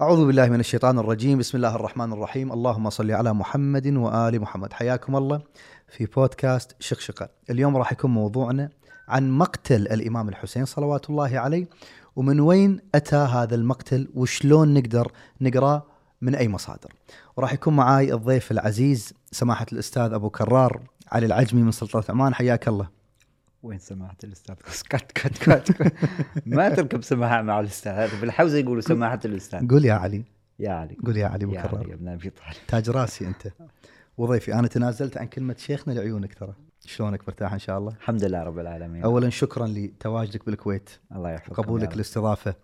أعوذ بالله من الشيطان الرجيم. بسم الله الرحمن الرحيم. اللهم صل على محمد وآل محمد. حياكم الله في بودكاست شقشقة. اليوم راح يكون موضوعنا عن مقتل الإمام الحسين صلوات الله عليه ومن وين أتى هذا المقتل وشلون نقدر نقرأ من أي مصادر. وراح يكون معاي الضيف العزيز سماحة الأستاذ أبو كرار علي العجمي من سلطنة عمان. حياك الله. وين سماحة الأستاذ؟ كت كت كت كت. ما تركب سماحة مع الأستاذ هذا في الحوزة يقولوا سماحة الأستاذ. قول يا علي. يا علي. قول يا علي يا علي يا ابن أبي طالب. تاج راسي أنت. وضيفي أنا تنازلت عن كلمة شيخنا لعيونك ترى. شلونك مرتاح إن شاء الله؟ الحمد لله رب العالمين. أولا شكرا لتواجدك بالكويت. الله يحفظك وقبولك الاستضافة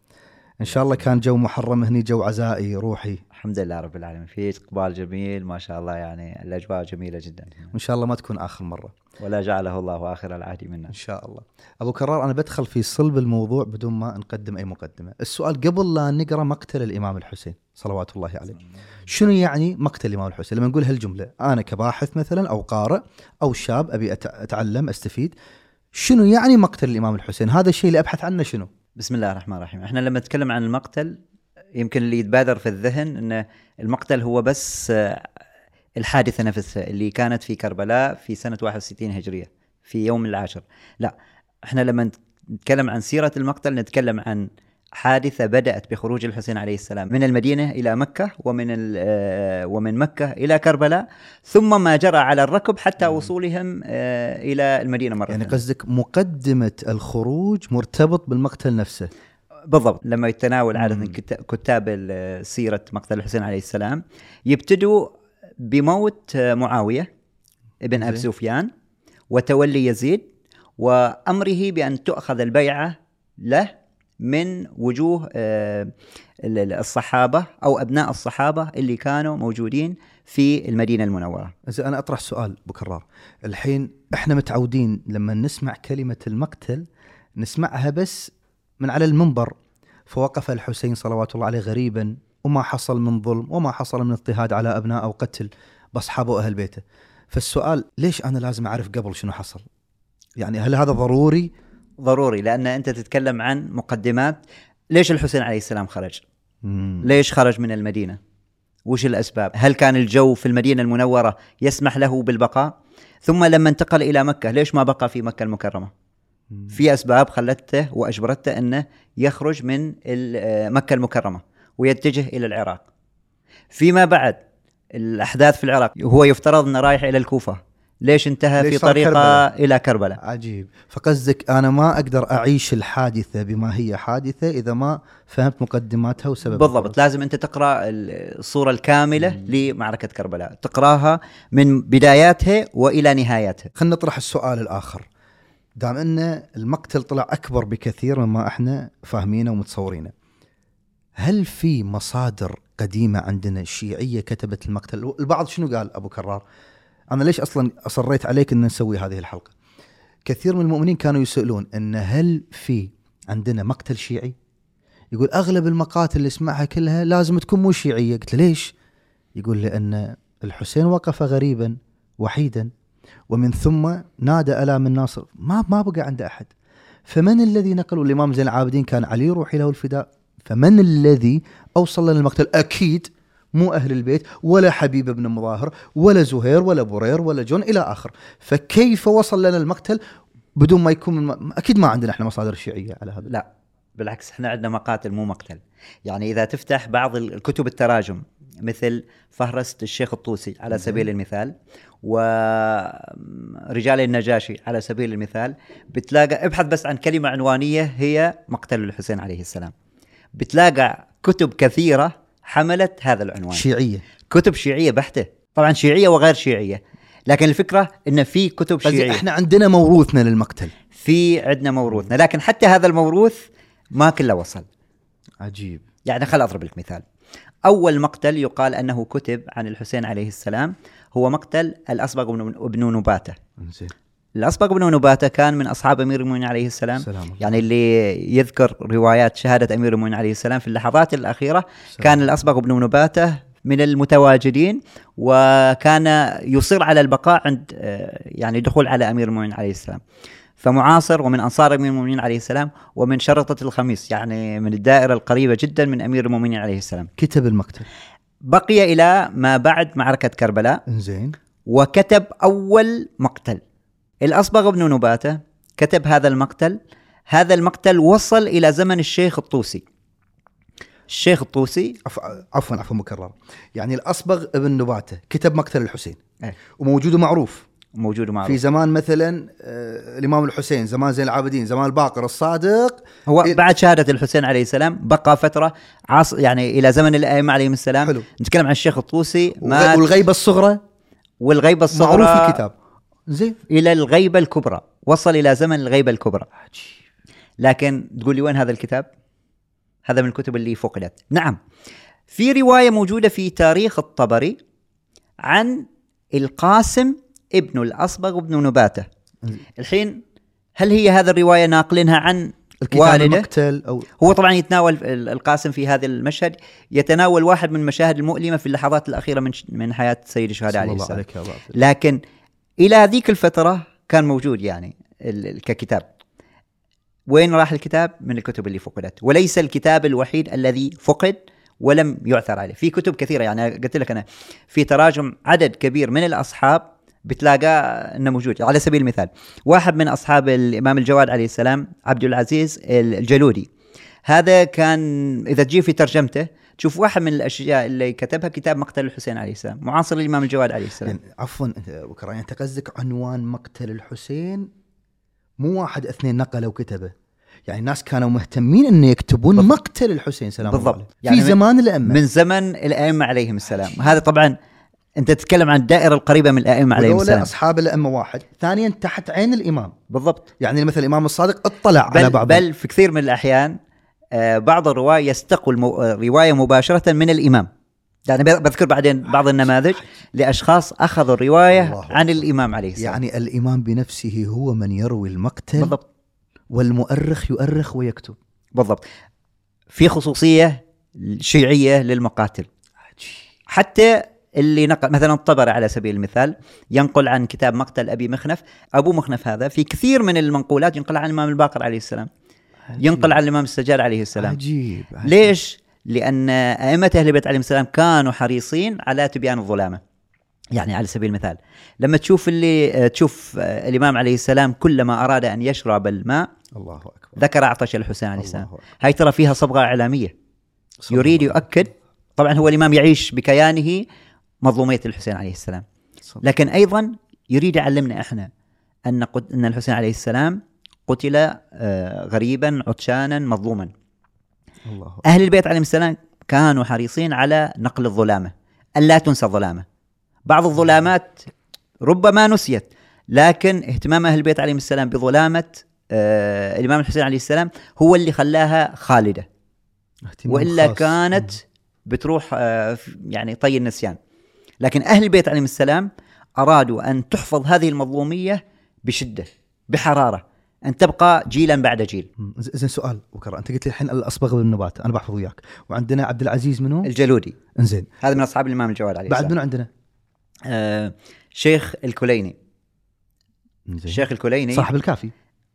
إن شاء الله كان جو محرم هني جو عزائي روحي. الحمد لله رب العالمين. في إقبال جميل ما شاء الله يعني الأجواء جميلة جدا. وإن شاء الله ما تكون آخر مرة. ولا جعله الله آخر العهد منا. إن شاء الله. أبو كرار أنا بدخل في صلب الموضوع بدون ما نقدم أي مقدمة. السؤال قبل لا نقرأ مقتل الإمام الحسين صلوات الله عليه. شنو يعني مقتل الإمام الحسين؟ لما نقول هالجملة أنا كباحث مثلا أو قارئ أو شاب أبي أت- أتعلم أستفيد. شنو يعني مقتل الإمام الحسين؟ هذا الشيء اللي أبحث عنه شنو؟ بسم الله الرحمن الرحيم. إحنا لما نتكلم عن المقتل يمكن اللي يتبادر في الذهن إن المقتل هو بس آه، الحادثة نفسها اللي كانت في كربلاء في سنة 61 هجرية في يوم العاشر. لا إحنا لما نتكلم عن سيرة المقتل نتكلم عن حادثة بدأت بخروج الحسين عليه السلام من المدينة إلى مكة ومن آه، ومن مكة إلى كربلاء ثم ما جرى على الركب حتى وصولهم آه، إلى المدينة مرة يعني. قصدك مقدمة الخروج مرتبط بالمقتل نفسه بالضبط لما يتناول. عادة كتا- كتاب سيرة مقتل الحسين عليه السلام يبتدوا بموت معاوية ابن أبي. سفيان وتولي يزيد وأمره بأن تؤخذ البيعة له من وجوه آه، ال- ال- الصحابة أو أبناء الصحابة اللي كانوا موجودين في المدينة المنورة. زين أنا أطرح سؤال أبو كرار. الحين إحنا متعودين لما نسمع كلمة المقتل نسمعها بس من على المنبر. فوقف الحسين صلوات الله عليه غريبا وما حصل من ظلم وما حصل من اضطهاد على أبناء أو قتل بأصحابه واهل بيته. فالسؤال ليش أنا لازم أعرف قبل شنو حصل؟ يعني هل هذا ضروري؟ ضروري لأن أنت تتكلم عن مقدمات ليش الحسين عليه السلام خرج مم. ليش خرج من المدينة؟ وش الأسباب؟ هل كان الجو في المدينة المنورة يسمح له بالبقاء؟ ثم لما انتقل إلى مكة ليش ما بقى في مكة المكرمة؟ مم. في أسباب خلته وأجبرته أنه يخرج من آه، مكة المكرمة ويتجه إلى العراق فيما بعد الأحداث في العراق هو يفترض أنه رايح إلى الكوفة ليش انتهى ليش في طريقة كربلاء؟ إلى كربلاء؟ عجيب. فقصدك أنا ما أقدر أعيش الحادثة بما هي حادثة إذا ما فهمت مقدماتها وسبب بالضبط. لازم أنت تقرأ الصورة الكاملة لمعركة كربلاء. تقراها من بداياتها وإلى نهاياتها. خلينا نطرح السؤال الآخر. دام إن المقتل طلع أكبر بكثير مما إحنا فاهمينه ومتصورينه هل في مصادر قديمة عندنا شيعية كتبت المقتل؟ البعض شنو قال أبو كرار؟ أنا ليش أصلا أصريت عليك ان نسوي هذه الحلقة؟ كثير من المؤمنين كانوا يسألون إن هل في عندنا مقتل شيعي؟ يقول أغلب المقاتل اللي اسمعها كلها لازم تكون مو شيعية. قلت له ليش؟ يقول لأن الحسين وقف غريبا وحيدا ومن ثم نادى ألام الناصر. ما ما بقى عنده أحد. فمن الذي نقل الإمام زين العابدين كان علي روحي له الفداء. فمن الذي أوصل لنا المقتل؟ أكيد مو أهل البيت ولا حبيب بن مظاهر ولا زهير ولا برير ولا جون إلى آخر. فكيف وصل لنا المقتل بدون ما يكون من أكيد ما عندنا إحنا مصادر شيعية على هذا. لا بالعكس إحنا عندنا مقاتل مو مقتل. يعني إذا تفتح بعض الكتب التراجم مثل فهرست الشيخ الطوسي على سبيل المثال ورجال النجاشي على سبيل المثال بتلاقى ابحث بس عن كلمة عنوانية هي مقتل الحسين عليه السلام. بتلاقى كتب كثيرة حملت هذا العنوان. شيعية. كتب شيعية بحتة. طبعا شيعية وغير شيعية. لكن الفكرة إن في كتب شيعية. إحنا عندنا موروثنا للمقتل. في عندنا موروثنا. لكن حتى هذا الموروث ما كله وصل. عجيب. يعني خل أضرب لك مثال. أول مقتل يقال أنه كتب عن الحسين عليه السلام هو مقتل الأصبغ بن بن نباتة. زين الاصبغ بن نباته كان من أصحاب أمير المؤمنين عليه السلام. سلام يعني اللي يذكر روايات شهادة أمير المؤمنين عليه السلام في اللحظات الأخيرة كان الاصبغ بن نباته من المتواجدين وكان يصر على البقاء عند آه، يعني دخول على أمير المؤمنين عليه السلام. فمعاصر ومن أنصار أمير المؤمنين عليه السلام ومن شرطة الخميس يعني من الدائرة القريبة جدا من أمير المؤمنين عليه السلام. كتب المقتل بقي إلى ما بعد معركة كربلاء إنزين. وكتب أول مقتل. الأصبغ بن نباتة كتب هذا المقتل. هذا المقتل وصل إلى زمن الشيخ الطوسي. الشيخ الطوسي عف- عفوا عفوا مكرر. يعني الأصبغ ابن نباتة كتب مقتل الحسين. إيه. وموجود معروف موجود معروف في زمان مثلا آه، الإمام الحسين زمان زين العابدين زمان الباقر الصادق. هو إيه. بعد شهادة الحسين عليه السلام بقى فترة عص يعني إلى زمن الأئمة عليهم السلام. حلو. نتكلم عن الشيخ الطوسي. والغيبة الصغرى؟ والغيبة الصغرى معروف الكتاب. زين. إلى الغيبة الكبرى. وصل إلى زمن الغيبة الكبرى. لكن تقول لي وين هذا الكتاب؟ هذا من الكتب اللي فقدت. نعم. في رواية موجودة في تاريخ الطبري عن القاسم ابن الأصبغ بن نباتة. الحين هل هي هذه الرواية ناقلينها عن الكتاب والده؟ المقتل أو هو طبعا يتناول ال- القاسم في هذا المشهد. يتناول واحد من المشاهد المؤلمة في اللحظات الأخيرة من من حياة سيد الشهداء عليه السلام. عليك لكن إلى هذيك الفترة كان موجود يعني ككتاب. وين راح الكتاب؟ من الكتب اللي فقدت. وليس الكتاب الوحيد الذي فقد ولم يعثر عليه. في كتب كثيرة يعني قلت لك أنا في تراجم عدد كبير من الأصحاب بتلاقاه إنه موجود. على سبيل المثال واحد من أصحاب الإمام الجواد عليه السلام عبد العزيز الجلودي. هذا كان إذا تجي في ترجمته تشوف واحد من الأشياء اللي كتبها كتاب مقتل الحسين عليه السلام معاصر الإمام الجواد عليه السلام. يعني عفوا بكره يعني أنت قصدك عنوان مقتل الحسين؟ مو واحد اثنين نقله وكتبه يعني الناس كانوا مهتمين انه يكتبون بالضبط. مقتل الحسين سلام الله بالضبط. عليه. يعني في زمان الأئمة. من زمن الأئمة عليهم السلام. هذا طبعا أنت تتكلم عن الدائرة القريبة من الأئمة عليهم السلام. أصحاب الأئمة واحد ثانيا تحت عين الإمام. بالضبط. يعني مثلا الإمام الصادق اطلع على بل, بعض بل في كثير من الأحيان بعض الرواة يستقوا المو... آه، مباشرة من الإمام. يعني بذكر بعدين بعض النماذج لأشخاص أخذوا الرواية الله عن الإمام عليه السلام. يعني الإمام بنفسه هو من يروي المقتل بالضبط. والمؤرخ يؤرخ ويكتب. بالضبط. في خصوصية شيعية للمقاتل. حتى اللي نقل مثلا الطبري على سبيل المثال ينقل عن كتاب مقتل أبي مخنف. أبو مخنف هذا في كثير من المنقولات ينقل عن الإمام الباقر عليه السلام. ينقل عن الإمام السجاد عليه السلام. عجيب, عجيب. ليش؟ لأن أئمة أهل البيت عليهم السلام كانوا حريصين على تبيان الظلامة. يعني على سبيل المثال لما تشوف اللي تشوف الإمام عليه السلام كلما أراد أن يشرب الماء الله أكبر. ذكر عطش الحسين عليه السلام. هاي ترى فيها صبغة إعلامية. صلى يريد يؤكد طبعا هو الإمام يعيش بكيانه مظلومية الحسين عليه السلام. لكن أيضا يريد يعلمنا إحنا أن قد أن الحسين عليه السلام قتل آه، غريبا عطشانا مظلوما. الله. أهل البيت عليهم السلام كانوا حريصين على نقل الظلامة ألا تنسى الظلامة. بعض الظلامات ربما نسيت لكن اهتمام أهل البيت عليهم السلام بظلامة آه الإمام الحسين عليه السلام هو اللي خلاها خالدة. وإلا خاص. كانت بتروح آه يعني طي النسيان. لكن أهل البيت عليهم السلام أرادوا أن تحفظ هذه المظلومية بشدة بحرارة. أن تبقى جيلا بعد جيل. زين سؤال بكره أنت قلت لي الحين الأصبغ بالنبات. أنا بحفظ وياك. وعندنا عبد العزيز منو؟ الجلودي. إنزين. هذا من أصحاب الإمام الجواد عليه بعد منو عندنا؟ آه شيخ الكليني. إنزين. الشيخ الكليني صاحب الكافي.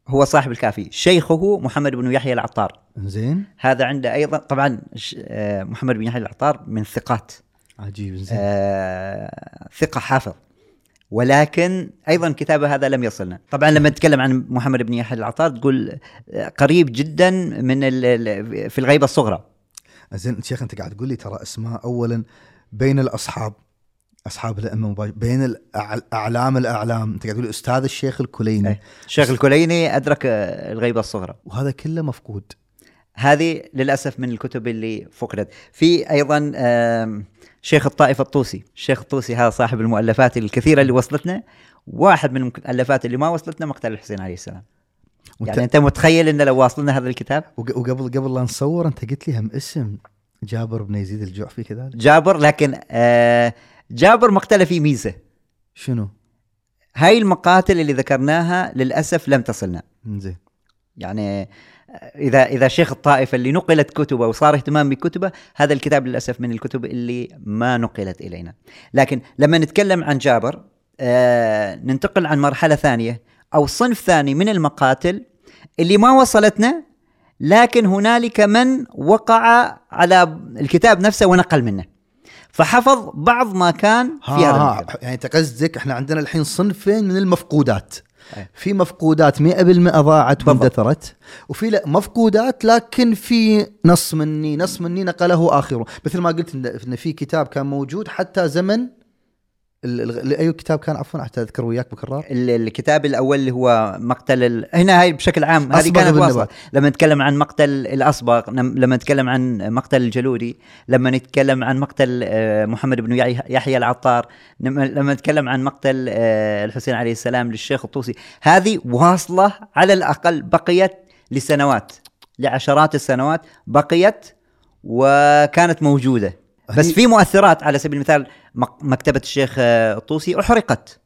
هو صاحب الكافي. شيخه محمد بن يحيى العطار. إنزين. هذا عنده أيضا طبعا آه، محمد بن يحيى العطار من ثقات. عجيب إنزين. آه، ثقة حافظ. ولكن أيضا كتابة هذا لم يصلنا. طبعا لما نتكلم عن محمد بن يحيى العطار تقول آه، قريب جدا من في الغيبة الصغرى. زين شيخ أنت قاعد تقول لي ترى اسماء اولا بين الأصحاب أصحاب الأئمة مباشر بين الأع- أعلام الأعلام. أنت قاعد تقول أستاذ الشيخ الكليني. إيه. الشيخ الكليني أدرك آه، الغيبة الصغرى. وهذا كله مفقود. هذه للأسف من الكتب اللي فقدت. في أيضا شيخ الطائف الطوسي. الشيخ الطوسي هذا صاحب المؤلفات الكثيرة اللي وصلتنا. واحد من المؤلفات اللي ما وصلتنا مقتل الحسين عليه السلام. وانت يعني أنت متخيل ان لو واصلنا هذا الكتاب؟ وق- وقبل قبل لا نصور أنت قلت لي هم اسم جابر بن يزيد الجعفي كذلك جابر لكن آه، جابر مقتله فيه ميزة. شنو؟ هاي المقاتل اللي ذكرناها للأسف لم تصلنا. زين يعني اذا إذا شيخ الطائفة اللي نقلت كتبه وصار اهتمام بكتبه هذا الكتاب للأسف من الكتب اللي ما نقلت إلينا. لكن لما نتكلم عن جابر آه ننتقل عن مرحلة ثانية أو صنف ثاني من المقاتل اللي ما وصلتنا لكن هنالك من وقع على الكتاب نفسه ونقل منه. فحفظ بعض ما كان في هذا ها. يعني انت قصدك إحنا عندنا الحين صنفين من المفقودات. في مفقودات 100% ضاعت. واندثرت وفي لا مفقودات لكن في نص مني نص مني نقله آخره مثل ما قلت إن في كتاب كان موجود حتى زمن أي كتاب كان؟ عفوا حتى أذكر وياك بكرار. ال- الكتاب الأول اللي هو مقتل ال... هنا هاي بشكل عام هذه كانت. واصلة. لما نتكلم عن مقتل الأصبغ لم- لما نتكلم عن مقتل الجلودي لما نتكلم عن مقتل آه، محمد بن يحيى- العطار لما لما نتكلم عن مقتل آه، الحسين عليه السلام للشيخ الطوسي. هذه واصلة على الأقل بقيت لسنوات لعشرات السنوات بقيت وكانت موجودة. بس في مؤثرات على سبيل المثال مك- مكتبة الشيخ آه، الطوسي أحرقت.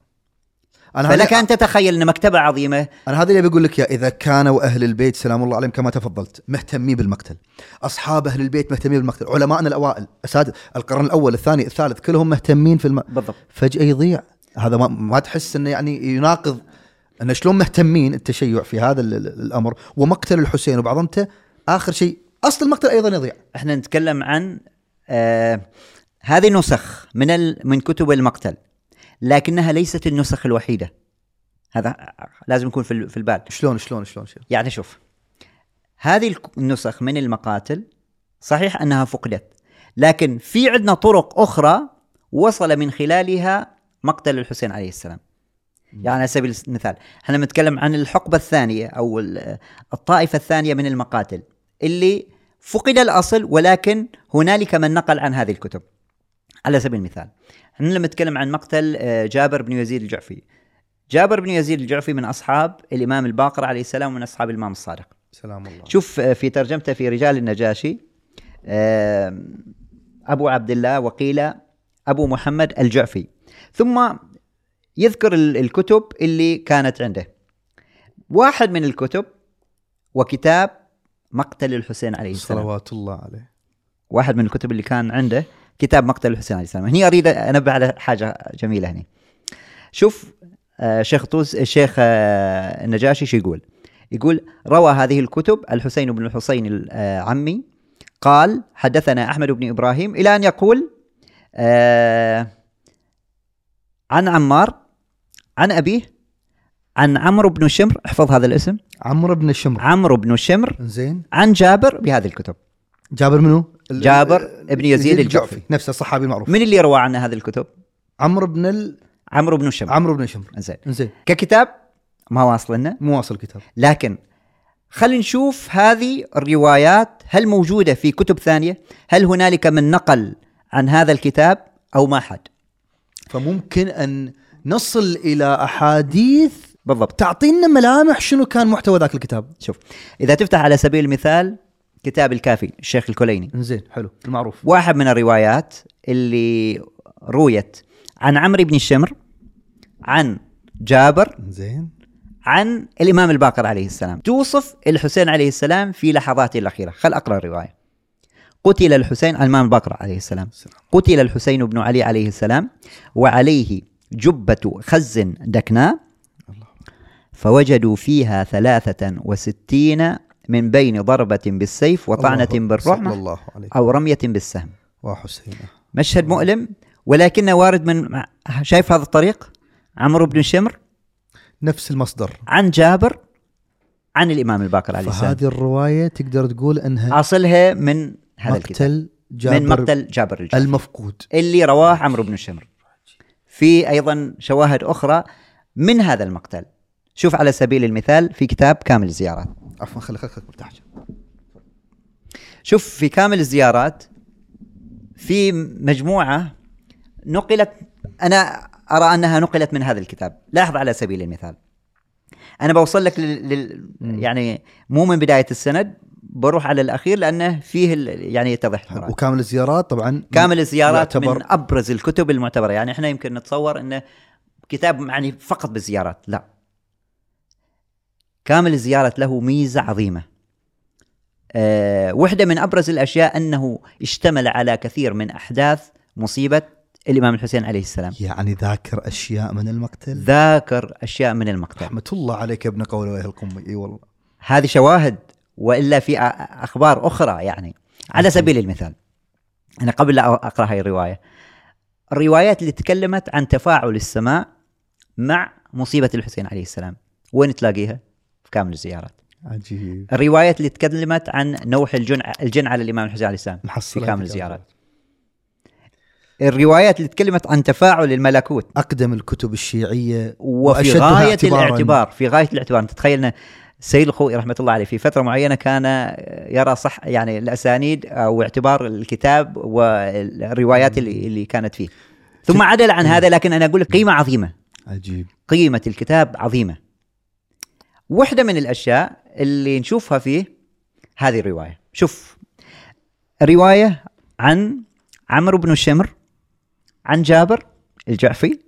أنا فلك أن تتخيل إن مكتبة عظيمة أنا هذا اللي بقول لك يا إذا كانوا أهل البيت سلام الله عليهم كما تفضلت مهتمين بالمقتل. أصحاب أهل البيت مهتمين بالمقتل. علماءنا الأوائل أساتذة القرن الأول الثاني الثالث كلهم مهتمين في الم... بالضبط. فجأة يضيع. هذا ما, ما تحس إنه يعني يناقض إن شلون مهتمين التشيع في هذا ال- ال- الأمر. ومقتل الحسين وبعظمته آخر شيء أصل المقتل أيضا يضيع. إحنا نتكلم عن آه هذه نسخ من ال... من كتب المقتل لكنها ليست النسخ الوحيدة. هذا لازم يكون في في البال شلون شلون شلون شلون يعني شوف هذه النسخ من المقاتل صحيح أنها فقدت لكن في عندنا طرق أخرى وصل من خلالها مقتل الحسين عليه السلام. يعني على سبيل المثال إحنا نتكلم عن الحقبة الثانية أو ال- الطائفة الثانية من المقاتل اللي فقد الأصل ولكن هنالك من نقل عن هذه الكتب. على سبيل المثال إحنا لما نتكلم عن مقتل آه، جابر بن يزيد الجعفي. جابر بن يزيد الجعفي من أصحاب الإمام الباقر عليه السلام ومن أصحاب الإمام الصادق. سلام الله. شوف آه، في ترجمته في رجال النجاشي آه، أبو عبد الله وقيل أبو محمد الجعفي. ثم يذكر ال- الكتب اللي كانت عنده. واحد من الكتب وكتاب مقتل الحسين عليه السلام. صلوات الله عليه. واحد من الكتب اللي كان عنده كتاب مقتل الحسين عليه السلام. هني أريد أنبه على حاجة جميلة هنا شوف آه، شيخ طوس الشيخ آه، النجاشي شو يقول؟ يقول روى هذه الكتب الحسين بن الحسين العمي قال حدثنا أحمد بن إبراهيم إلى أن يقول آه، عن عمار عن أبيه عن عمرو بن شمر. احفظ هذا الاسم. عمرو بن الشمر عمرو بن شمر. زين. عن جابر بهذه الكتب. جابر منو؟ جابر ابن يزيد الجعفي. نفسه الصحابي المعروف من اللي روى عن هذه الكتب؟ عمرو بن ال... عمرو بن شمر. عمرو بن الشمر زين. زين. ككتاب ما واصل لنا. مو واصل كتاب لكن خلينا نشوف هذه الروايات. هل موجودة في كتب ثانية؟ هل هنالك من نقل عن هذا الكتاب أو ما حد؟ فممكن أن نصل إلى أحاديث بالضبط. تعطينا ملامح شنو كان محتوى ذاك الكتاب. شوف إذا تفتح على سبيل المثال كتاب الكافي الشيخ الكليني زين حلو المعروف. واحد من الروايات اللي رويت عن عمرو بن الشمر عن جابر زين. عن الإمام الباقر عليه السلام. توصف الحسين عليه السلام في لحظاته الأخيرة. خل أقرأ الرواية. قتل الحسين الإمام الباقر عليه السلام. قتل الحسين بن علي عليه السلام وعليه جبة خز دكناء فوجدوا فيها ثلاثة وستين من بين ضربة بالسيف وطعنة بالرحمة الله عليه أو رمية بالسهم. وحسين. مشهد مؤلم ولكنه وارد من شايف هذا الطريق؟ عمرو بن شمر. نفس المصدر. عن جابر عن الإمام الباقر عليه السلام. فهذه الرواية تقدر تقول أنها أصلها من هذا الكتاب. مقتل جابر من مقتل جابر الجعفي المفقود. اللي رواه عمرو بن شمر. في أيضا شواهد أخرى من هذا المقتل. شوف على سبيل المثال في كتاب كامل الزيارات. عفوا خلي خليك مرتاح شوف في كامل الزيارات في مجموعة نقلت أنا أرى أنها نقلت من هذا الكتاب. لاحظ على سبيل المثال. أنا بوصل لك لل... لل... يعني مو من بداية السند بروح على الأخير لأنه فيه ال... يعني يتضح. وكامل الزيارات طبعا كامل الزيارات يعتبر- من أبرز الكتب المعتبرة. يعني إحنا يمكن نتصور أنه كتاب يعني فقط بالزيارات. لا. كامل الزيارات له ميزة عظيمة. أه واحدة من أبرز الأشياء أنه اشتمل على كثير من أحداث مصيبة الإمام الحسين عليه السلام. يعني ذاكر أشياء من المقتل؟ ذاكر أشياء من المقتل. رحمة الله عليك يا ابن قول وجه القمي إي والله. هذه شواهد وإلا في أ- أخبار أخرى يعني. على سبيل المثال أنا قبل لا أقرأ هاي الرواية الروايات اللي تكلمت عن تفاعل السماء مع مصيبة الحسين عليه السلام. وين تلاقيها؟ في كامل الزيارات عجيب. الروايات اللي تكلمت عن نوح الجن الجن على الامام الحسين عليه السلام في كامل الزيارات الروايات اللي تكلمت عن تفاعل الملكوت. أقدم الكتب الشيعية وفي غاية. الاعتبار في غاية الاعتبار. أنت تخيل سيد الخوئي رحمة الله عليه في فترة معينة كان يرى صح يعني الأسانيد أو اعتبار الكتاب والروايات اللي, اللي كانت فيه. ثم عدل عن هذا لكن أنا أقول لك قيمة عظيمة. عجيب. قيمة الكتاب عظيمة. واحدة من الأشياء اللي نشوفها فيه هذه الرواية شوف رواية عن عمرو بن الشمر عن جابر الجعفي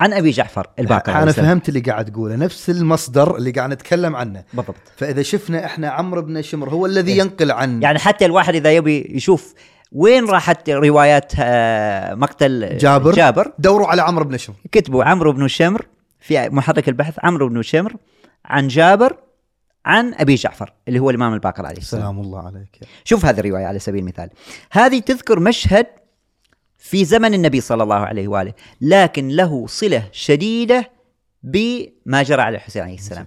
عن أبي جعفر الباقر أنا. فهمت اللي قاعد تقوله نفس المصدر اللي قاعد نتكلم عنه بالضبط فإذا شفنا إحنا عمرو بن شمر هو الذي إيه. ينقل عن يعني حتى الواحد إذا يبي يشوف وين راحت روايات آه، مقتل جابر. جابر دوروا على عمرو بن شمر كتبوا عمرو بن الشمر في محرك البحث عمرو بن الشمر عن جابر عن أبي جعفر اللي هو الإمام الباقر عليه السلام. سلام الله عليك يا. شوف هذه الرواية على سبيل المثال. هذه تذكر مشهد في زمن النبي صلى الله عليه وآله لكن له صلة شديدة بما جرى على الحسين عليه السلام.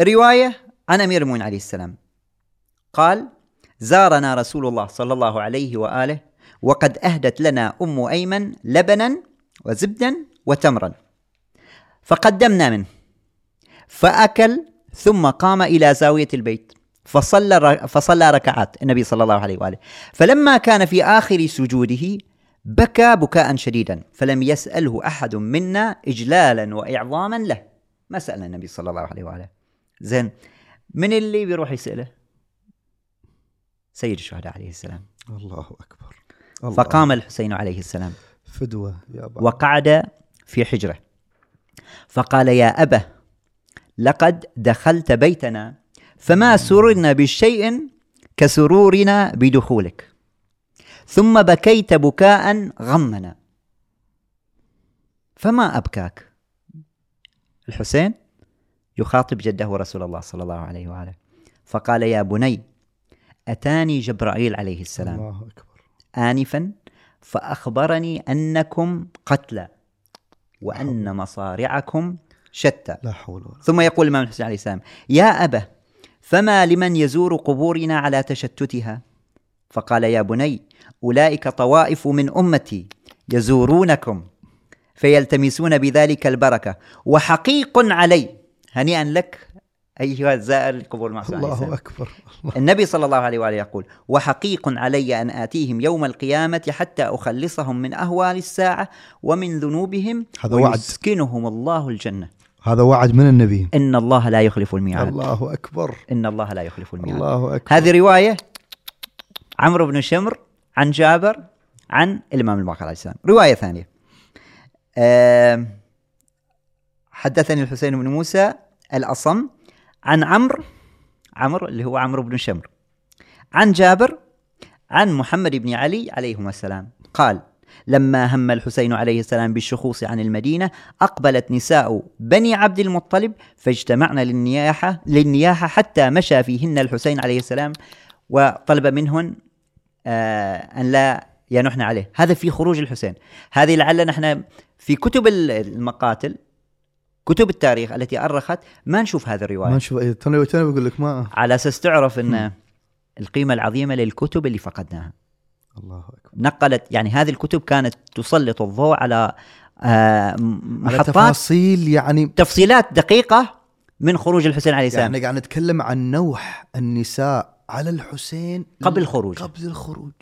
رواية عن أمير المؤمنين عليه السلام. قال زارنا رسول الله صلى الله عليه وآله وقد أهدت لنا أم أيمن لبنا وزبدا وتمرا فقدمنا منه. فأكل ثم قام إلى زاوية البيت فصلى فصلى ركعات النبي صلى الله عليه وآله. فلما كان في آخر سجوده بكى بكاء شديدا فلم يسأله أحد منا اجلالا واعظاما له. ما سالنا النبي صلى الله عليه وآله. زين من اللي بيروح يسأله؟ سيد الشهداء عليه السلام. الله أكبر. الله. فقام الحسين عليه السلام. فدوة يا وقعد في حجرة. فقال يا أبا لقد دخلت بيتنا فما سررنا بشيء كسرورنا بدخولك. ثم بكيت بكاء غمنا. فما أبكاك؟ الحسين يخاطب جده رسول الله صلى الله عليه وآله فقال يا بني أتاني جبرائيل عليه السلام. الله أكبر. آنفا فأخبرني أنكم قتلى وأن مصارعكم شتى. لا حول ولا ثم يقول الإمام الحسين عليه السلام يا أبا فما لمن يزور قبورنا على تشتتها؟ فقال يا بني أولئك طوائف من أمتي يزورونكم فيلتمسون بذلك البركة وحقيق علي. هنيئا لك أيها الزائر القبور المعصوم عليه الله أكبر الله. النبي صلى الله عليه وآله يقول وحقيق علي أن آتيهم يوم القيامة حتى أخلصهم من أهوال الساعة ومن ذنوبهم هذا وعد. ويسكنهم الله الجنة. هذا وعد من النبي. إن الله لا يخلف الميعاد. الله أكبر. إن الله لا يخلف الميعاد. الله أكبر. هذه رواية عمرو بن شمر عن جابر عن الإمام الباقر عليه السلام. رواية ثانية. آم، حدثني الحسين بن موسى الأصم عن عمرو عمرو اللي هو عمرو بن شمر عن جابر عن محمد بن علي عليهما السلام. قال لما هم الحسين عليه السلام بالشخوص عن المدينة أقبلت نساء بني عبد المطلب فاجتمعن للنياحة للنياحة حتى مشى فيهن الحسين عليه السلام وطلب منهن آه أن لا ينحن عليه. هذا في خروج الحسين. هذه لعل نحن في كتب ال- المقاتل كتب التاريخ التي أرخت ما نشوف هذه الرواية. ما نشوف إيه، توني بقول لك ما على أساس تعرف إن القيمة العظيمة للكتب اللي فقدناها. الله أكبر. نقلت يعني هذه الكتب كانت تسلط الضوء على آه، م- على محطات تفاصيل يعني تفصيلات دقيقة من خروج الحسين عليه السلام. يعني قاعد نتكلم عن نوح النساء على الحسين قبل الخروج. قبل الخروج.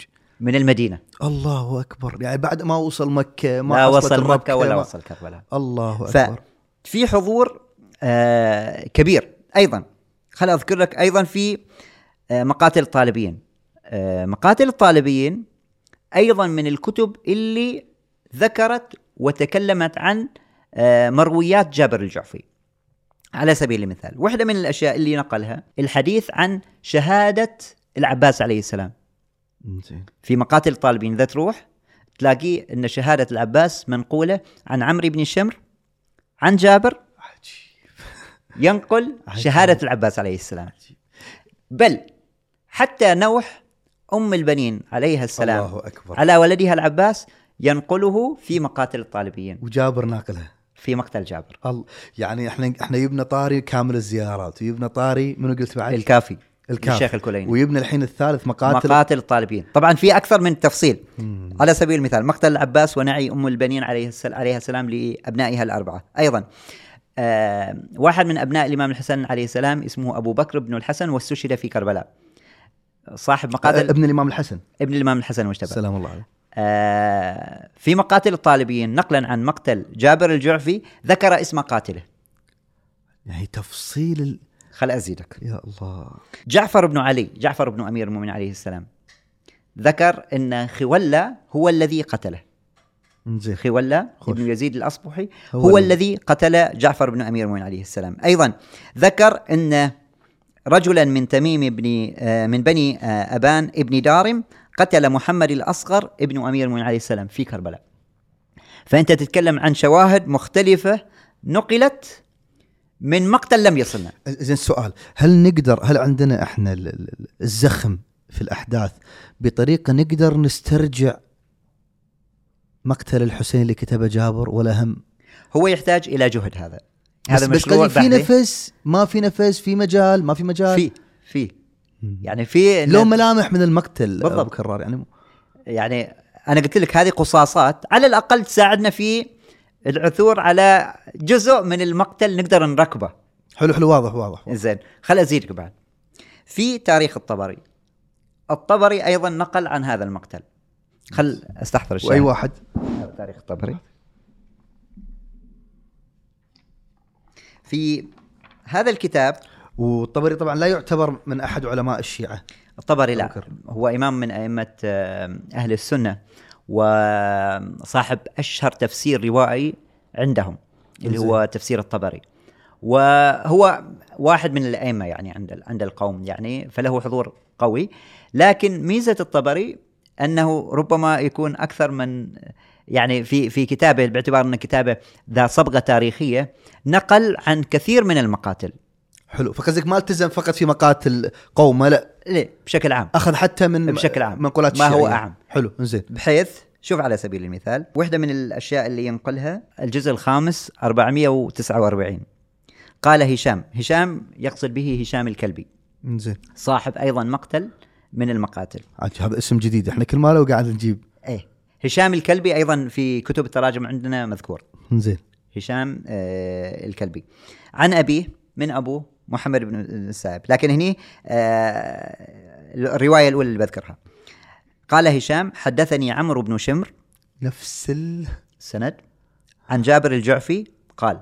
من المدينة. الله أكبر. يعني بعد ما وصل مكة ما لا وصل مكة ولا ما- وصل كربلاء. الله أكبر. في حضور آه، كبير. أيضا خل أذكر لك أيضا في آه، مقاتل الطالبيين آه، مقاتل الطالبيين أيضا من الكتب اللي ذكرت وتكلمت عن آه، مرويات جابر الجعفي. على سبيل المثال واحدة من الأشياء اللي نقلها الحديث عن شهادة العباس عليه السلام. في مقاتل الطالبين إذا تروح تلاقيه إن شهادة العباس منقولة عن عمرو بن شمر عن جابر ينقل شهادة العباس عليه السلام. بل حتى نوح أم البنين عليها السلام. الله أكبر. على ولدها العباس ينقله في مقاتل الطالبين وجابر ناقلها. في مقتل جابر. ال- يعني إحنا إحنا يبنى طاري كامل الزيارات ويبنى طاري منو قلت بعد؟ الكافي الكافي. الشيخ الكليني. ويبنى الحين الثالث مقاتل. مقاتل الطالبين طبعا في أكثر من تفصيل. على سبيل المثال مقتل العباس ونعي أم البنين عليه السلام, عليها السلام لأبنائها الأربعة. أيضا آه واحد من أبناء الإمام الحسن عليه السلام اسمه أبو بكر بن الحسن واستشهد في كربلاء. صاحب مقاتل ابن الإمام الحسن. ابن الإمام الحسن المجتبى. سلام الله عليه. آه في مقاتل الطالبين نقلا عن مقتل جابر الجعفي ذكر اسم قاتله. يعني تفصيل ال... خل أزيدك. يا الله. جعفر بن علي جعفر بن أمير المؤمنين عليه السلام ذكر إن خولة هو الذي قتله. زين. خولة خوش. بن يزيد الأصبحي هو هو, الذي قتل جعفر بن أمير المؤمنين عليه السلام. أيضا ذكر إن رجلا من تميم بن آه، من بني آه، أبان ابن دارم قتل محمد الأصغر ابن أمير المؤمنين عليه السلام في كربلاء. فأنت تتكلم عن شواهد مختلفة نقلت من مقتل لم يصلنا زين السؤال هل نقدر هل عندنا إحنا ال- ال- الزخم في الأحداث بطريقة نقدر نسترجع مقتل الحسين اللي كتبه جابر ولا هم؟ هو يحتاج إلى جهد هذا. هذا بس مشروع قصدي في. نفس ما في نفس في مجال ما في مجال. في في. يعني في لو ملامح من المقتل بالضبط. ابو كرار يعني. يعني أنا قلت لك هذه قصاصات على الأقل تساعدنا في العثور على جزء من المقتل نقدر نركبه. حلو حلو واضح واضح زين خل أزيدك بعد. في تاريخ الطبري. الطبري أيضا نقل عن هذا المقتل. خل أستحضر الشاهد. وأي واحد؟ تاريخ الطبري. في هذا الكتاب. والطبري طبعا لا يعتبر من أحد علماء الشيعة. الطبري لا. بكر. هو إمام من أئمة آه، أهل السنة وصاحب أشهر تفسير روائي عندهم اللي هو تفسير الطبري. وهو واحد من الأئمة يعني عند عند القوم يعني فله حضور قوي. لكن ميزة الطبري أنه ربما يكون أكثر من يعني في في كتابه باعتبار أن كتابه ذا صبغة تاريخية نقل عن كثير من المقاتل. حلو. فقصدك ما التزم فقط في مقاتل قومه لا. ليه؟ بشكل عام. أخذ حتى من بشكل عام. منقولات ما هو. أعم. حلو زين بحيث شوف على سبيل المثال واحدة من الأشياء اللي ينقلها الجزء الخامس 449 قال هشام. هشام يقصد به هشام الكلبي. زين صاحب أيضا مقتل من المقاتل. هذا اسم جديد. إحنا كل ما لو قاعد نجيب هشام الكلبي أيضا في كتب التراجم عندنا مذكور. زين. هشام آه الكلبي. عن أبيه من أبوه محمد بن السائب. لكن هني آه الرواية الأولى اللي بذكرها. قال هشام حدثني عمرو بن شمر. نفس ال سند. عن جابر الجعفي قال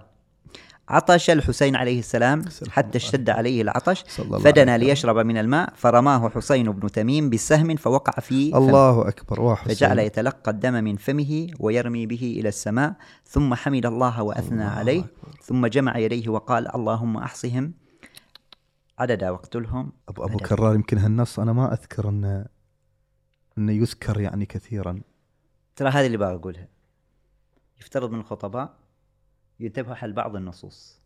عطش الحسين عليه السلام حتى اشتد عليه العطش الله فدنا ليشرب من الماء فرماه حسين بن تميم بسهم فوقع في فمه. الله أكبر واحد فجعل يتلقى الدم من فمه ويرمي به إلى السماء ثم حمد الله وأثنى عليه ثم جمع يديه وقال اللهم أحصهم. عددا واقتلهم ابو أبو عددا. كرار يمكن هالنص أنا ما أذكر انه انه يذكر يعني كثيرا. ترى هذه اللي بقى أقولها. يفترض من الخطباء ينتبهوا حل بعض النصوص.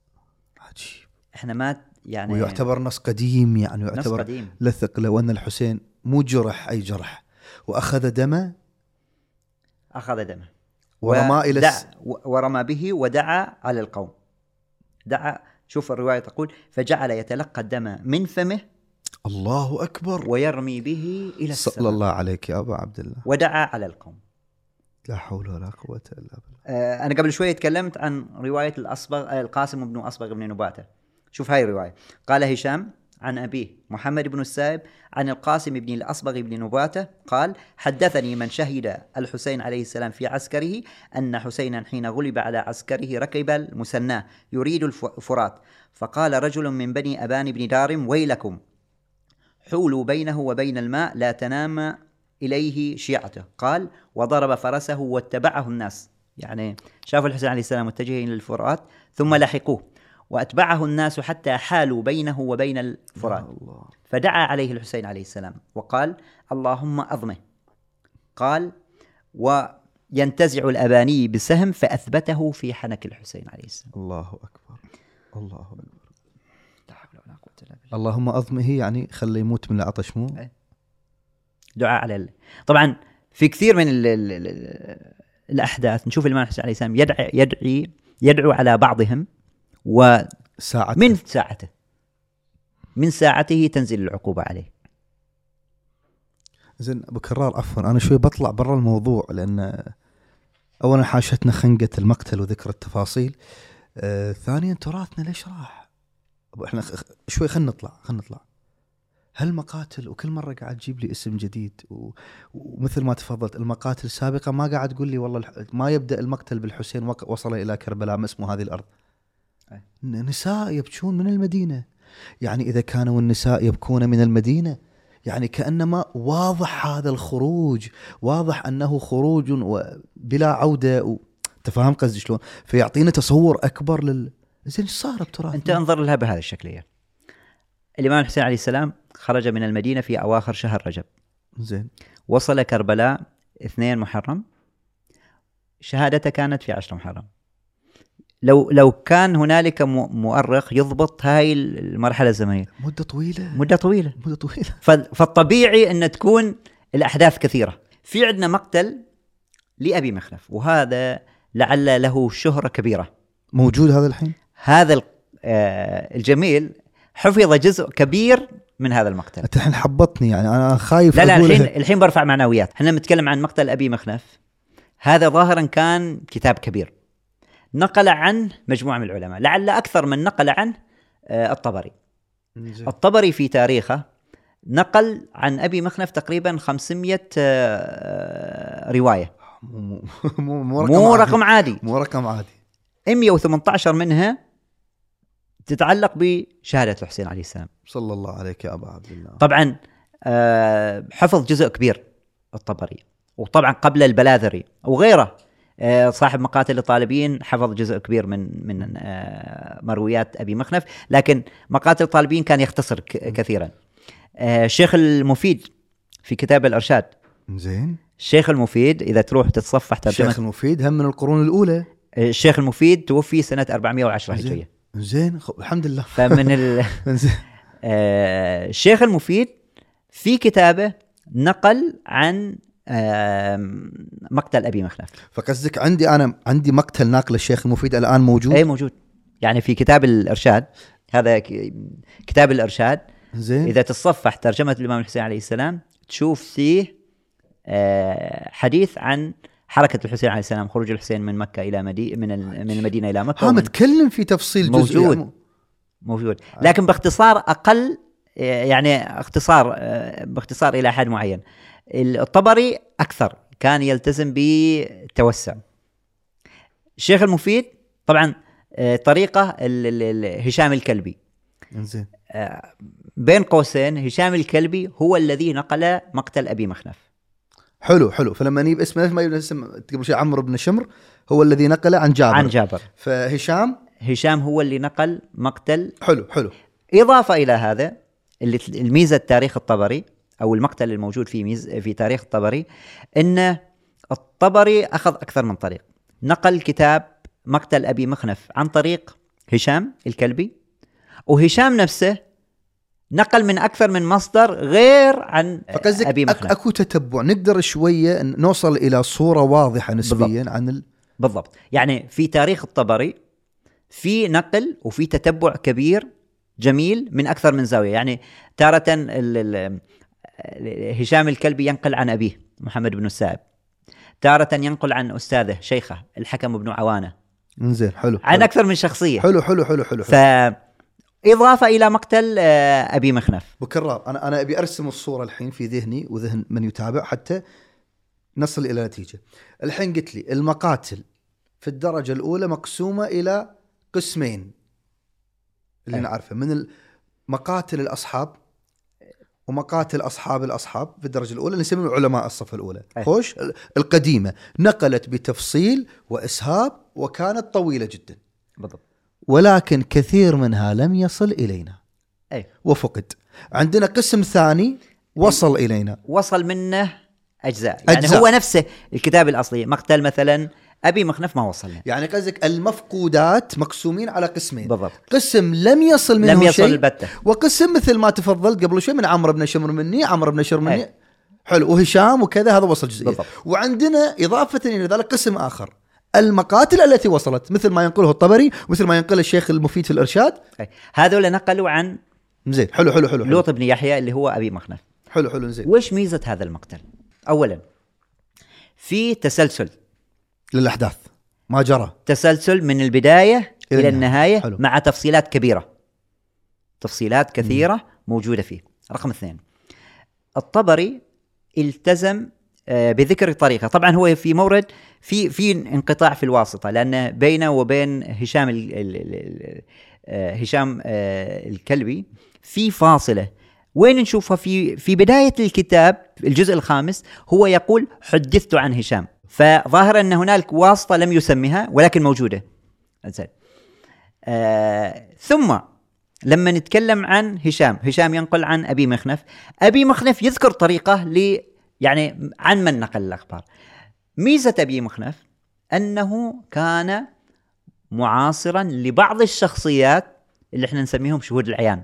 عجيب. إحنا ما يعني ويعتبر نص قديم يعني نص يعتبر قديم. لثق لو أن الحسين مو جرح أي جرح. وأخذ دمه أخذ دمه ورماه إلى ورمى به ودعا على القوم. دعا شوف الرواية تقول فجعل يتلقى الدم من فمه الله أكبر. ويرمي به إلى صلى السماء. الله عليك يا أبا عبد الله. ودعا على القوم. لا حول ولا قوة إلا بالله. آه، أنا قبل شوية تكلمت عن رواية الاصبغ آه، القاسم بن أصبغ بن نباتة. شوف هاي الرواية. قال هشام عن أبيه محمد بن السائب عن القاسم بن الأصبغ بن نباتة قال حدثني من شهد الحسين عليه السلام في عسكره أن حسينا حين غلب على عسكره ركب المسناه يريد الف- الفرات. فقال رجل من بني أبان بن دارم ويلكم حولوا بينه وبين الماء لا تنام إليه شيعته. قال وضرب فرسه واتبعه الناس. يعني شافوا الحسين عليه السلام متجه إلى الفرات ثم لحقوه. وأتبعه الناس حتى حالوا بينه وبين الفرات. فدعا عليه الحسين عليه السلام وقال اللهم أضمه قال وينتزع الأباني بسهم فأثبته في حنك الحسين عليه السلام. الله أكبر. الله أكبر. لا حول ولا قوة إلا بالله. اللهم اضمه يعني خليه يموت من العطش مو؟ أي. دعاء على ال... طبعا في كثير من ال... ال... ال... الأحداث نشوف الإمام الحسين عليه السلام يدعي يدعي يدعو على بعضهم ومن ساعة ساعته. من ساعته تنزل العقوبة عليه. زين أبو كرار عفوا أنا شوي بطلع برا الموضوع لأن اولا حاشتنا خنقة المقتل وذكر التفاصيل. آه ثانيا تراثنا ليش راح؟ إحنا شوي خلينا نطلع خلينا نطلع. هالمقاتل وكل مرة قاعد تجيب لي اسم جديد و... ومثل ما تفضلت المقاتل السابقة ما قاعد تقول لي والله. ما يبدأ المقتل بالحسين. وصل إلى كربلاء ما اسمه هذه الأرض أي. نساء يبكون من المدينة يعني إذا كانوا النساء يبكون من المدينة يعني كأنما واضح هذا الخروج واضح أنه خروج بلا عودة و... أنت فاهم قصدي شلون؟ فيعطينا تصور أكبر لل زين إيش صار بتراث؟ أنت أنظر لها بهذه الشكلية الإمام الحسين عليه السلام خرج من المدينة في أواخر شهر رجب. زين. وصل كربلاء اثنين محرم. شهادته كانت في عشر محرم. لو لو كان هنالك مؤرخ يضبط هاي المرحلة الزمنية. مدة طويلة. مدة طويلة. مدة طويلة. فالطبيعي أن تكون الأحداث كثيرة. في عندنا مقتل لأبي مخلف وهذا لعل له شهرة كبيرة. موجود هذا الحين؟ هذا آه، الجميل حفظ جزء كبير من هذا المقتل. أنت الحين حبطني يعني أنا خايف لا لا. الحين الحين برفع معنويات. إحنا نتكلم عن مقتل أبي مخنف هذا ظاهرا كان كتاب كبير. نقل عنه مجموعة من العلماء لعل أكثر من نقل عنه آه، الطبري. زين. الطبري في تاريخه نقل عن أبي مخنف تقريبا 500 آه، رواية. مو مو مو رقم مو عادي. رقم عادي. مو رقم عادي. 118 منها تتعلق بشهادة الحسين عليه السلام. صلى الله عليك يا أبا عبد الله. طبعا آه، حفظ جزء كبير الطبري وطبعا قبل البلاذري وغيره. آه، صاحب مقاتل الطالبين حفظ جزء كبير من من آه، مرويات أبي مخنف لكن مقاتل الطالبين كان يختصر كثيرا. الشيخ المفيد في كتاب الإرشاد. زين. الشيخ المفيد إذا تروح تتصفح الشيخ ترجمه المفيد هم من القرون الأولى. الشيخ المفيد توفي سنة 410 زين. هجرية. زين خ- الحمد لله. فمن ال... آه، الشيخ المفيد في كتابه نقل عن مقتل أبي مخلف. فقصدك عندي أنا عندي مقتل ناقل الشيخ المفيد الآن موجود؟ أي موجود. يعني في كتاب الإرشاد هذا كتاب الإرشاد. زين. إذا تتصفح ترجمة الإمام الحسين عليه السلام تشوف فيه آه، حديث عن حركة الحسين عليه السلام خروج الحسين من مكة إلى مدي من من المدينة إلى مكة ها متكلم في تفصيل جزئي موجود. يعني موجود. لكن باختصار أقل يعني اختصار آه، باختصار إلى حد معين. الطبري أكثر كان يلتزم بتوسع. الشيخ المفيد طبعا آه، طريقة هشام الكلبي. زين آه، بين قوسين هشام الكلبي هو الذي نقل مقتل أبي مخنف. حلو حلو. فلما نجيب اسمه نفس ما يجيب اسم قبل شوي عمرو بن شمر هو الذي نقل عن جابر. عن جابر. فهشام؟ هشام هو اللي نقل مقتل. حلو حلو. إضافة إلى هذا اللي الميزة التاريخ الطبري أو المقتل الموجود في ميز في تاريخ الطبري أن الطبري أخذ أكثر من طريق. نقل كتاب مقتل أبي مخنف عن طريق هشام الكلبي وهشام نفسه نقل من أكثر من مصدر غير عن فقصدك أك- مخنف أكو تتبع. نقدر شوية نوصل إلى صورة واضحة نسبيا عن ال... بالضبط. يعني في تاريخ الطبري في نقل وفي تتبع كبير جميل من أكثر من زاوية. يعني تارة ال ال هشام الكلبي ينقل عن أبيه محمد بن السائب. تارة ينقل عن أستاذه شيخه الحكم بن عوانة. زين حلو عن حلو. أكثر من شخصية. حلو حلو حلو حلو, ف حلو. إضافة إلى مقتل آه، أبي مخنف بكرار أنا أنا أبي أرسم الصورة الحين في ذهني وذهن من يتابع حتى نصل إلى نتيجة. الحين قلت لي المقاتل في الدرجة الأولى مقسومة إلى قسمين اللي أي. نعرفه من مقاتل الأصحاب ومقاتل أصحاب الأصحاب في الدرجة الأولى اللي نسميهم علماء الصف الأولى. خوش ال- القديمة نقلت بتفصيل وإسهاب وكانت طويلة جدا بالضبط ولكن كثير منها لم يصل إلينا. أي. وفقد. عندنا قسم ثاني وصل إلينا. وصل منه أجزاء. يعني أجزاء. هو نفسه الكتاب الأصلي. مقتل مثلا أبي مخنف ما وصلنا يعني قصدك المفقودات مقسومين على قسمين. بالضبط. قسم لم يصل منه لم يصل شيء. البته وقسم مثل ما تفضلت قبل شوي من عمرو بن شمر مني عمرو بن شمر مني. أي. حلو. وهشام وكذا هذا وصل جزئيا. وعندنا إضافة إلى ذلك قسم آخر. المقاتل التي وصلت مثل ما ينقله الطبري مثل ما ينقل الشيخ المفيد في الإرشاد. هذول نقلوا عن زين حلو حلو حلو حلو. لوط بن يحيى اللي هو أبي مخنف. حلو حلو زين. وش ميزة هذا المقتل؟ اولا في تسلسل. للأحداث ما جرى. تسلسل من البداية إلى إلى النهاية. النهاية حلو. مع تفصيلات كبيرة. تفصيلات كثيرة موجودة فيه. رقم اثنين الطبري التزم آه، بذكر الطريقة طبعا هو في مورد في في انقطاع في الواسطة لأن بينه وبين هشام ال ال ال آه، هشام آه، الكلبي في فاصلة. وين نشوفها؟ في في بداية الكتاب الجزء الخامس هو يقول حدثت عن هشام. فظاهر أن هنالك واسطة لم يسمها ولكن موجودة. زين. آه ثم لما نتكلم عن هشام هشام ينقل عن أبي مخنف. أبي مخنف يذكر طريقة ل يعني عن من نقل الأخبار. ميزة أبي مخنف أنه كان معاصرا لبعض الشخصيات اللي إحنا نسميهم شهود العيان.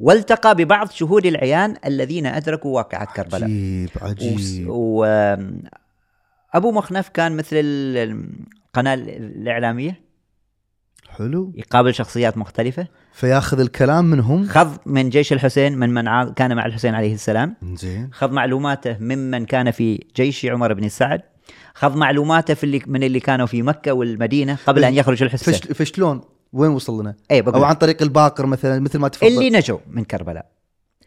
والتقى ببعض شهود العيان الذين أدركوا واقعة كربلاء. عجيب عجيب. و... أبو مخنف كان مثل ال- القناة الإعلامية. حلو. يقابل شخصيات مختلفة. فياخذ الكلام منهم. خذ من جيش الحسين من من كان مع الحسين عليه السلام. زين. خذ معلوماته ممن كان في جيش عمر بن سعد. خذ معلوماته في اللي من اللي كانوا في مكة والمدينة قبل أن يخرج الحسين. فش فشلون؟ وين وصل لنا اي أو عن طريق الباقر مثلا مثل ما تفضل. اللي نجوا من كربلاء.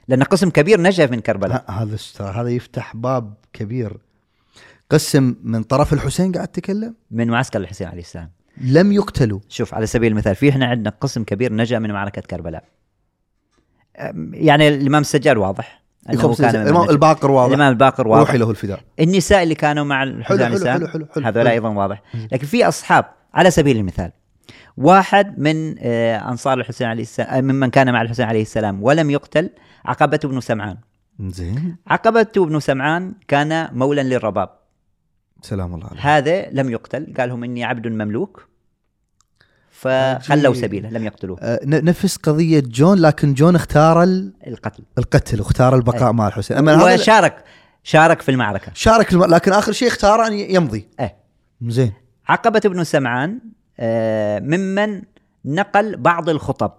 لأن قسم كبير نجا من كربلاء. هذا هذا يفتح باب كبير. قسم من طرف الحسين قاعد تتكلم من معسكر الحسين عليه السلام. لم يقتلوا. شوف على سبيل المثال في إحنا عندنا قسم كبير نجا من معركة كربلاء. يعني الإمام السجاد واضح. من الباقر واضح. الإمام الباقر واضح. روحي له الفداء. النساء اللي كانوا مع الحسين حلو عليه حلو السلام حلو حلو حلو. هذول. أيضا واضح. لكن في أصحاب على سبيل المثال واحد من آه، أنصار الحسين عليه السلام آه، ممن كان مع الحسين عليه السلام ولم يقتل عقبة بن سمعان. زين. عقبة بن سمعان كان مولا للرباب. سلام الله عليه هذا لم يقتل قال لهم إني عبد مملوك فخلوا. سبيله لم يقتلوه. آه، ن- نفس قضية جون لكن جون اختار ال- القتل. القتل واختار البقاء أي. مع الحسين. أما هذا وشارك شارك في المعركة. شارك الم... لكن آخر شيء اختار أن يمضي. إيه. زين. عقبة بن سمعان آه، ممن نقل بعض الخطب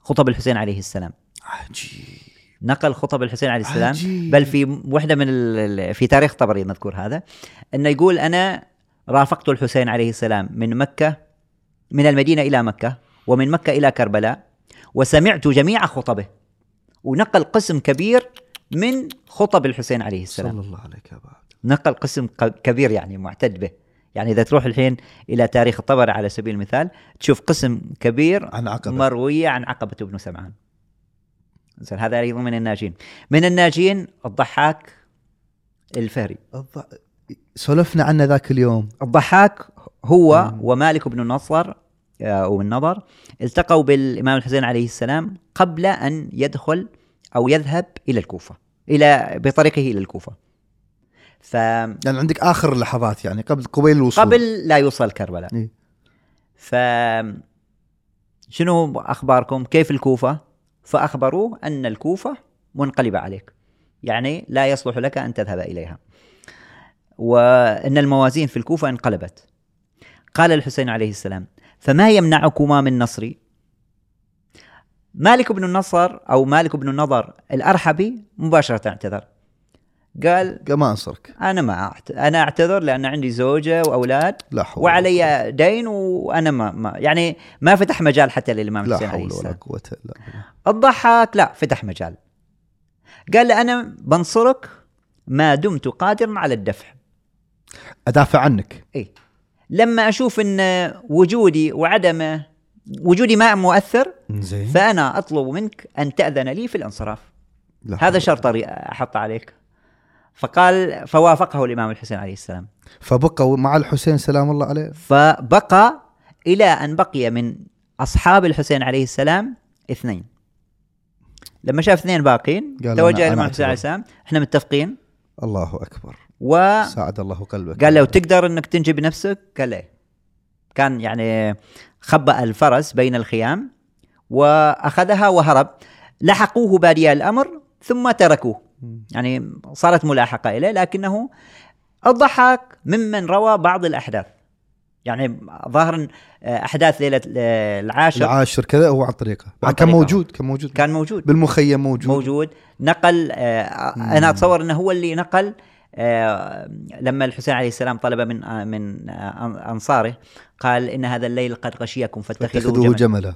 خطب الحسين عليه السلام. عجيب. نقل خطب الحسين عليه السلام عجيب. بل في واحدة من ال- في تاريخ طبري نذكر هذا إنه يقول أنا رافقت الحسين عليه السلام من مكة من المدينة إلى مكة ومن مكة إلى كربلاء وسمعت جميع خطبه ونقل قسم كبير من خطب الحسين عليه السلام. صلى الله عليك يا بعد. نقل قسم كبير يعني معتد به. يعني إذا تروح الحين إلى تاريخ الطبري على سبيل المثال تشوف قسم كبير عن عقبة. مروية عن عقبة بن سمعان. زين هذا أيضا من الناجين. من الناجين الضحاك الفهري. الض- سولفنا عنه ذاك اليوم. الضحاك هو مم. ومالك بن النصر آه، أو النضر التقوا بالإمام الحسين عليه السلام قبل أن يدخل أو يذهب إلى الكوفة إلى بطريقه إلى الكوفة. ف يعني عندك آخر اللحظات يعني قبل قبيل الوصول. قبل لا يوصل كربلاء. إيه. ف شنو أخباركم؟ كيف الكوفة؟ فأخبروه أن الكوفة منقلبة عليك. يعني لا يصلح لك أن تذهب إليها. وأن الموازين في الكوفة انقلبت. قال الحسين عليه السلام فما يمنعكما من نصري مالك بن النصر أو مالك بن النضر الأرحبي مباشرة اعتذر. قال ما أنصرك. أنا ما أعت... أنا أعتذر لأن عندي زوجة وأولاد لا حول وعلي دين وأنا ما, ما يعني ما فتح مجال حتى للإمام لا حول ولا قوة إلا بالله. الضحاك لا فتح مجال. قال أنا بنصرك ما دمت قادرا على الدفع. أدافع عنك. اي لما أشوف إن وجودي وعدمه وجودي ما مؤثر زين فأنا أطلب منك أن تأذن لي في الانصراف. لا هذا شرط أري- أحط عليك. فقال فوافقه الإمام الحسين عليه السلام. فبقوا مع الحسين سلام الله عليه. فبقى إلى أن بقي من أصحاب الحسين عليه السلام اثنين. لما شاف اثنين باقين قال توجه الإمام الحسين عليه. السلام. إحنا متفقين. الله أكبر. وقال ساعد الله قلبك. له تقدر إنك تنجي بنفسك؟ قال له. كان يعني خبأ الفرس بين الخيام وأخذها وهرب. لحقوه بادية الأمر ثم تركوه. يعني صارت ملاحقة إليه لكنه الضحك ممن روى بعض الأحداث. يعني ظاهرا آه، أحداث ليلة آه، العاشر. العاشر كذا هو عن طريقه. عن كان طريقه. موجود كان موجود. كان موجود. بالمخيم موجود. موجود. نقل آه، أنا أتصور إنه هو اللي نقل لما الحسين عليه السلام طلب من من أنصاره قال إن هذا الليل قد غشيكم فاتخذوه اتخذوه جملا.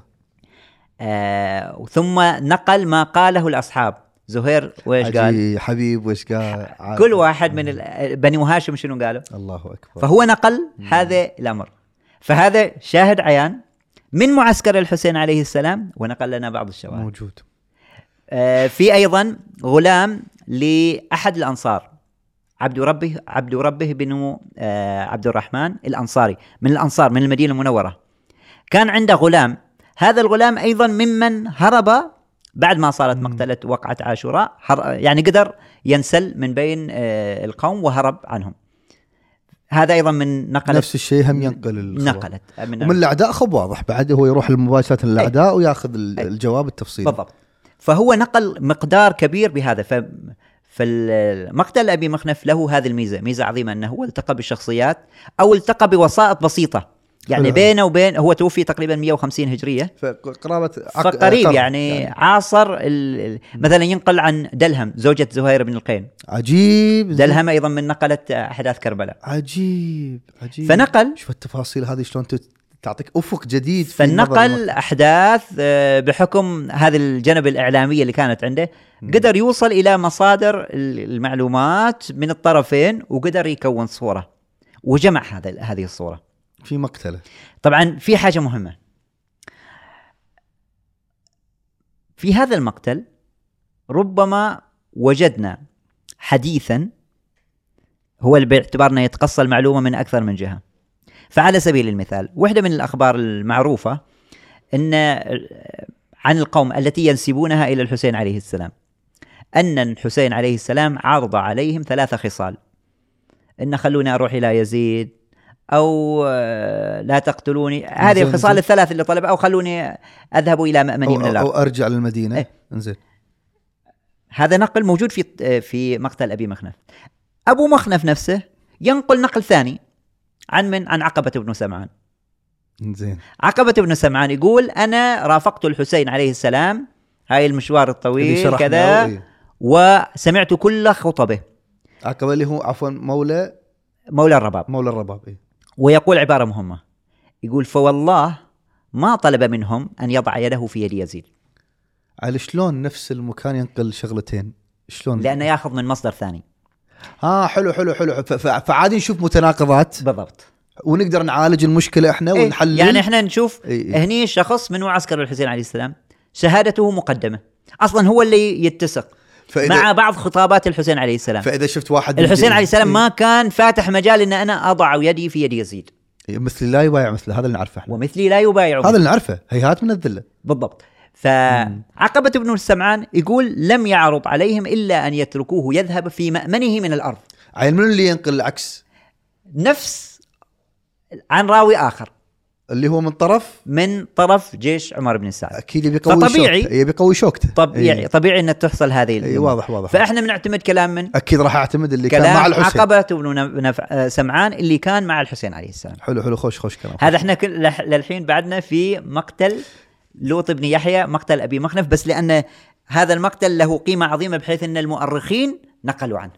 جملا. ثم نقل ما قاله الأصحاب. زهير وإيش قال؟ حبيب وش قال. كل واحد من بني هاشم شنو قالوا؟ الله أكبر. فهو نقل هذا الأمر. فهذا شاهد عيان من معسكر الحسين عليه السلام ونقل لنا بعض الشواهد. موجود. آه، في أيضا غلام لأحد الأنصار عبد ربه عبد ربه بن آه، عبد الرحمن الأنصاري من الأنصار من المدينة المنورة. كان عنده غلام. هذا الغلام أيضا ممن هرب بعد ما صارت مقتلة وقعة عاشوراء يعني قدر ينسل من بين آه، القوم وهرب عنهم. هذا أيضا من نقلت نفس الشيء هم ينقل الخبر. نقلت. من ومن الأعداء خب واضح بعد هو يروح مباشره للأعداء وياخذ أي. الجواب التفصيلي. بالضبط. فهو نقل مقدار كبير بهذا. ف فالمقتل أبي مخنف له هذه الميزة ميزة عظيمة أنه هو التقى بالشخصيات أو التقى بوسائط بسيطة. يعني. بينه وبين هو توفي تقريبا 150 هجرية. فقرابه عق- فقريب قرن يعني, يعني. عاصر ال... مثلا ينقل عن دلهم زوجة زهير بن القين عجيب. دلهم أيضا من نقلت أحداث كربلاء. عجيب عجيب. فنقل شوف التفاصيل هذه شلون تعطيك أفق جديد في فنقل أحداث آه، بحكم هذه الجنب الإعلامية اللي كانت عنده. قدر يوصل إلى مصادر ال- المعلومات من الطرفين وقدر يكون صورة. وجمع هذا هذه الصورة. في مقتلة. طبعا في حاجة مهمة. في هذا المقتل ربما وجدنا حديثا هو باعتبارنا يتقصى المعلومة من أكثر من جهة. فعلى سبيل المثال واحدة من الأخبار المعروفة إن عن القوم التي ينسبونها إلى الحسين عليه السلام. أن الحسين عليه السلام عرض عليهم ثلاث خصال. إن خلوني أروح إلى يزيد أو آه، لا تقتلوني. هذه زين، الخصال زين. الثلاث اللي طلبها أو خلوني أذهب إلى مأمني من أو, الأرض. أو أرجع للمدينة. إيه. إنزين. هذا نقل موجود في في مقتل أبي مخنف. أبو مخنف نفسه ينقل نقل ثاني عن من؟ عن عقبة بن سمعان. إنزين. عقبة بن سمعان يقول أنا رافقت الحسين عليه السلام هاي المشوار الطويل كذا إيه. وسمعت كل خطبه. عقبة اللي هو عفوا مولى مولى الرباب. مولى الرباب إيه. ويقول عبارة مهمة. يقول فوالله ما طلب منهم أن يضع يده في يد يزيد. على شلون نفس المكان ينقل شغلتين؟ شلون؟ لأنه يأخذ من مصدر ثاني. آه حلو حلو حلو. فعادي نشوف متناقضات. بالضبط. ونقدر نعالج المشكلة إحنا إيه، ونحلل. يعني إحنا نشوف إيه، إيه. هني شخص من معسكر الحسين عليه السلام شهادته مقدمة. أصلا هو اللي يتسق. فإذا مع بعض خطابات الحسين عليه السلام. فإذا شفت واحد الحسين عليه السلام إيه. ما كان فاتح مجال إن أنا أضع يدي في يد يزيد. إيه، مثل لا يبايع مثل هذا اللي نعرفه إحنا. ومثلي لا يبايع هذا اللي نعرفه هيهات من الذلة. بالضبط. فعقبة بن السمعان يقول لم يعرض عليهم إلا أن يتركوه يذهب في مأمنه من الأرض. عيل من اللي ينقل العكس؟ نفس عن راوي آخر. اللي هو من طرف من طرف جيش عمر بن سعد. أكيد يبي يقوي فطبيعي- شوكته يبي يقوي شوكته. طبيعي إيه. طبيعي أن تحصل هذه اي. واضح واضح. فإحنا بنعتمد كلام من؟ أكيد راح أعتمد اللي كان مع الحسين. عقبة بن نف... سمعان اللي كان مع الحسين عليه السلام. حلو حلو خوش خوش كلام هذا إحنا كل... لح- للحين بعدنا في مقتل لوط بن يحيى مقتل أبي مخنف بس لأن هذا المقتل له قيمة عظيمة بحيث أن المؤرخين نقلوا عنه.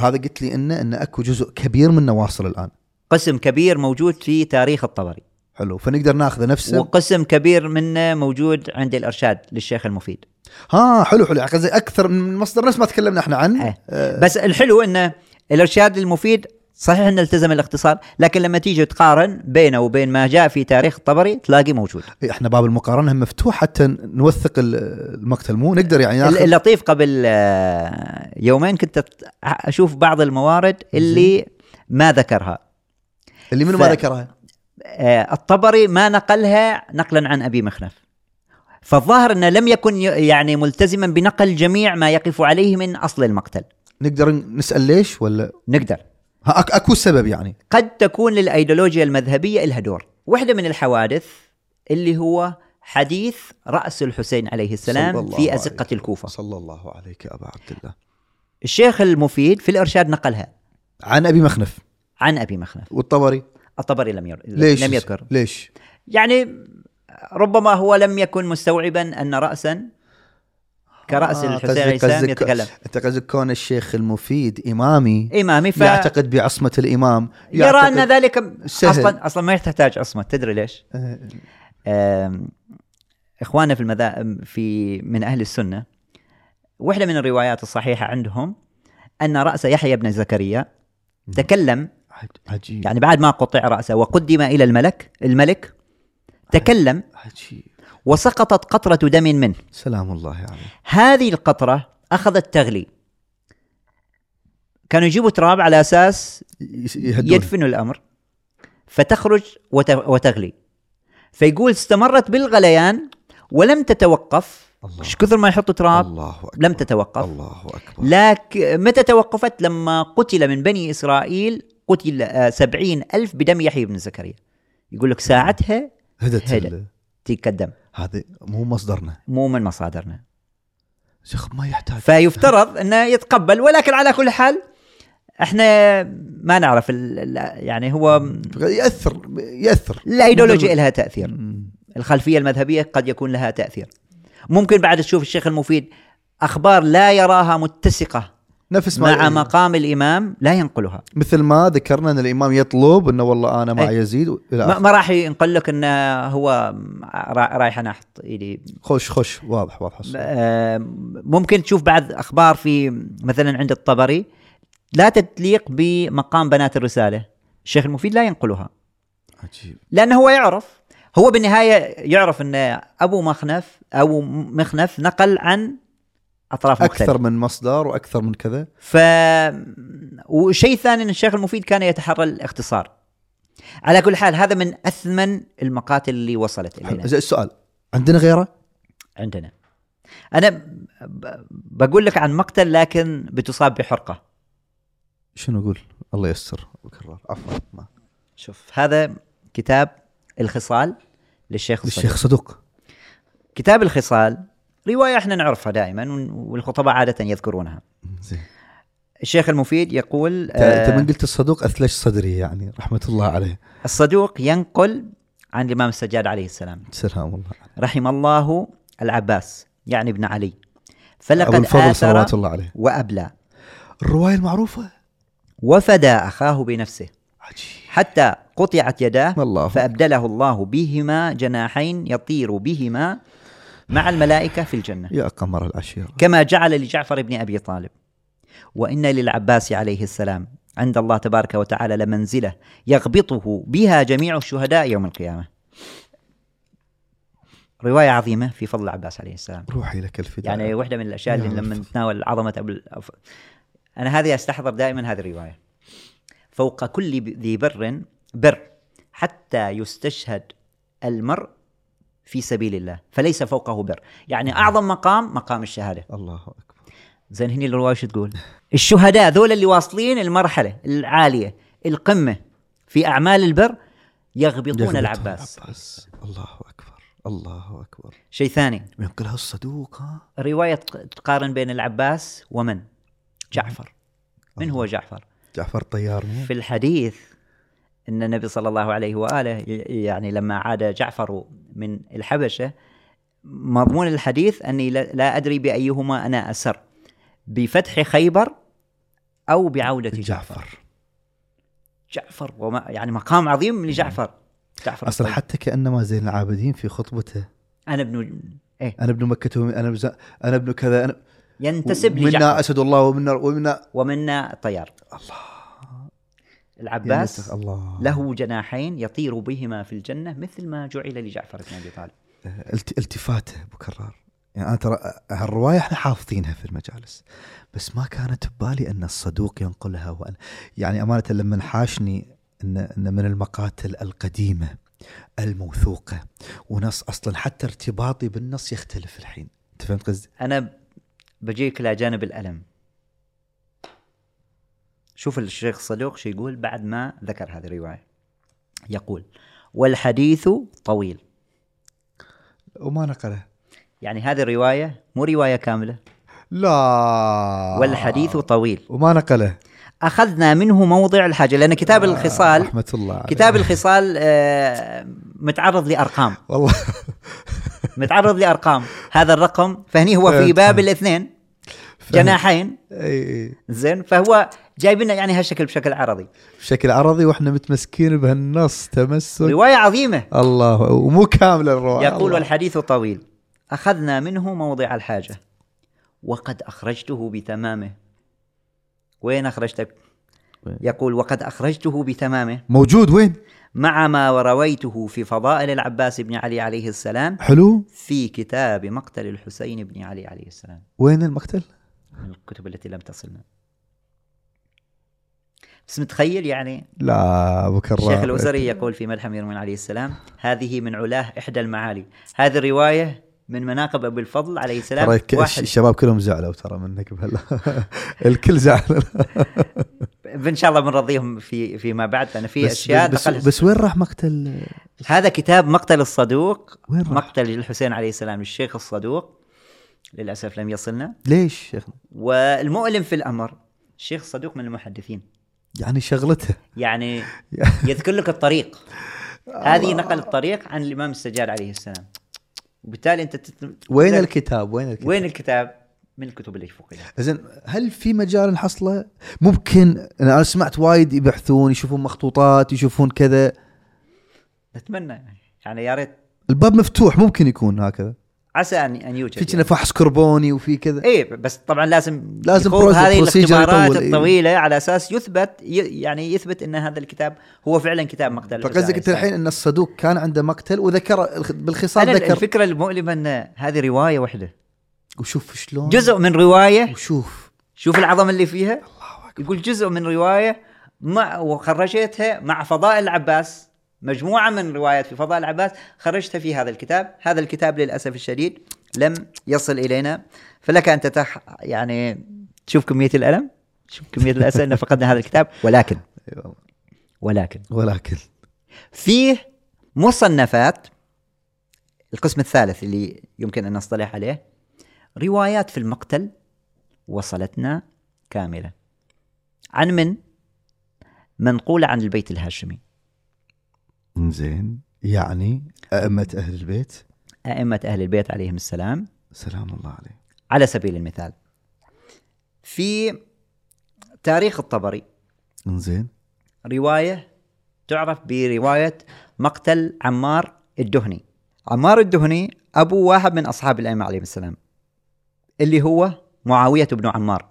هذا قلت لي انه ان أكو جزء كبير منه واصل الآن. قسم كبير موجود في تاريخ الطبري. حلو. فنقدر ناخذه نفسه. وقسم كبير منه موجود عند الإرشاد للشيخ المفيد. ها حلو حلو. يعني قصدي أكثر من مصدر نفس ما تكلمنا إحنا عنه. إيه. آه، بس الحلو إنه الإرشاد المفيد صحيح إنه التزم الاختصار لكن لما تيجي تقارن بينه وبين ما جاء في تاريخ الطبري تلاقي موجود. إيه، إحنا باب المقارنة مفتوح حتى نوثق ال- المقتل. مو نقدر يعني ناخذ اللطيف قبل آه، يومين كنت أشوف بعض الموارد اللي ما ذكرها. اللي منو ف- ما ذكرها؟ الطبري ما نقلها نقلا عن أبي مخنف. فالظاهر أنه لم يكن يعني ملتزما بنقل جميع ما يقف عليه من أصل المقتل. نقدر نسأل ليش ولا؟ نقدر. أكو سبب يعني. قد تكون للأيديولوجيا المذهبية لها دور. واحدة من الحوادث اللي هو حديث رأس الحسين عليه السلام الله في. أزقة الكوفة. صلى الله عليك أبا عبد الله. الشيخ المفيد في الإرشاد نقلها. عن أبي مخنف. عن أبي مخنف. والطبري؟ الطبري لم ير... ليش؟ لم يذكر. ليش؟ يعني ربما هو لم يكن مستوعبا أن راسا كرأس آه، الحسين عليه السلام يتكلم. أنت قصدك كون الشيخ المفيد إمامي إمامي ف يعتقد بعصمة الإمام يرى أن ذلك سهل. أصلا أصلا ما تحتاج عصمة. تدري ليش؟ آه، إخواننا في المذا في من أهل السنة واحدة من الروايات الصحيحة عندهم أن رأس يحيى بن زكريا تكلم عجيب. يعني بعد ما قطع رأسه وقدم إلى الملك الملك تكلم عجيب. وسقطت قطرة دم منه. سلام الله عليه. هذه القطرة أخذت تغلي. كانوا يجيبوا تراب على أساس يس- يهدون. يدفنوا الأمر. فتخرج وت- وتغلي. فيقول استمرت بالغليان ولم تتوقف. الله. إيش كثر ما يحطوا تراب؟ الله أكبر. لم تتوقف. الله أكبر. لكن متى توقفت؟ لما قتل من بني إسرائيل قتل آه، سبعين ألف بدم يحيى بن زكريا. يقول لك ساعتها هدت هدت. ال- تقدم هذا مو مصدرنا. مو من مصادرنا. شيخ ما يحتاج. فيفترض أنه يتقبل ولكن على كل حال إحنا ما نعرف يعني هو يأثر يأثر. الايديولوجيا لها تأثير. الخلفية المذهبية قد يكون لها تأثير. ممكن بعد تشوف الشيخ المفيد أخبار لا يراها متسقة. نفس ما مع مقام الإمام لا ينقلها. مثل ما ذكرنا أن الإمام يطلب أنه والله أنا مع أي. يزيد إلى ما. ما راح ينقل لك أنه هو را- رايح أنا أحط إيدي. خش خش واضح واضح. ممكن تشوف بعض أخبار في مثلا عند الطبري. لا تتليق بمقام بنات الرسالة. الشيخ المفيد لا ينقلها. عجيب. لأنه هو يعرف. هو بالنهاية يعرف أن أبو مخنف أو مخنف نقل عن أطراف أكثر مختلفة. من مصدر وأكثر من كذا. ف وشيء ثاني إن الشيخ المفيد كان يتحرى الاختصار. على كل حال هذا من أثمن المقاتل اللي وصلت الينا زين السؤال عندنا غيره؟ عندنا. أنا بقول لك عن مقتل لكن بتصاب بحرقة. شنو أقول؟ الله يستر بكرر عفوا ما. شوف هذا كتاب الخصال للشيخ الصدوق. الشيخ صدوق كتاب الخصال رواية إحنا نعرفها دائما والخطباء عادة يذكرونها. زين. الشيخ المفيد يقول انت آه من قلت الصدوق أثلج صدري يعني رحمة الله عليه. الصدوق ينقل عن الإمام السجاد عليه السلام. سلام الله رحم الله العباس يعني ابن علي. فلقد الفضل صلوات آثر الله عليه. وأبلى. الرواية المعروفة؟ وفدى أخاه بنفسه. عجيب. حتى قطعت يداه الله فأبدله الله بهما جناحين يطير بهما. مع الملائكة في الجنة. يا قمر العشيرة. كما جعل لجعفر بن أبي طالب. وإن للعباس عليه السلام عند الله تبارك وتعالى لمنزلة يغبطه بها جميع الشهداء يوم القيامة. رواية عظيمة في فضل العباس عليه السلام. روحي لك الفداء. يعني واحدة من الأشياء اللي. لما نتناول عظمة أبو الأف... أنا هذه أستحضر دائما هذه الرواية. فوق كل ذي بر بر حتى يستشهد المرء في سبيل الله فليس فوقه بر. يعني أعظم مقام مقام الشهادة. الله أكبر. زين هني الرواية شو تقول؟ الشهداء ذول اللي واصلين المرحلة العالية القمة في أعمال البر يغبطون يغبطون العباس. العباس. الله أكبر الله أكبر. شيء ثاني. ينقلها الصدوق ها؟ رواية تقارن بين العباس ومن؟ جعفر. من هو جعفر؟ جعفر طيار؟ في الحديث إن النبي صلى الله عليه وآله يعني لما عاد جعفر من الحبشة مضمون الحديث أني لا أدري بأيهما أنا أسر بفتح خيبر أو بعودة جعفر. جعفر. جعفر وما يعني مقام عظيم لجعفر. جعفر أصلا. حتى كأنما زين العابدين في خطبته. أنا ابن إيه. أنا ابن مكة أنا بز... أنا ابن كذا أنا ينتسب منا لجعفر. أسد الله ومنا ومنا ومنا طيار الله. العباس الله. له جناحين يطير بهما في الجنة مثل ما جعل لجعفر بن أبي طالب. الت... التفاته كرار. يعني أنا ترى هالروايه إحنا حافظينها في المجالس بس ما كانت ببالي أن الصدوق ينقلها وأن يعني أمانة لما حاشني ان أن من المقاتل القديمة الموثوقة ونص أصلا حتى ارتباطي بالنص يختلف الحين. أنت فهمت قصدي؟ أنا بجيك إلى جانب الألم. شوف الشيخ الصدوق شو يقول بعد ما ذكر هذه الرواية. يقول والحديث طويل. وما نقله يعني هذه الرواية مو رواية كاملة. لا. والحديث طويل. وما نقله أخذنا منه موضع الحاجة لأن كتاب الخصال رحمة الله عليه. كتاب الخصال آه، متعرض لأرقام. والله. متعرض لأرقام. هذا الرقم فهني هو في باب الاثنين. جناحين. زين فهو جايب لنا يعني هالشكل بشكل عرضي. بشكل عرضي وإحنا متمسكين بهالنص تمسك. رواية عظيمة. الله ومو كاملة الرواية. يقول الله. والحديث طويل. أخذنا منه موضع الحاجة. وقد أخرجته بتمامه. وين أخرجتك؟ يقول وقد أخرجته بتمامه. موجود وين؟ مع ما رويته في فضائل العباس بن علي عليه السلام. حلو. في كتاب مقتل الحسين بن علي عليه السلام. وين المقتل؟ من الكتب التي لم تصلنا. بس متخيل يعني؟ لا أبو كرام الشيخ الوزري يقول في مدح امير المؤمنين عليه السلام هذه من علاه إحدى المعالي. هذه الرواية من مناقب أبو الفضل عليه السلام ترى واحد. الشباب كلهم زعلوا ترى منك بهلا. الكل زعل. إن شاء الله بنرضيهم في فيما بعد. لأن في بس, أشياء بس, دخلها- بس وين راح مقتل؟ هذا كتاب مقتل الصدوق وين راح؟ مقتل الحسين عليه السلام للشيخ الصدوق. للأسف لم يصلنا. ليش شيخ؟ والمؤلم في الأمر الشيخ الصدوق من المحدثين. يعني شغلته يعني يذكر لك الطريق هذه نقل الطريق عن الإمام السجاد عليه السلام وبالتالي أنت تت... وين الكتاب؟ وين الكتاب؟ وين الكتاب؟ من الكتب اللي فوقها زين هل في مجال نحصله؟ ممكن أنا سمعت وايد يبحثون يشوفون مخطوطات يشوفون كذا نتمنى يعني. يعني يا ريت الباب مفتوح ممكن يكون هكذا عسى ان أن يوجد في كنا فحص كربوني وفي كذا. اي بس طبعا لازم لازم هذه الاختبارات إيه. الطويلة على أساس يثبت يعني يثبت إن هذا الكتاب هو فعلا كتاب مقتل فقصدك عليه أنت. الحين إن الصدوق كان عنده مقتل وذكر الخ- بالخصال أنا ذكر الفكرة المؤلمة إن هذه رواية واحدة وشوف شلون؟ جزء من رواية. وشوف. شوف العظمه اللي فيها. الله أكبر. يقول جزء من رواية مع وخرجتها مع فضائل العباس. مجموعة من روايات في فضائل العباس خرجتها في هذا الكتاب. هذا الكتاب للأسف الشديد لم يصل إلينا. فلك أن تتح يعني تشوف كمية الألم؟ شوف كمية الأسى ان فقدنا هذا الكتاب؟ ولكن. ولكن. ولكن. فيه مصنفات القسم الثالث اللي يمكن أن نصطلح عليه روايات في المقتل وصلتنا كاملة. عن من؟ منقوله عن البيت الهاشمي. زين يعني أئمة أهل البيت. أئمة أهل البيت عليهم السلام. سلام الله عليه على سبيل المثال في تاريخ الطبري. زين رواية تعرف برواية مقتل عمار الدهني. عمار الدهني أبو واحد من أصحاب الأئمة عليهم السلام اللي هو معاوية بن عمار.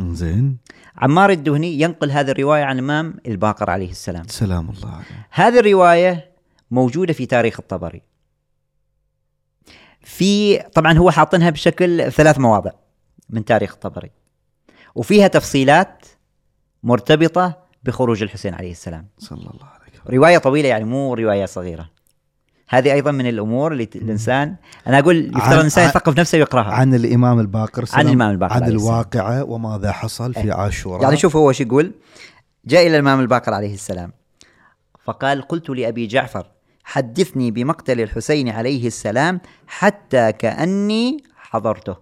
زين عمار الدهني ينقل هذه الرواية عن الامام الباقر عليه السلام. سلام الله عليه. هذه الرواية موجودة في تاريخ الطبري. في طبعا هو حاطنها بشكل ثلاث مواضع من تاريخ الطبري. وفيها تفصيلات مرتبطة بخروج الحسين عليه السلام. صلى الله عليه رواية طويلة يعني مو رواية صغيرة. هذه أيضا من الأمور اللي الإنسان أنا أقول يفترض عن- الإنسان عن- يثقف نفسه ويقراها عن الإمام الباقر سلام الإمام الباقر عن. الواقعه وماذا حصل في عاشوراء. يعني شوف هو شو يقول؟ جاء إلى الإمام الباقر عليه السلام فقال قلت لأبي جعفر حدثني بمقتل الحسين عليه السلام حتى كأني حضرته.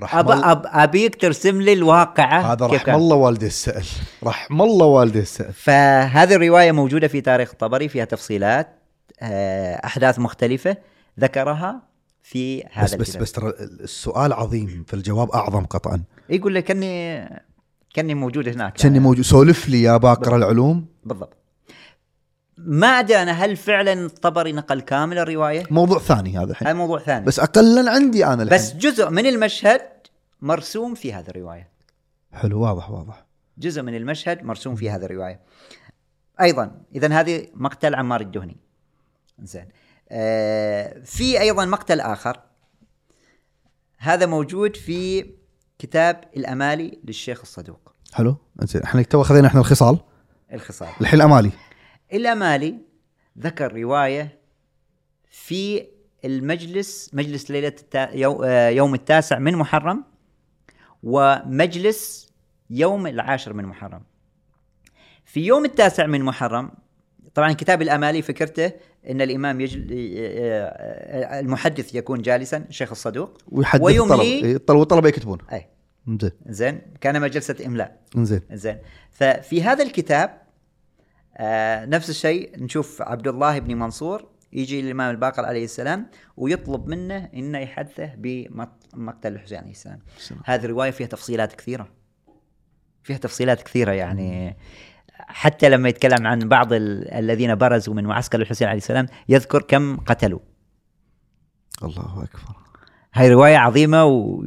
رحم أب أبيك ترسم لي الواقعة هذا رحم. الله والده السأل رحم الله والده السأل. فهذه الرواية موجودة في تاريخ الطبري فيها تفصيلات. أحداث مختلفة ذكرها في هذا بس بس الكتاب. بس ترى السؤال عظيم فالجواب أعظم قطعا. يقول لك كأني كأني موجود هناك. كأني موجود. سولف لي يا باقر العلوم. بالضبط. ما أدري أنا هل فعلا الطبري نقل كامل الرواية؟ موضوع ثاني هذا الحين. هذا موضوع ثاني. بس اقلا عندي أنا الحين. بس جزء من المشهد مرسوم في هذه الرواية. حلو واضح واضح. جزء من المشهد مرسوم في هذه الرواية. أيضا اذا هذه مقتل عمار الدهني زين آه في أيضا مقتل آخر. هذا موجود في كتاب الأمالي للشيخ الصدوق. حلو. زين إحنا تو أخذنا إحنا الخصال. الخصال. الحين الامالي الأمالي ذكر رواية في المجلس مجلس ليلة التا... آه، يوم التاسع من محرم ومجلس يوم العاشر من محرم. في يوم التاسع من محرم طبعا كتاب الأمالي فكرته إن الإمام يجل المحدث يكون جالسا الشيخ الصدوق ويحدد ويملي- الطلبة. إيه، الطلبه والطلبه يكتبون. أي. زين. زين. كانما جلسه إملاء. زين. زين. ففي هذا الكتاب آه نفس الشيء نشوف عبد الله بن منصور يجي الامام الباقر عليه السلام ويطلب منه إنه يحدثه بمقتل الحسين عليه السلام. السلام. هذه الرواية فيها تفصيلات كثيرة. فيها تفصيلات كثيرة يعني. حتى لما يتكلم عن بعض ال- الذين برزوا من معسكر الحسين عليه السلام يذكر كم قتلوا. الله أكبر. هاي رواية عظيمة و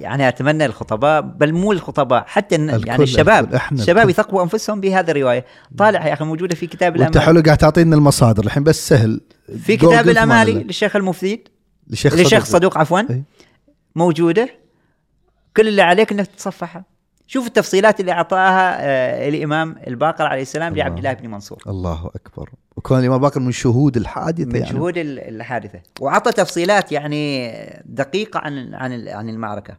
يعني أتمنى الخطباء بل مو الخطباء حتى يعني الشباب. الشباب الكل. يثقفوا أنفسهم بهذه الرواية. طالع يا أخي موجودة في كتاب الامالي حلو قاعد تعطينا المصادر الحين بس سهل. في كتاب ما الامالي. للشيخ المفيد للشيخ للشيخ صدوق. صدوق عفوا. موجودة. كل اللي عليك إنك تتصفحها شوف التفصيلات اللي أعطاها آه الإمام الباقر عليه السلام الله. لعبد الله بن منصور. الله أكبر. وكون الإمام باكر من شهود الحادثة من يعني. شهود ال- الحادثة. وعطى تفصيلات يعني دقيقة عن عن عن المعركة.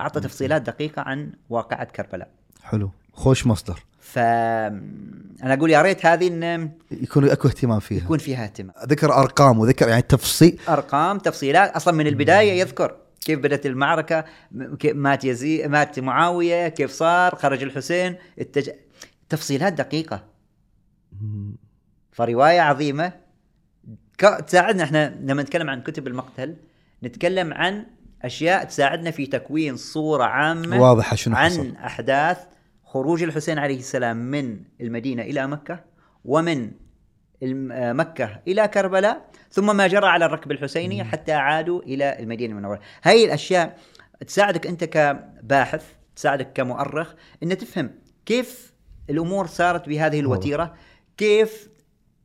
أعطى تفصيلات دقيقة عن واقعة كربلاء. حلو. خوش مصدر. ف أنا أقول يا ريت هذه إن يكون أكو اهتمام فيها. يكون فيها اهتمام. ذكر أرقام وذكر يعني تفصيل. أرقام تفصيلات أصلا من البداية يذكر. كيف م- كيف مات يزيد مات معاوية كيف صار؟ خرج الحسين التج... تفصيلات دقيقة. فرواية عظيمة. ك- تساعدنا إحنا لما نتكلم عن كتب المقتل نتكلم عن أشياء تساعدنا في تكوين صورة عامة واضحة شنو عن حصل. أحداث خروج الحسين عليه السلام من المدينة إلى مكة ومن آه، مكة إلى كربلاء ثم ما جرى على الركب الحسيني حتى عادوا إلى المدينة المنورة. هاي الأشياء تساعدك أنت كباحث تساعدك كمؤرخ إن تفهم كيف الأمور صارت بهذه الوتيرة كيف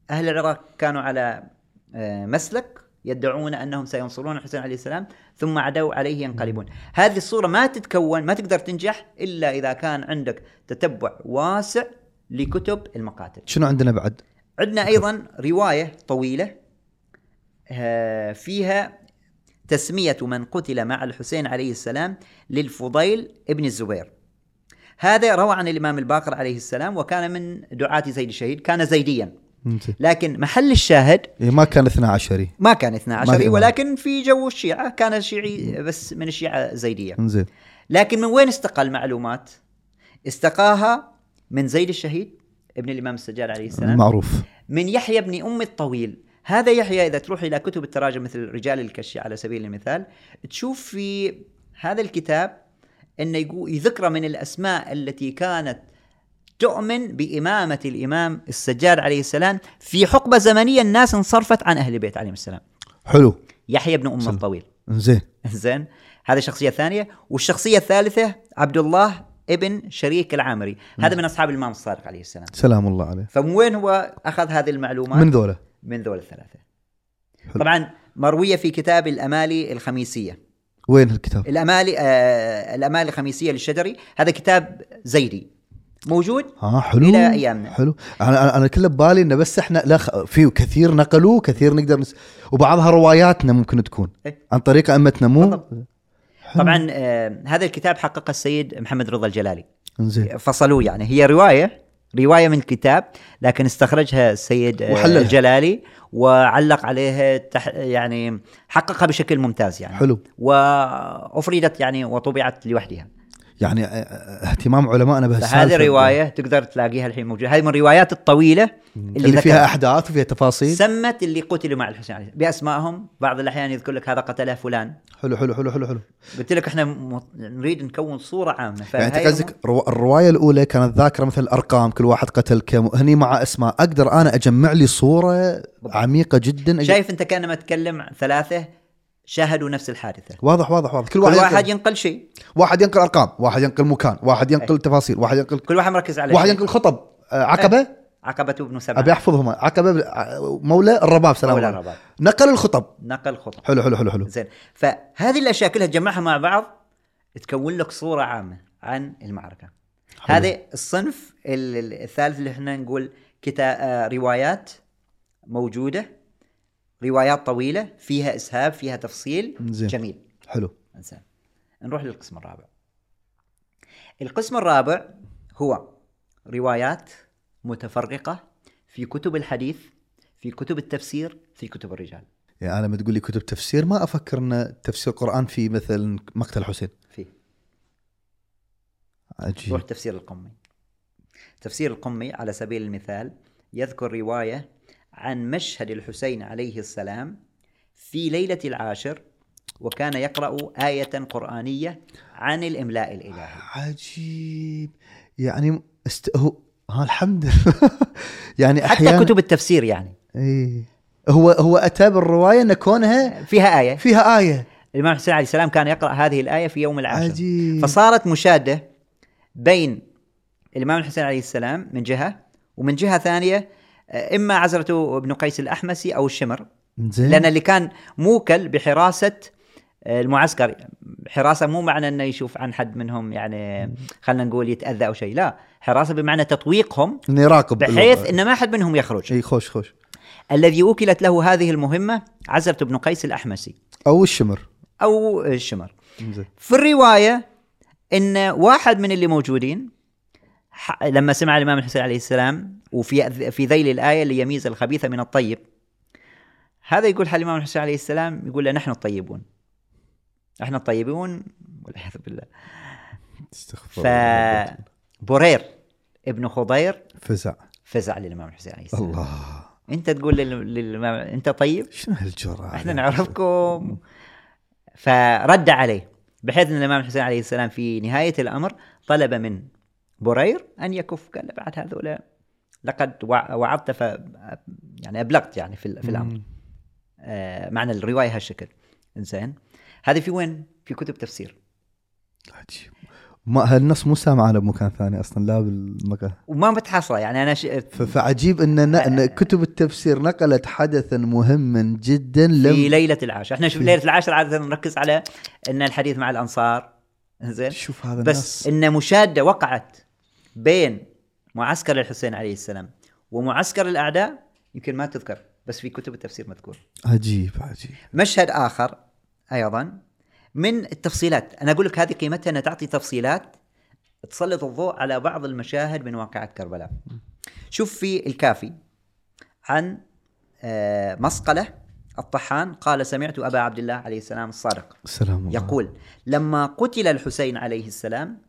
أهل العراق كانوا على آه، مسلك يدعون أنهم سينصرون الحسين عليه السلام ثم عدوا عليه ينقلبون. هذه الصورة ما تتكون ما تقدر تنجح إلا إذا كان عندك تتبع واسع لكتب المقاتل. شنو عندنا بعد؟ عندنا أيضا رواية طويلة فيها تسمية من قتل مع الحسين عليه السلام للفضيل ابن الزبير. هذا روى عن الإمام الباقر عليه السلام وكان من دعاة زيد الشهيد كان زيديا. لكن محل الشاهد إيه ما كان 12 ما كان 12 ما في- ولكن في جو الشيعة كان شيعي بس من الشيعة زيدية. لكن من وين استقى المعلومات استقاها من زيد الشهيد ابن الإمام السجاد عليه السلام. معروف. من يحيى بن أم الطويل. هذا يحيى إذا تروح إلى كتب التراجم مثل رجال الكشي على سبيل المثال تشوف في هذا الكتاب يقول يذكر من الأسماء التي كانت تؤمن بإمامة الإمام السجاد عليه السلام في حقبة زمنية الناس انصرفت عن أهل البيت عليهم السلام. حلو. يحيى بن أم سلام. الطويل. زين. زين. هذه الشخصية الثانية. والشخصية الثالثة عبد الله ابن شريك العامري. هذا من أصحاب الإمام الصادق عليه السلام. سلام الله عليه. فمن وين هو أخذ هذه المعلومات؟ من ذولا. من ذول الثلاثة. حلو. طبعا مروية في كتاب الأمالي الخميسية. وين الكتاب؟ الأمالي آه الأمالي الخميسية للشدري هذا كتاب زيدي موجود ها حلو. إلى أيامنا. حلو. أنا أنا, كله ببالي إنه بس إحنا لا خ... في كثير نقلوه كثير نقدر نس... وبعضها رواياتنا ممكن تكون. إيه. عن طريق ائمتنا مو. طبعا آه هذا الكتاب حققه السيد محمد رضا الجلالي. زين فصلوه يعني. هي رواية رواية من الكتاب لكن استخرجها السيد آه، وحللها. الجلالي وعلق عليها تح يعني حققها بشكل ممتاز يعني. حلو. وأفردت يعني وطبعت لوحدها. يعني اه- اه- اهتمام علمائنا بهالسالفة. فهذه رواية تقدر تلاقيها الحين موجودة. هذه من الروايات الطويلة اللي, اللي, فيها. أحداث وفيها تفاصيل. سمت اللي قتلوا مع الحسين عليه. السلام بأسمائهم بعض الأحيان يذكر لك هذا قتله فلان. حلو حلو حلو حلو حلو. قلت لك إحنا م- نريد نكون صورة عامة. يعني أنت قصدك رو... الرواية الأولى كانت ذاكرة مثل ارقام كل واحد قتل كم هني مع أسماء. أقدر أنا أجمع لي صورة عميقة جدا؟ أج... شايف أنت كأنما تكلم عن ثلاثة شاهدوا نفس الحادثة. واضح واضح واضح. كل كل واحد, واحد ينقل... ينقل شيء. واحد ينقل أرقام واحد ينقل مكان واحد ينقل تفاصيل واحد ينقل كل واحد مركز على واحد. ينقل خطب. آه، عقبة؟ عقبة ابن سبعة. أبي احفظهم عقبة بل- ع- مولى الرباب سلام مولى الله الرباب. نقل الخطب. نقل خطب حلو حلو حلو حلو. زين. فهذه الأشياء كلها تجمعها مع بعض تكون لك صورة عامة عن المعركة. حلو. هذا الصنف ال- ال- الثالث اللي إحنا نقول كتا آه، روايات موجودة روايات طويلة فيها إسهاب فيها تفصيل. زين. جميل. حلو. زين نروح للقسم الرابع. القسم الرابع هو روايات متفرقة في كتب الحديث في كتب التفسير في كتب الرجال. يعني أنا لما تقول لي كتب تفسير ما أفكر إن تفسير القرآن في مثل مقتل الحسين فيه. عجيب. روح تفسير القمي. تفسير القمي على سبيل المثال يذكر رواية عن مشهد الحسين عليه السلام في ليلة العاشر وكان يقرأ آية قرآنية عن الإملاء الإلهي. عجيب. يعني است... هو ها الحمد لله. يعني حتى أحيانا كتب التفسير يعني. إيه. هو هو أتى بالرواية إن كونها فيها آية. فيها آية. الإمام الحسين عليه السلام كان يقرأ هذه الآية في يوم العاشر. عجيب. فصارت مشادة بين الإمام الحسين عليه السلام من جهة ومن جهة ثانية آه، إما عزرة بن قيس الأحمسي أو الشمر. زين. لأن اللي كان موكل بحراسة المعسكر. حراسة مو معنى أنه يشوف عن حد منهم يعني خلينا نقول يتأذى أو شيء لا. حراسة بمعنى تطويقهم انه يراقب بحيث أن ما حد منهم يخرج. إي خوش خوش. الذي وكلت له هذه المهمة عزرة بن قيس الأحمسي. أو الشمر. أو الشمر. زين. في الرواية إن واحد من اللي موجودين لما سمع الإمام الحسين عليه السلام وفي في ذيل الآية ليميز الخبيث من الطيب هذا يقول حال الإمام الحسين عليه السلام يقول له نحن الطيبون. إحنا الطيبون والعياذ بالله. استغفر الله. فبرير ابن خضير. فزع. فزع للإمام الحسين عليه السلام. الله. انت تقول لل- للإمام انت طيب؟ شنو هالجرأة إحنا نعرفكم. فرد عليه. بحيث إن الإمام الحسين عليه السلام في نهاية الأمر طلب من برير أن يكف قال بعد هذول لقد وع- وعظت ف يعني أبلغت يعني في, في الأمر. آه معنى الرواية هالشكل. زين هذه في وين؟ في كتب تفسير. عجيب. ما هالنص مو سامع أنا بمكان ثاني أصلا؟ لا بالمكان. وما بتحصله يعني أنا ش... فعجيب إن ن- إن كتب التفسير نقلت حدثا مهما جدا في لم ليلة العاشر. إحنا شوف ليلة العاشر عادة نركز على إن الحديث مع الأنصار. زين شوف هذا بس النص إن مشادة وقعت بين معسكر الحسين عليه السلام ومعسكر الأعداء يمكن ما تذكر بس في كتب التفسير مذكور. عجيب عجيب. مشهد آخر أيضا. من التفصيلات أنا أقول لك هذه قيمتها إنها تعطي تفصيلات تسلط الضوء على بعض المشاهد من واقعة كربلاء. شوف في الكافي عن آه، مسقلة الطحان قال سمعت أبا عبد الله عليه السلام الصادق سلام الله يقول لما قتل الحسين عليه السلام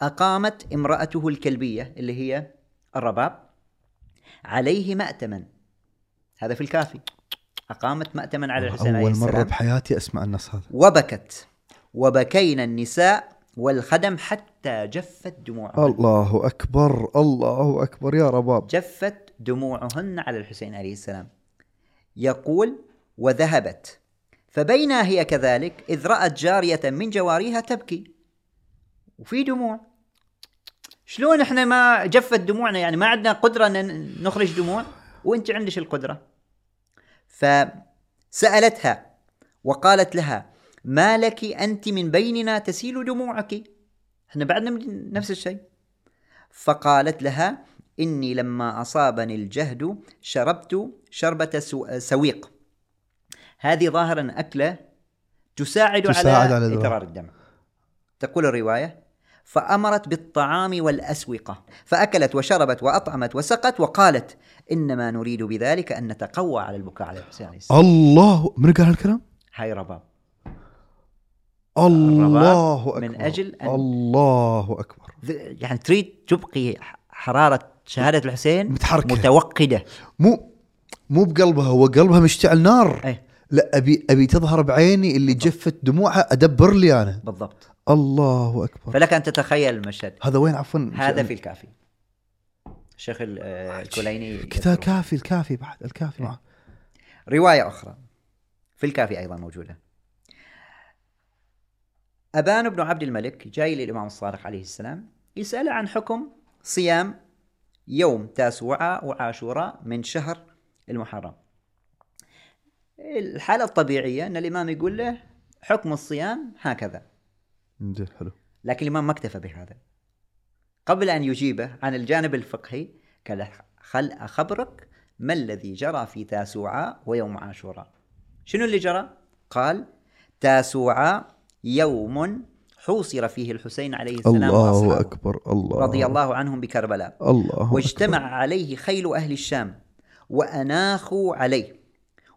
أقامت امرأته الكلبية اللي هي الرباب عليه مأتما. هذا في الكافي. أقامت مأتما على الحسين عليه أول السلام. مره بحياتي أسمع النص هذا. وبكت. وبكينا النساء والخدم حتى جفت دموعهن. الله أكبر الله أكبر. يا رباب. جفت دموعهن على الحسين عليه السلام. يقول وذهبت. فبينا هي كذلك إذ رأت جارية من جواريها تبكي. وفي دموع. شلون إحنا ما جفت دموعنا؟ يعني ما عندنا قدرة إن نخرج دموع؟ وأنت عندك القدرة. فسألتها وقالت لها ما لك أنت من بيننا تسيل دموعك؟ إحنا بعدنا نفس الشيء. فقالت لها إني لما أصابني الجهد شربت شربة سو- سويق. هذه ظاهرا أكلة تساعد, تساعد على, على. إدرار الدم. تقول الرواية؟ فأمرت بالطعام والأسوقة فأكلت وشربت وأطعمت وسقت وقالت إنما نريد بذلك أن نتقوى على البكاء على الحسين عليه السلام. الله من قال هالكلام؟ هاي رباب. الله اكبر من أجل أن- الله أكبر. ذ- يعني تريد تبقي حرارة شهادة الحسين؟ متحركة. متوقدة. مو مو بقلبها هو قلبها مشتعل نار. أي لا أبي أبي تظهر بعيني اللي جفت دموعها أدبر لي أنا. بالضبط. الله أكبر. فلك أن تتخيل المشهد. هذا وين؟ عفوا هذا في الكافي. الشيخ ال- آه، الكليني كتاب. كافي الكافي بعد الكافي معه رواية أخرى. في الكافي أيضا موجودة. أبان بن عبد الملك جاي للإمام الصادق عليه السلام يساله عن حكم صيام يوم تاسوعاء وعاشوراء من شهر المحرم. الحالة الطبيعية أن الإمام يقول له حكم الصيام هكذا. زين حلو. لكن الإمام ما اكتفى بهذا. قبل أن يجيبه عن الجانب الفقهي قال خل أخبرك ما الذي جرى في تاسوعاء ويوم عاشوراء. شنو اللي جرى؟ قال تاسوعاء يوم حوصر فيه الحسين عليه السلام الله وأصحابه. أكبر الله رضي الله عنهم بكربلاء. الله واجتمع عليه خيل أهل الشام وأناخوا عليه.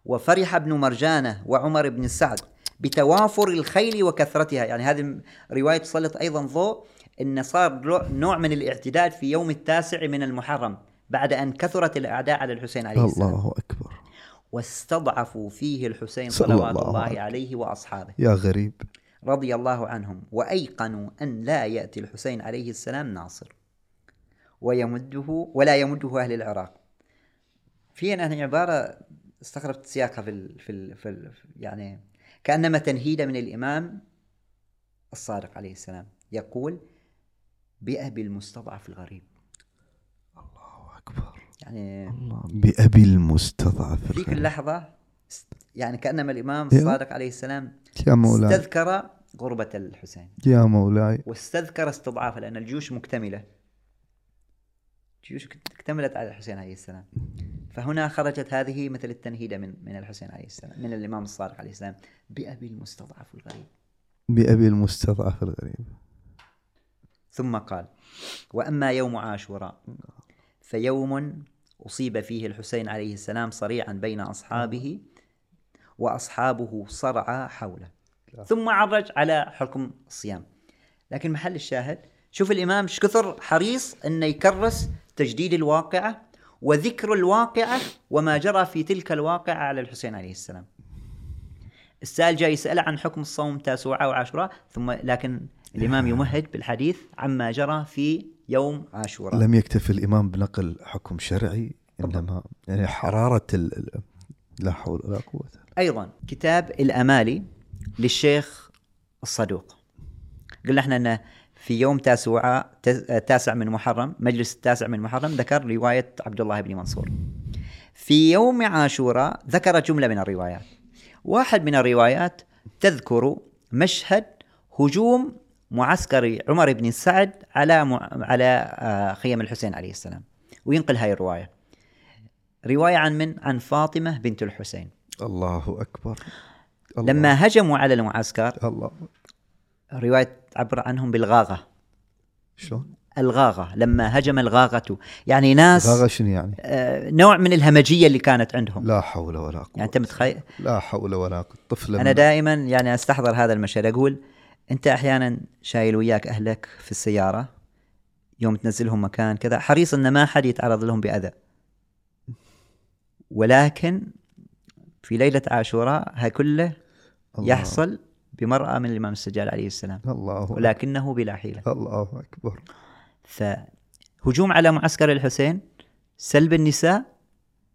وفرح ابن مرجانة وعمر بن سعد. بتوافر الخيل وكثرتها. يعني هذه رواية تسلط أيضا ضوء أن صار نوع من الاعتداد في يوم التاسع من المحرم بعد أن كثرت الأعداء على الحسين عليه السلام. الله أكبر. واستضعفوا فيه الحسين صلوات الله الله عليه. عليه وأصحابه. يا غريب. رضي الله عنهم. وأيقنوا أن لا يأتي الحسين عليه السلام ناصر. ويمده ولا يمده أهل العراق. في أنا عبارة استغربت سياقها في ال في, ال في ال يعني كأنما تنهيدة من الإمام الصادق عليه السلام. يقول بأبي المستضعف الغريب. الله أكبر. يعني الله بأبي المستضعف الغريب. اللحظة يعني كأنما الإمام. الصادق عليه السلام يا مولاي. استذكر غربة الحسين. يا مولاي. واستذكر استضعافه لأن الجيوش مكتملة. الجيوش اكتملت على الحسين عليه السلام. فهنا خرجت هذه مثل التنهيدة من من الحسين عليه السلام من الإمام الصادق عليه السلام بأبي المستضعف الغريب. بأبي المستضعف الغريب. ثم قال وأما يوم عاشوراء فيوم أصيب فيه الحسين عليه السلام صريعا بين أصحابه وأصحابه صرعى حوله. ثم عرج على حكم الصيام. لكن محل الشاهد شوف الإمام إيش كثر حريص أنه يكرس تجديد الواقعة وذكر الواقعة وما جرى في تلك الواقعة على الحسين عليه السلام. السائل جاي يسأل عن حكم الصوم تاسوعة وعاشوراء ثم لكن الإمام يمهد بالحديث عما جرى في يوم عاشوراء. لم يكتفي الإمام بنقل حكم شرعي إنما يعني حرارة لا حول ولا قوة. أيضا كتاب الأمالي للشيخ الصدوق. قلنا إحنا انه في يوم تاسوعة تاسع من محرم مجلس التاسع من محرم ذكر رواية عبد الله بن منصور. في يوم عاشوراء ذكر جملة من الروايات. واحد من الروايات تذكر مشهد هجوم معسكر عمر بن سعد على. على آه، خيم الحسين عليه السلام. وينقل هاي الرواية. رواية عن من؟ عن فاطمة بنت الحسين. الله أكبر. الله. لما هجموا على المعسكر الله. الرواية تعبر عنهم بالغاغة. شلون؟ الغاغة لما هجم الغاغة. يعني ناس غاغة شنو يعني؟ آه، نوع من الهمجية اللي كانت عندهم. لا حول ولا قوة. يعني أنت متخيل؟ لا حول ولا قوة. طفلة أنا دائما يعني أستحضر هذا المشهد. أقول أنت أحيانا شايل وياك أهلك في السيارة يوم تنزلهم مكان كذا حريص أن ما حد يتعرض لهم بأذى. ولكن في ليلة عاشوراء هاي كله. يحصل بمرأة من الإمام السجاد عليه السلام. الله ولكنه بلا حيلة. الله أكبر. فهجوم على معسكر الحسين سلب النساء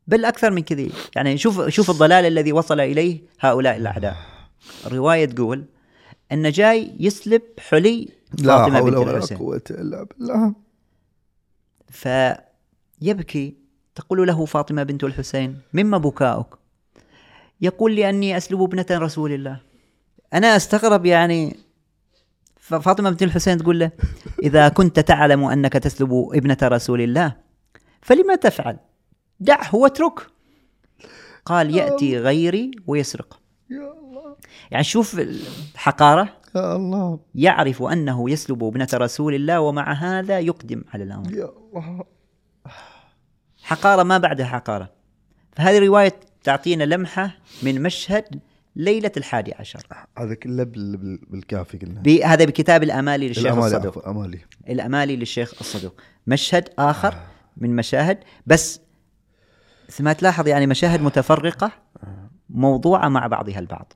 بل أكثر من كذي. يعني شوف شوف الضلال الذي وصل إليه هؤلاء الأعداء. الروايه تقول أن جاي يسلب حلي لا فاطمة حول ولا قوة إلا بالله. فيبكي تقول له فاطمة بنت الحسين مما بكاؤك؟ يقول لاني أسلب ابنة رسول الله. أنا أستغرب يعني فاطمة بنت الحسين تقول له إذا كنت تعلم أنك تسلب ابنة رسول الله فلما تفعل؟ دعه واترك قال يأتي غيري ويسرق. يا الله. يعني شوف الحقارة. يا الله. يعرف أنه يسلب ابنة رسول الله ومع هذا يقدم على الأمر. يا الله. حقارة ما بعدها حقارة. فهذه روايه تعطينا لمحة من مشهد ليلة الحادي عشر. هذا كله بال- بال- بالكافي قلنا. هذا بكتاب الأمالي للشيخ الأمالي الصدوق. أمالي. الأمالي للشيخ الصدوق. مشهد آخر من مشاهد. بس ما تلاحظ يعني مشاهد متفرقة موضوعة مع بعضها البعض.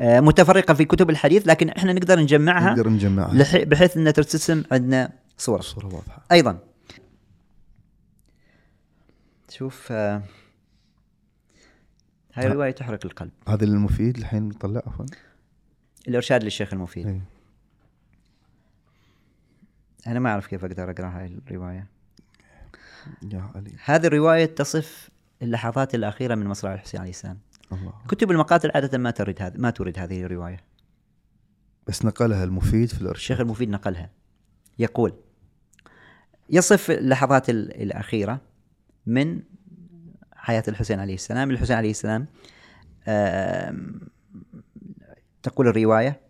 آه، متفرقة في كتب الحديث لكن إحنا نقدر نجمعها نقدر نجمعها. بحيث انها ترتسم عندنا صورة. الصورة واضحة. أيضا. شوف آه، هاي رواية تحرق القلب. هذا المفيد الحين نطلع عفوا. الإرشاد للشيخ المفيد. إيه. أنا ما أعرف كيف أقدر أقرأ هاي الرواية. يا علي. هذه الرواية تصف اللحظات الأخيرة من مصرع الحسين عليه السلام. الله. كتب المقاتل عادة ما ترد هذا ما تورد هذه الرواية. بس نقلها المفيد في الإرشاد. الشيخ المفيد نقلها. يقول يصف اللحظات ال- الأخيرة من حياة الحسين عليه السلام. الحسين عليه السلام تقول الرواية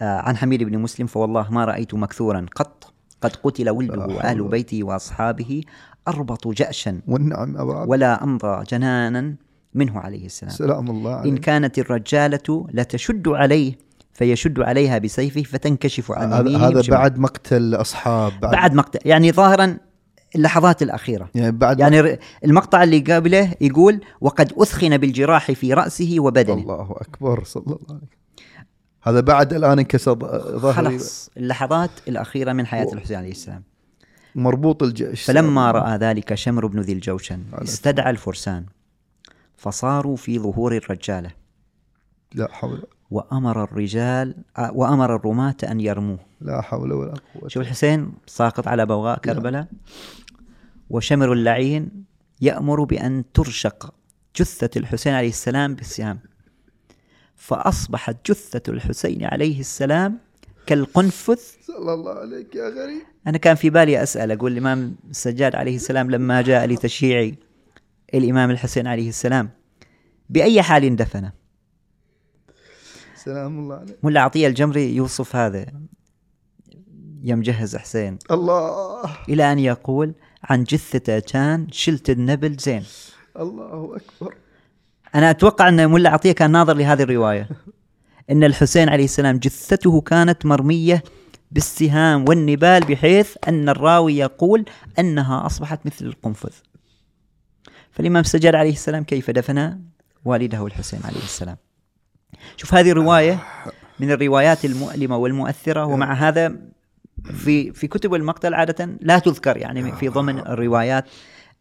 آه، عن حميد بن مسلم فوالله ما رأيت مكثورا. قط قد قتل ولده وأهل بيته وأصحابه أربط جأشا والنعم ولا أمضى جنانا منه عليه السلام. سلام الله إن عليك كانت الرجالة لتشد عليه فيشد عليها بسيفه فتنكشف عن هذا يمينه هذا بشماله. بعد مقتل أصحاب بعد, بعد مقطع يعني ظاهرا اللحظات الأخيرة. يعني بعد يعني المقطع اللي قبله يقول وقد أثخن بالجراح في رأسه وبدنه. الله أكبر صلى الله عليه وسلم. هذا بعد الآن انكسر ظهري. خلاص اللحظات الأخيرة من حياة الحسين عليه السلام. مربوط الجيش. فلما رأى ذلك شمر بن ذي الجوشن استدعى الفرسان. فصاروا في ظهور الرجالة. لا حول وأمر الرجال آه، وأمر الرماة أن يرموه. لا حول ولا قوة. شوف الحسين ساقط على بوغاء كربلاء. وشمر اللعين يأمر بأن ترشق جثة الحسين عليه السلام بالسهام. فأصبحت جثة الحسين عليه السلام كالقنفذ. صلى الله عليك يا غريب. أنا كان في بالي أسأل أقول الإمام السجاد عليه السلام لما جاء لتشييع الإمام الحسين عليه السلام بأي حال دفنه؟ سلام الله عليك ملا عطية الجمري يوصف هذا يمجهز حسين. الله. إلى أن يقول عن جثته كان شلت النبل زين. الله أكبر. أنا أتوقع أن ملا عطية كان ناظر لهذه الرواية. أن الحسين عليه السلام جثته كانت مرمية بالسهام والنبال بحيث أن الراوي يقول أنها أصبحت مثل القنفذ. فالإمام سجاد عليه السلام كيف دفن والده الحسين عليه السلام؟ شوف هذه الرواية من الروايات المؤلمة والمؤثرة ومع هذا في في كتب المقتل عادة لا تذكر يعني في ضمن الروايات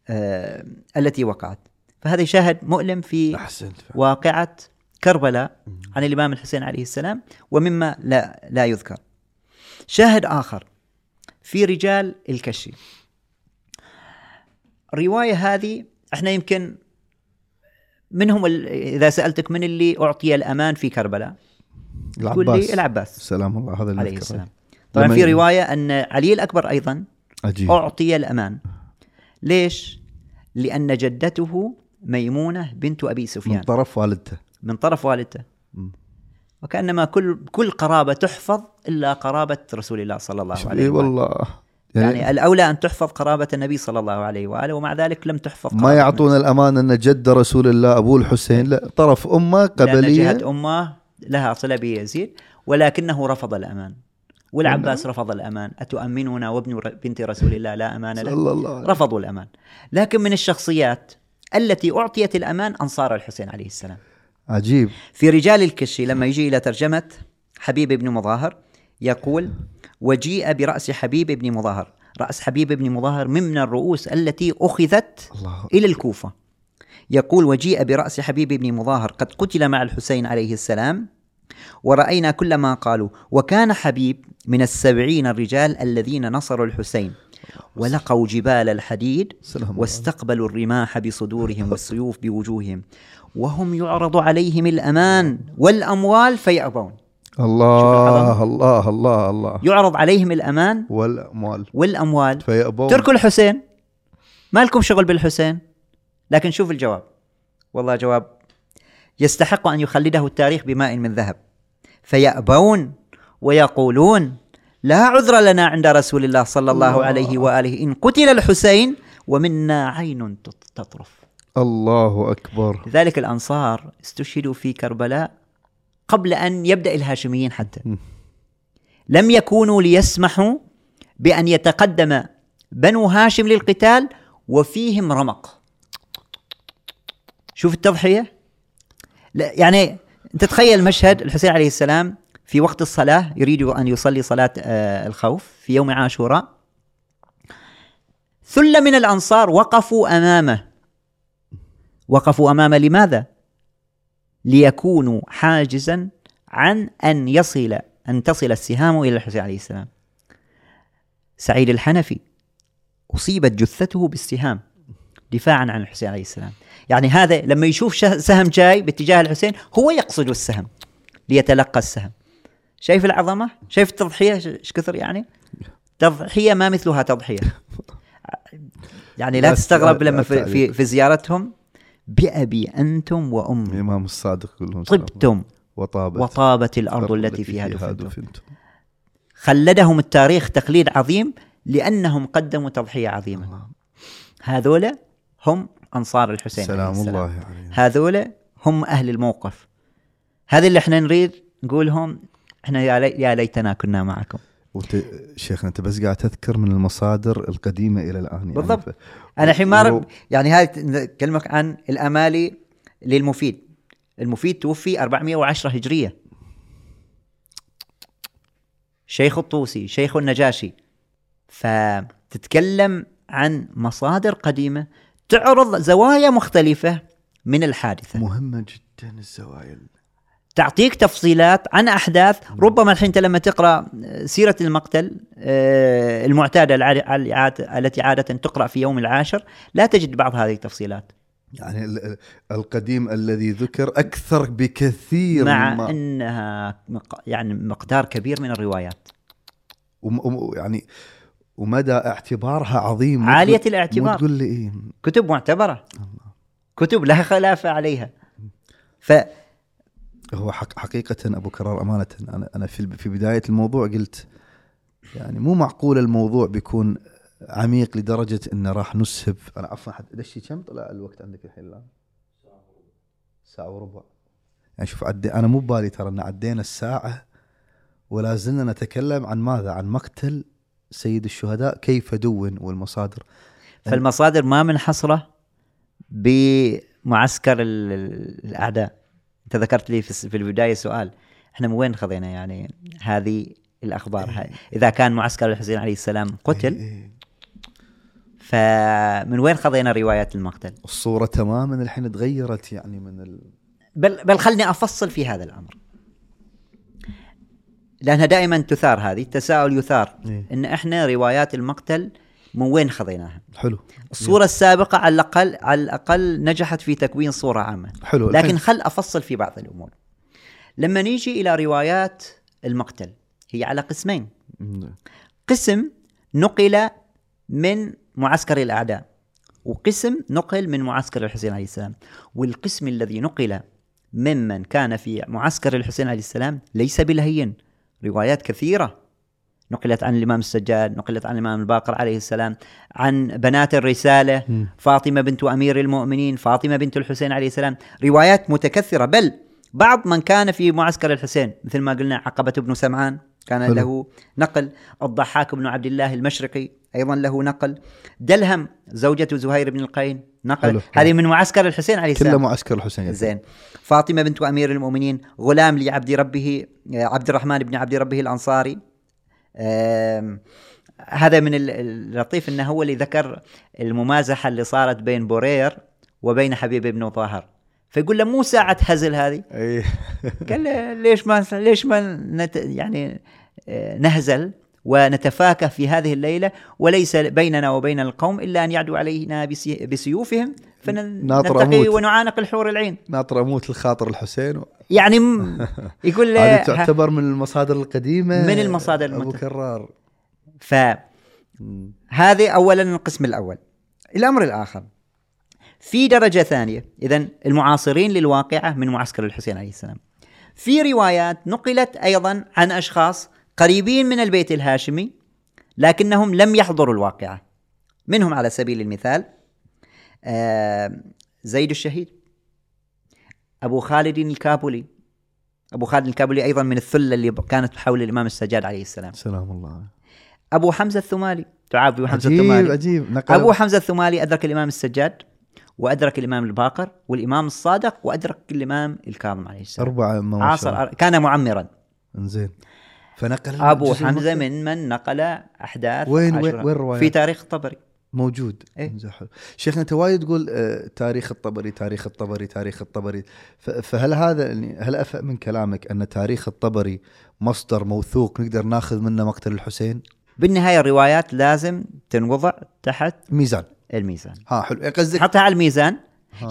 آه التي وقعت. فهذا شاهد مؤلم في واقعة كربلاء عن الإمام الحسين عليه السلام ومما لا لا يذكر. شاهد آخر في رجال الكشي. الرواية هذه إحنا يمكن منهم إذا سألتك من اللي أعطي الأمان في كربلاء؟ تقول لي العباس. العباس. سلام الله هذا اللي عليه. السلام. طبعا في رواية أن علي الأكبر أيضا عجيب أعطي الأمان. ليش؟ لأن جدته ميمونة بنت أبي من سفيان طرف والدته. من طرف والدته. مم. وكأنما كل كل قرابة تحفظ إلا قرابة رسول الله صلى الله عليه اي وآله. والله يعني, يعني, الأولى أن تحفظ قرابة النبي صلى الله عليه وآله ومع ذلك لم تحفظ ما يعطون الأمان أن جد رسول الله ابوه الحسين؟ لا طرف أمة قبلية. جهة أمة لها صلة بيزيد ولكنه رفض الأمان. والعباس رفض الأمان. أتؤمننا وابن بنت رسول الله لا أمان له؟ صلى الله عليه رفضوا الأمان. لكن من الشخصيات التي أعطيت الأمان أنصار الحسين عليه السلام. عجيب. في رجال الكشي لما يجي إلى ترجمة حبيب بن مظاهر يقول وجيء برأس حبيب بن مظاهر. رأس حبيب بن مظاهر من الرؤوس التي أخذت الله. إلى الكوفة. يقول وجيء برأس حبيب بن مظاهر. قد قتل مع الحسين عليه السلام. ورأينا كل ما قالوا. وكان حبيب من السبعين الرجال الذين نصروا الحسين. ولقوا جبال الحديد. واستقبلوا الرماح بصدورهم والسيوف بوجوههم. وهم يعرض عليهم الأمان والأموال فيأبون. الله الله الله الله. يعرض عليهم الأمان والأموال والأموال. فيأبون. تركوا الحسين. ما لكم شغل بالحسين؟ لكن شوف الجواب. والله جواب يستحق أن يخلده التاريخ بماء من ذهب. فيأبون ويقولون لا عذر لنا عند رسول الله صلى الله الله. عليه وآله. إن قتل الحسين ومنا عين تط- تطرف. الله أكبر. لذلك الأنصار استشهدوا في كربلاء قبل أن يبدأ الهاشميين حتى. لم يكونوا ليسمحوا بأن يتقدم بنو هاشم للقتال وفيهم رمق. شوف التضحية. يعني أنت تخيل مشهد الحسين عليه السلام في وقت الصلاة يريد أن يصلي صلاة آه، الخوف في يوم عاشوراء. ثلة من الأنصار وقفوا أمامه. وقفوا أمامه لماذا؟ ليكونوا حاجزا عن أن يصل أن تصل السهام إلى الحسين عليه السلام. سعيد الحنفي أصيبت جثته بالسهام. دفاعا عن الحسين عليه السلام. يعني هذا لما يشوف سهم جاي باتجاه الحسين هو يقصد السهم ليتلقى السهم. شايف العظمة؟ شايف التضحية؟ ش- إيش كثر يعني؟ تضحية ما مثلها تضحية. يعني لا تستغرب لما في. في, في زيارتهم بأبي أنتم وأمي. الامام الصادق كلهم. طبتم. وطابت وطابت الأرض التي فيها دفنتم. خلدهم التاريخ تخليد عظيم لأنهم قدموا تضحية عظيمة. الله. هذولا هم أنصار الحسين عليه سلام السلام. الله عليه هذولا هم أهل الموقف. هذا اللي إحنا نريد نقولهم إحنا يا, لي يا ليتنا كنا معكم. وت... شيخنا أنت بس قاعد تذكر من المصادر القديمة إلى الآن يعني. بالضبط. ف... أنا الحين ما رب- يعني هاي اكلمك عن الأمالي للمفيد. المفيد توفي 410 هجرية. شيخ الطوسي شيخ النجاشي. فتتكلم عن مصادر قديمة تعرض زوايا مختلفة من الحادثة. مهمة جدا الزوايا. تعطيك تفصيلات عن أحداث ربما الحين انت لما تقرا سيرة المقتل آه، المعتادة التي عادة تقرأ في يوم العاشر. لا تجد بعض هذه التفصيلات. يعني ال- القديم الذي ذكر أكثر بكثير مع مما إنها يعني مقدار كبير من الروايات. يعني ومدى اعتبارها عظيم. عالية تقول- الاعتبار. تقول لي إيه؟ كتب معتبرة. كتب لا خلاف عليها. ف هو حق حقيقة أبو كرار أمانة أنا أنا في في بداية الموضوع قلت يعني مو معقول الموضوع بيكون عميق لدرجة إنه راح نسهب. أنا عفوا حد دشي كم طلع الوقت عندك الحين الآن؟ ساعة وربع. يعني شوف عدي أنا مو ببالي ترى إن عدينا الساعة ولا زلنا نتكلم عن ماذا؟ عن مقتل سيد الشهداء كيف دون والمصادر. فالمصادر ما منحصرة بمعسكر ال- ال- الأعداء. أنت ذكرت لي في البداية سؤال. إحنا من وين خذينا يعني هذه الأخبار هاي؟ إذا كان معسكر الحسين عليه السلام قتل إيه، إيه. فمن وين خذينا روايات المقتل؟ الصورة تماما الحين تغيرت يعني من ال... بل بل خلني أفصل في هذا الأمر. لأنها دائما تثار هذه التساؤل يثار. إيه. إن إحنا روايات المقتل من وين خذيناها؟ حلو. الصورة السابقة على الأقل على الأقل نجحت في تكوين صورة عامة. حلو لكن الحين- خل أفصل في بعض الأمور. لما نيجي إلى روايات المقتل هي على قسمين. مم. قسم نقل من معسكر الأعداء وقسم نقل من معسكر الحسين عليه السلام. والقسم الذي نقل ممن كان في معسكر الحسين عليه السلام ليس بالهين روايات كثيرة. نقلت عن الإمام السجاد نقلت عن الإمام الباقر عليه السلام عن بنات الرسالة مم. فاطمة بنت أمير المؤمنين فاطمة بنت الحسين عليه السلام. روايات متكثرة بل بعض من كان في معسكر الحسين مثل ما قلنا عقبة بن سمعان. كان حلو. له نقل الضحاك بن عبد الله المشرقي أيضا له نقل. دلهم زوجة زهير بن القين نقل. حلو. هذه من معسكر الحسين عليه كله السلام. معسكر الحسين. زين. فاطمة بنت أمير المؤمنين غلام لعبد ربه عبد الرحمن بن عبد ربه الأنصاري. آم، هذا من ال- اللطيف إنه هو اللي ذكر الممازحة اللي صارت بين بورير وبين حبيب بن طاهر. فيقول له مو ساعة هزل هذه. اي قال له ليش ما ليش ما نت يعني آه، نهزل ونتفاكه في هذه الليلة وليس بيننا وبين القوم إلا أن يعدوا علينا بسي- بسيوفهم أموت. ونعانق الحور العين. ناطر أموت الخاطر الحسين يعني م- يقول له هذه تعتبر من المصادر القديمة. من المصادر أبو المت- كرار فهذه اولا القسم الأول. الأمر الآخر. في درجة ثانية. اذا المعاصرين للواقعة من معسكر الحسين عليه السلام. في روايات نقلت أيضا عن أشخاص قريبين من البيت الهاشمي لكنهم لم يحضروا الواقعة. منهم على سبيل المثال آه، زيد الشهيد أبو خالد الكابولي. أبو خالد الكابولي أيضا من الثلة اللي كانت حول الإمام السجاد عليه السلام. سلام الله. أبو حمزة الثمالي. تعاب أبو حمزة عجيب الثمالي؟ عجيب. نقل. أبو حمزة الثمالي أدرك الإمام السجاد. وأدرك الإمام الباقر والإمام الصادق وأدرك الإمام الكاظم عليه السلام. أربعة ما عاصر كان معمرا. إنزين. فنقل حمزة المقتل. من من نقل أحداث وين- وين-. وين الروايات؟ في تاريخ الطبري. موجود. إيه. شيخنا أنت وايد تقول آه، تاريخ الطبري تاريخ الطبري تاريخ الطبري. فهل هذا يعني هل أفهم من كلامك أن تاريخ الطبري مصدر موثوق نقدر ناخذ منه مقتل الحسين؟ بالنهاية الروايات لازم تنوضع تحت ميزان. الميزان. ها حلو. يعني قصدك حطها على الميزان.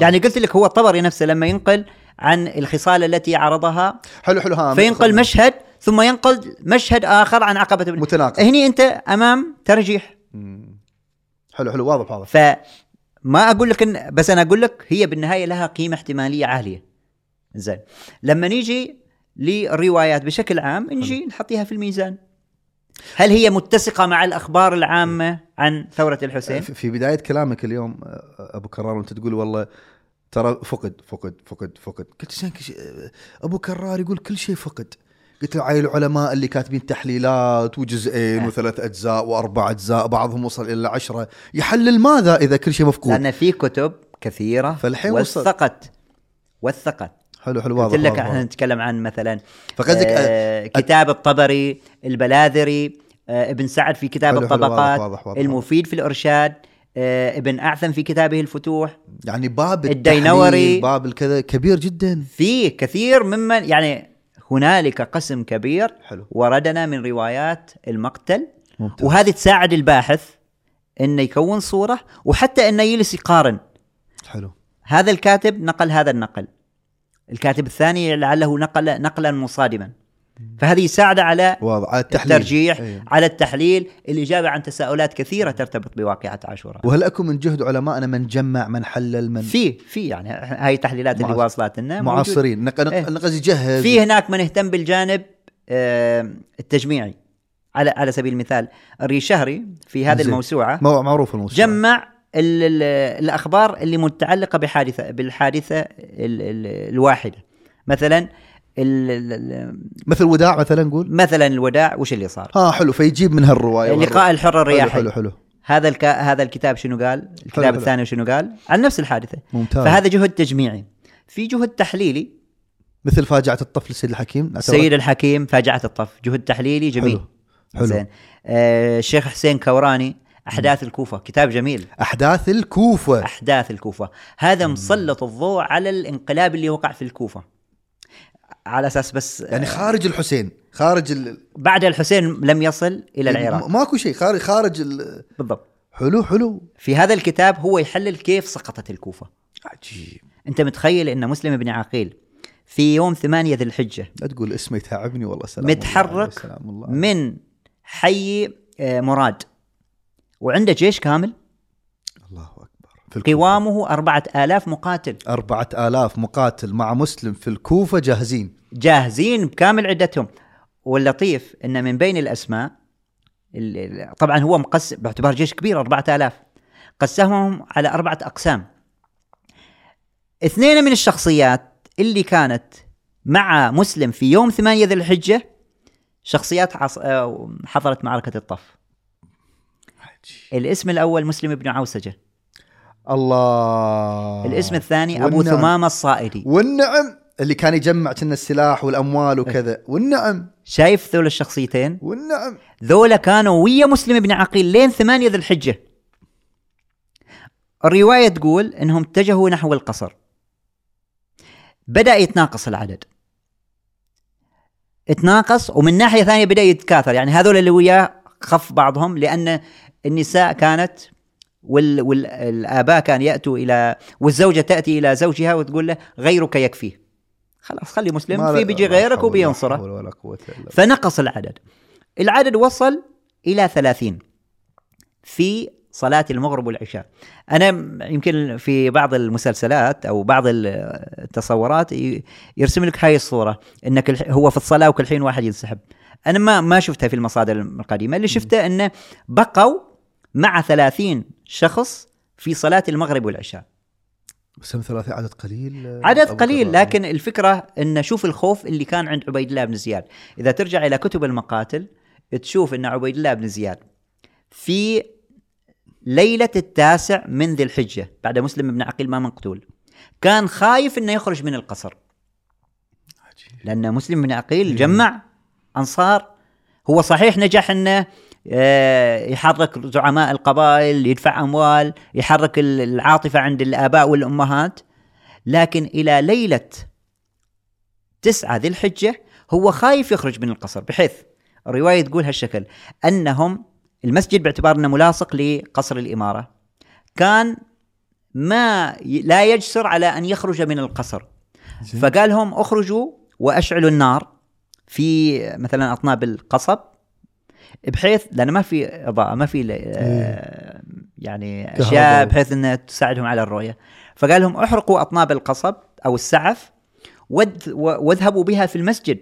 يعني قلت لك هو الطبري نفسه لما ينقل عن الخصال التي عرضها حلو حلو ها. فينقل مشهد ثم ينقل مشهد آخر عن عقبة بن متناقض. هني أنت أمام ترجيح. مم. حلو حلو. واضح واضح. فما أقول لك إن بس أنا أقول لك هي بالنهاية لها قيمة احتمالية عالية. زين. لما نيجي للروايات بشكل عام نجي نحطيها في الميزان. هل هي متسقة مع الأخبار العامة عن ثورة الحسين؟ في بداية كلامك اليوم أبو كرار وأنت تقول والله ترى فقد فقد فقد فقد قلت أبو كرار يقول كل شيء فقد قلت له عيل العلماء اللي كاتبين تحليلات وجزئين آه. وثلاث أجزاء وأربع أجزاء بعضهم وصل إلى عشرة يحلل ماذا إذا كل شيء مفقود لأن في كتب كثيرة فالحين. وثقت وثقت حلو حلو واضح قلت لك إحنا. نتكلم عن مثلا فقصدك آه كتاب الطبري البلاذري آه ابن سعد في كتاب حلو، حلو، الطبقات واضح، واضح، واضح. المفيد في الإرشاد آه ابن أعثم في كتابه الفتوح يعني باب الدينوري. باب الكذا كبير جدا. في كثير ممن يعني هنالك قسم كبير حلو. وردنا من روايات المقتل. ممتاز. وهذه تساعد الباحث إنه يكون صورة وحتى إنه يجلس يقارن. حلو. هذا الكاتب نقل هذا النقل. الكاتب الثاني لعله نقل نقلا مصادما. فهذه يساعد على واضح على التحليل. الترجيح أيه. على التحليل. الإجابة عن تساؤلات كثيرة ترتبط بواقعة عاشوراء. وهل اكو من جهد علمائنا من جمع من حلل من في في يعني هاي التحليلات اللي واصلات لنا. معاصرين. نق- نق- إيه. نقص يجهز في هناك من اهتم بالجانب التجميعي. على على سبيل المثال الريشهري في هذه مو- معروف الموسوعة. جمع ال ال الأخبار اللي متعلقة بحادثة بالحادثة ال ال الواحدة. مثلا مثل وداع مثلا نقول؟ مثلا الوداع وش اللي صار؟ ها حلو فيجيب من هالرواية لقاء الحر حلو الرياحي. حلو حلو. هذا الك... هذا الكتاب شنو قال؟ الكتاب حلو. الثاني شنو قال؟ عن نفس الحادثة. ممتاز. فهذا جهد تجميعي. في جهد تحليلي. مثل فاجعة الطفل السيد الحكيم السيد الحكيم فاجعة الطف جهد تحليلي جميل. حلو حلو. زين. آه الشيخ حسين كوراني أحداث الكوفة. كتاب جميل. أحداث الكوفة. أحداث الكوفة. هذا مسلط الضوء على الانقلاب اللي وقع في الكوفة. على أساس بس يعني خارج الحسين خارج ال... بعد الحسين لم يصل إلى العراق. م- ماكو شيء خارج خارج ال... بالضبط. حلو حلو. في هذا الكتاب هو يحلل كيف سقطت الكوفة. عجيب. أنت متخيل إن مسلم بن عقيل في يوم ثمانية ذي الحجة لا تقول اسمه يتعبني والله سلام متحرك الله سلام الله. من حي آه، مراد. وعنده جيش كامل؟ الله أكبر. في الكوفة. قوامه أربعة آلاف مقاتل. أربعة آلاف مقاتل مع مسلم في الكوفة جاهزين. جاهزين بكامل عدتهم. واللطيف إن من بين الأسماء ال- ال- طبعا هو مقسم باعتبار جيش كبير أربعة آلاف. قسمهم على أربعة أقسام. اثنين من الشخصيات اللي كانت مع مسلم في يوم ثمانية ذي الحجة شخصيات. آه، حضرت معركة الطف. الاسم الأول مسلم بن عوسجة. الله. الاسم الثاني أبو والنعم. ثمامة الصائدي. والنعم اللي كان يجمع كنا السلاح والأموال وكذا. والنعم. شايف ذول الشخصيتين؟ والنعم. ذولا كانوا ويا مسلم بن عقيل لين ثمانية ذي الحجة. الرواية تقول إنهم اتجهوا نحو القصر. بدأ يتناقص العدد. اتناقص ومن ناحية ثانية بدأ يتكاثر. يعني هذول اللي وياه خف بعضهم لأن النساء كانت وال والآباء كان يأتوا إلى والزوجة تأتي إلى زوجها وتقول له غيرك يكفيه خلاص خلي مسلم في بيجي غيرك وبينصره. فنقص العدد. العدد وصل إلى ثلاثين في صلاة المغرب والعشاء. أنا يمكن في بعض المسلسلات أو بعض ال- التصورات يرسم لك هاي الصورة أنك هو في الصلاة وكل حين واحد ينسحب. أنا ما ما شفتها في المصادر القديمة. اللي شفته أنه بقوا مع ثلاثين شخص في صلاة المغرب والعشاء. بس هم ثلاثة عدد قليل عدد قليل. لكن الفكرة أن شوف الخوف اللي كان عند عبيد الله بن زياد. إذا ترجع إلى كتب المقاتل تشوف أن عبيد الله بن زياد في ليلة التاسع من ذي الحجة بعد مسلم بن عقيل ما مقتول كان خايف أنه يخرج من القصر. لأن مسلم بن عقيل جمع أنصار. هو صحيح نجح أنه يحرك زعماء القبائل يدفع أموال يحرك ال- العاطفة عند الآباء والأمهات. لكن إلى ليلة تسعة ذي الحجة هو خايف يخرج من القصر. بحيث الرواية تقول هالشكل أنهم المسجد باعتبار أنه ملاصق لقصر الإمارة كان ما لا يجسر على أن يخرج من القصر. فقال لهم اخرجوا وأشعلوا النار في مثلا أطناب القصب. بحيث لأن ما في إضاءة ما في آه، يعني. أشياء بحيث انها تساعدهم على الرؤية. فقال لهم احرقوا أطناب القصب أو السعف واذهبوا بها في المسجد.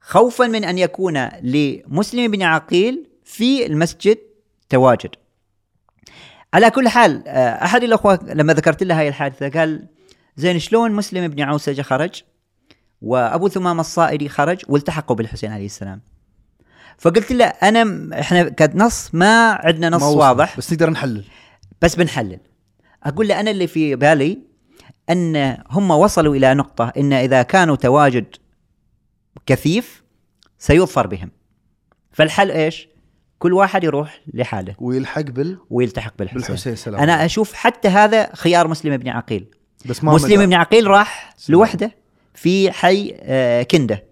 خوفا من أن يكون لمسلم بن عقيل في المسجد تواجد. على كل حال آه، أحد الأخوة لما ذكرت له هاي الحادثة قال زين شلون مسلم بن عوسجه خرج؟ وأبو ثمام الصائري خرج والتحقوا بالحسين عليه السلام. فقلت له أنا إحنا كنص ما عندنا نص ما. واضح. بس نقدر نحلل. بس بنحلل. أقول له أنا اللي في بالي أن هم وصلوا إلى نقطة إن إذا كانوا تواجد كثيف سيظفر بهم. فالحل إيش؟ كل واحد يروح لحاله. ويلحق بال ويلتحق بالحسين, بالحسين سلام أنا أشوف حتى هذا خيار مسلم بن عقيل. بس ما مسلم. بن عقيل راح سلام. لوحده في حي آه، كندة.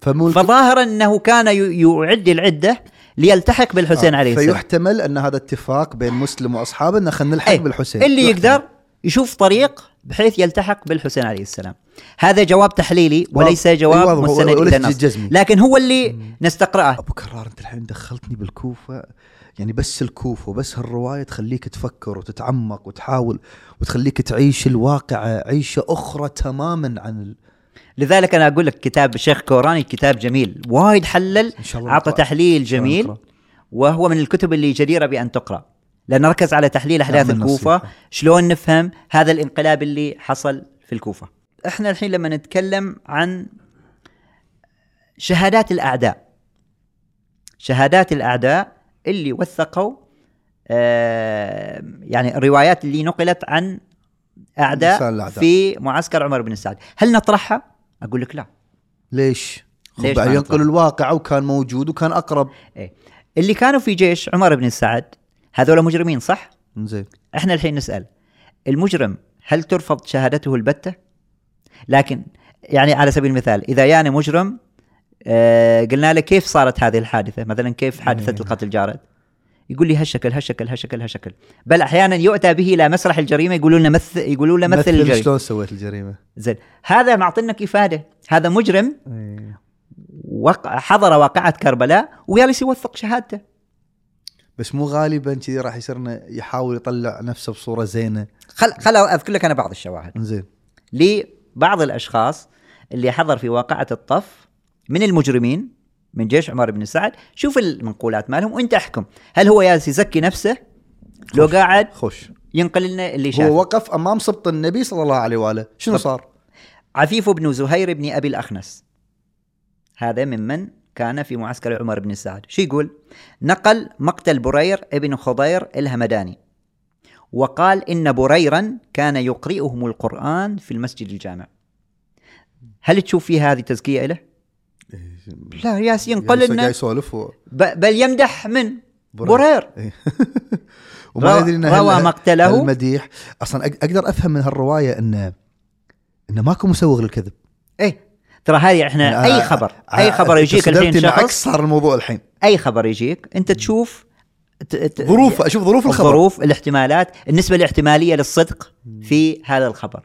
فمو فظاهرا أنه كان يعد العدة ليلتحق بالحسين عليه السلام فيحتمل أن هذا اتفاق بين مسلم وأصحابه أن خلينا نلحق أي. بالحسين اللي يحتمل. يقدر يشوف طريق بحيث يلتحق بالحسين عليه السلام هذا جواب تحليلي وليس واضح. جواب. مستند إلى النص جزمي. لكن هو اللي نستقرأه أبو كرار أنت الحين دخلتني بالكوفة يعني بس الكوفة وبس هالرواية تخليك تفكر وتتعمق وتحاول وتخليك تعيش الواقع عيشة أخرى تماما عن ال... لذلك أنا أقول لك كتاب الشيخ كوراني كتاب جميل وايد حلل إن شاء الله أعطى. تحليل إن جميل. وهو من الكتب اللي جديرة بأن تقرأ لأنه ركز على تحليل أحداث الكوفة. شلون نفهم هذا الانقلاب اللي حصل في الكوفة إحنا الحين لما نتكلم عن شهادات الأعداء شهادات الأعداء اللي وثقوا آه يعني الروايات اللي نقلت عن أعداء. في معسكر عمر بن سعد هل نطرحها أقول لك لا ليش؟ ليش ينقل؟ الواقع وكان موجود وكان أقرب إيه. اللي كانوا في جيش عمر بن سعد هذول مجرمين صح زين إحنا الحين نسأل المجرم هل ترفض شهادته البتة لكن يعني على سبيل المثال إذا يعني مجرم آه قلنا له كيف صارت هذه الحادثة مثلا كيف حادثة إيه. القتل جارت يقول لي هالشكل هالشكل هالشكل هالشكل بل أحيانا يؤتى به إلى مسرح الجريمة يقولون له مثل يقولون له مثل مثل الجريمة. شلون سويت الجريمة؟ زين. هذا معطينك افاده هذا مجرم إيه. وقع حضر واقعة كربلاء وجالس يوثق شهادته. بس مو غالبا كذي راح يصيرنا يحاول يطلع نفسه بصورة زينة. خل خل أذكر لك أنا بعض الشواهد. زين. لبعض الأشخاص اللي حضر في واقعة الطف من المجرمين من جيش عمر بن سعد شوف المنقولات مالهم وانت احكم. هل هو جالس يزكي نفسه؟ لو خوش. قاعد خوش. ينقل لنا اللي شافه هو وقف أمام سبط النبي صلى الله عليه وآله. شنو طب. صار؟ عفيف بن زهير بن أبي الأخنس. هذا ممن كان في معسكر عمر بن سعد. شو يقول؟ نقل مقتل برير ابن خضير الهمداني. وقال إن بريرا كان يقرئهم القرآن في المسجد الجامع. هل تشوف فيها هذه تزكية له لا ياس ينقل قال لنا يسولف بل يمدح من؟ برير. برير إيه. وما روى- يدري إن روى مقتله. المديح أصلا أقدر أفهم من هالرواية انه إنه ماكو مسوغ للكذب. إيه. ترى هذه إحنا يعني أي خبر؟ أي خبر يجيك الحين شخص؟ صار الموضوع الحين. أي خبر يجيك؟ أنت تشوف ظروف أشوف ظروف الخبر. الظروف الاحتمالات النسبة الاحتمالية للصدق في هذا الخبر.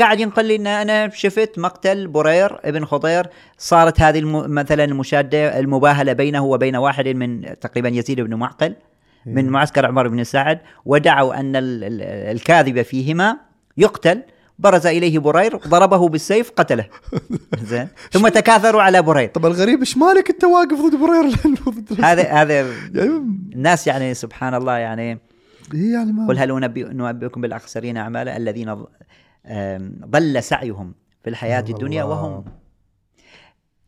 قاعد ينقل لي إن أنا شفت مقتل برير ابن خضير. صارت هذه الم... مثلا المشادة المباهلة بينه وبين واحد من تقريبا يزيد بن معقل من معسكر عمر بن سعد ودعوا أن ال... ال- الكاذب فيهما يقتل. برز إليه برير ضربه بالسيف قتله. زين. ثم تكاثروا على برير طب الغريب إيش مالك أنت واقف ضد برير هذا هذا يعني الناس يعني سبحان الله يعني إيه يعني ما قل هل ننبئكم بالأخسرين أعمالا الذين ضل سعيهم في الحياة الله. الدنيا وهم.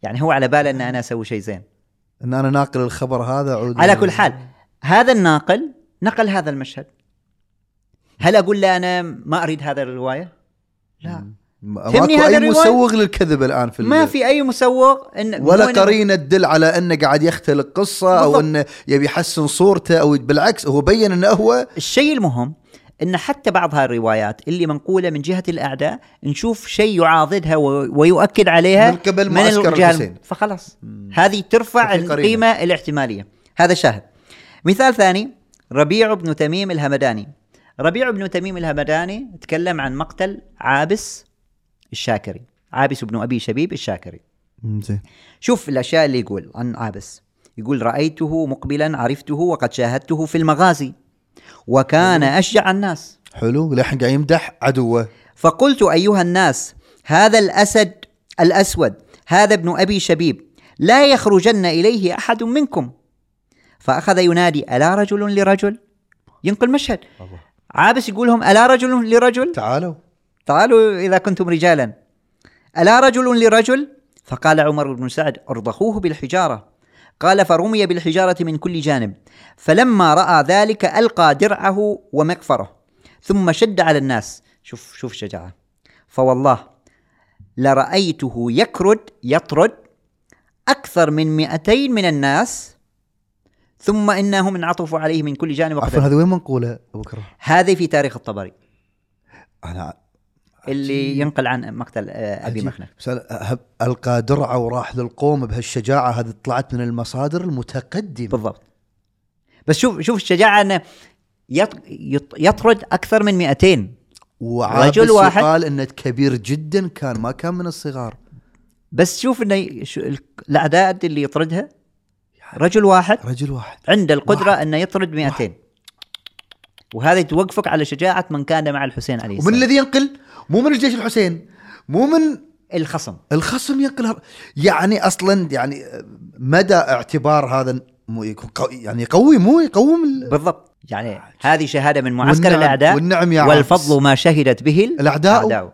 يعني هو على باله أن أنا أسوي شيء زين. إن أنا ناقل الخبر هذا أعود على كل حال هذا الناقل نقل هذا المشهد. هل أقول له أنا ما أريد هذا الرواية؟ لا. ماكو هذا أي؟ مسوغ للكذب الآن في ما في أي مسوغ إن ولا قرينه تدل على انه قاعد يختلق قصة أو بالضبط. انه يبي يحسن صورته أو بالعكس هو بين أنه هو الشيء المهم إن حتى بعض هاي الروايات اللي منقولة من جهة الأعداء نشوف شيء يعاضدها ويؤكد عليها من قبل معسكر الحسين. فخلاص. هذه ترفع. القيمة الاحتمالية. هذا شاهد. مثال ثاني ربيع بن تميم الهمداني. ربيع بن تميم الهمداني تكلم عن مقتل عابس الشاكري. عابس بن أبي شبيب الشاكري. زين. شوف الأشياء اللي يقول عن عابس. يقول رأيته مقبلا عرفته وقد شاهدته في المغازي. وكان أشجع الناس. حلو للحين قاعد يمدح عدوه. فقلت أيها الناس هذا الأسد الأسود هذا ابن أبي شبيب لا يخرجن إليه أحد منكم. فأخذ ينادي ألا رجل لرجل؟ ينقل مشهد. الله. عابس يقول لهم ألا رجل لرجل؟ تعالوا. تعالوا إذا كنتم رجالا. ألا رجل لرجل؟ فقال عمر بن سعد أرضخوه بالحجارة. قال فرمي بالحجارة من كل جانب فلما رأى ذلك ألقى درعه ومغفره ثم شد على الناس شوف شوف الشجاعه فوالله لرأيته يكرد يطرد أكثر من 200 من الناس ثم انهم انعطفوا عليه من كل جانب عفوا. هذه وين منقولة أبو كرار؟ هذه في تاريخ الطبري أنا اللي ينقل عن مقتل آه، أبي. مخنف ألقى درعة وراح للقوم بهالشجاعة. هذه طلعت من المصادر المتقدمة. بالضبط. بس شوف شوف الشجاعة إنه يط- يط- يطرد أكثر من 200 وعابس رجل واحد. قال إنه كبير جدا كان ما كان من الصغار. بس شوف إنه الأعداد اللي يطردها. رجل واحد. رجل واحد. عنده القدرة إنه يطرد 200 وهذا توقفك على شجاعة من كان مع الحسين عليه ومن السلام. الذي ينقل؟ مو من الجيش الحسين مو من الخصم. الخصم ينقل. يعني أصلا يعني مدى اعتبار هذا يعني يقوي مو يقوم ال- بالضبط. يعني هذه شهادة من معسكر والنعم- الأعداء والنعم يا. والفضل ما شهدت به الأعداء. الأعداء.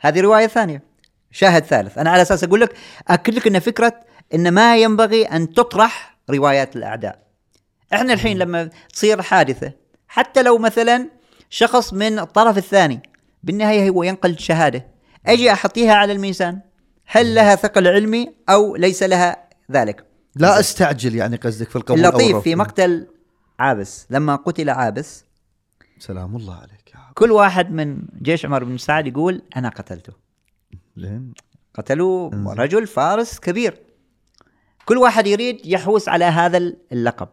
هذه رواية ثانية. شاهد ثالث. أنا على أساس أقول لك أكد لك إن فكرة إن ما ينبغي أن تطرح روايات الأعداء. إحنا الحين لما تصير حادثة حتى لو مثلا شخص من الطرف الثاني بالنهاية هو ينقل شهاده أجي أحطيها على الميزان. هل لها ثقل علمي أو ليس لها ذلك؟ لا أستعجل يعني قصدك في القبول أو اللطيف. في مقتل عابس. لما قتل عابس سلام الله عليك يا. كل واحد من جيش عمر بن سعد يقول أنا قتلته. زين. قتلوا رجل فارس كبير. كل واحد يريد يحوس على هذا اللقب.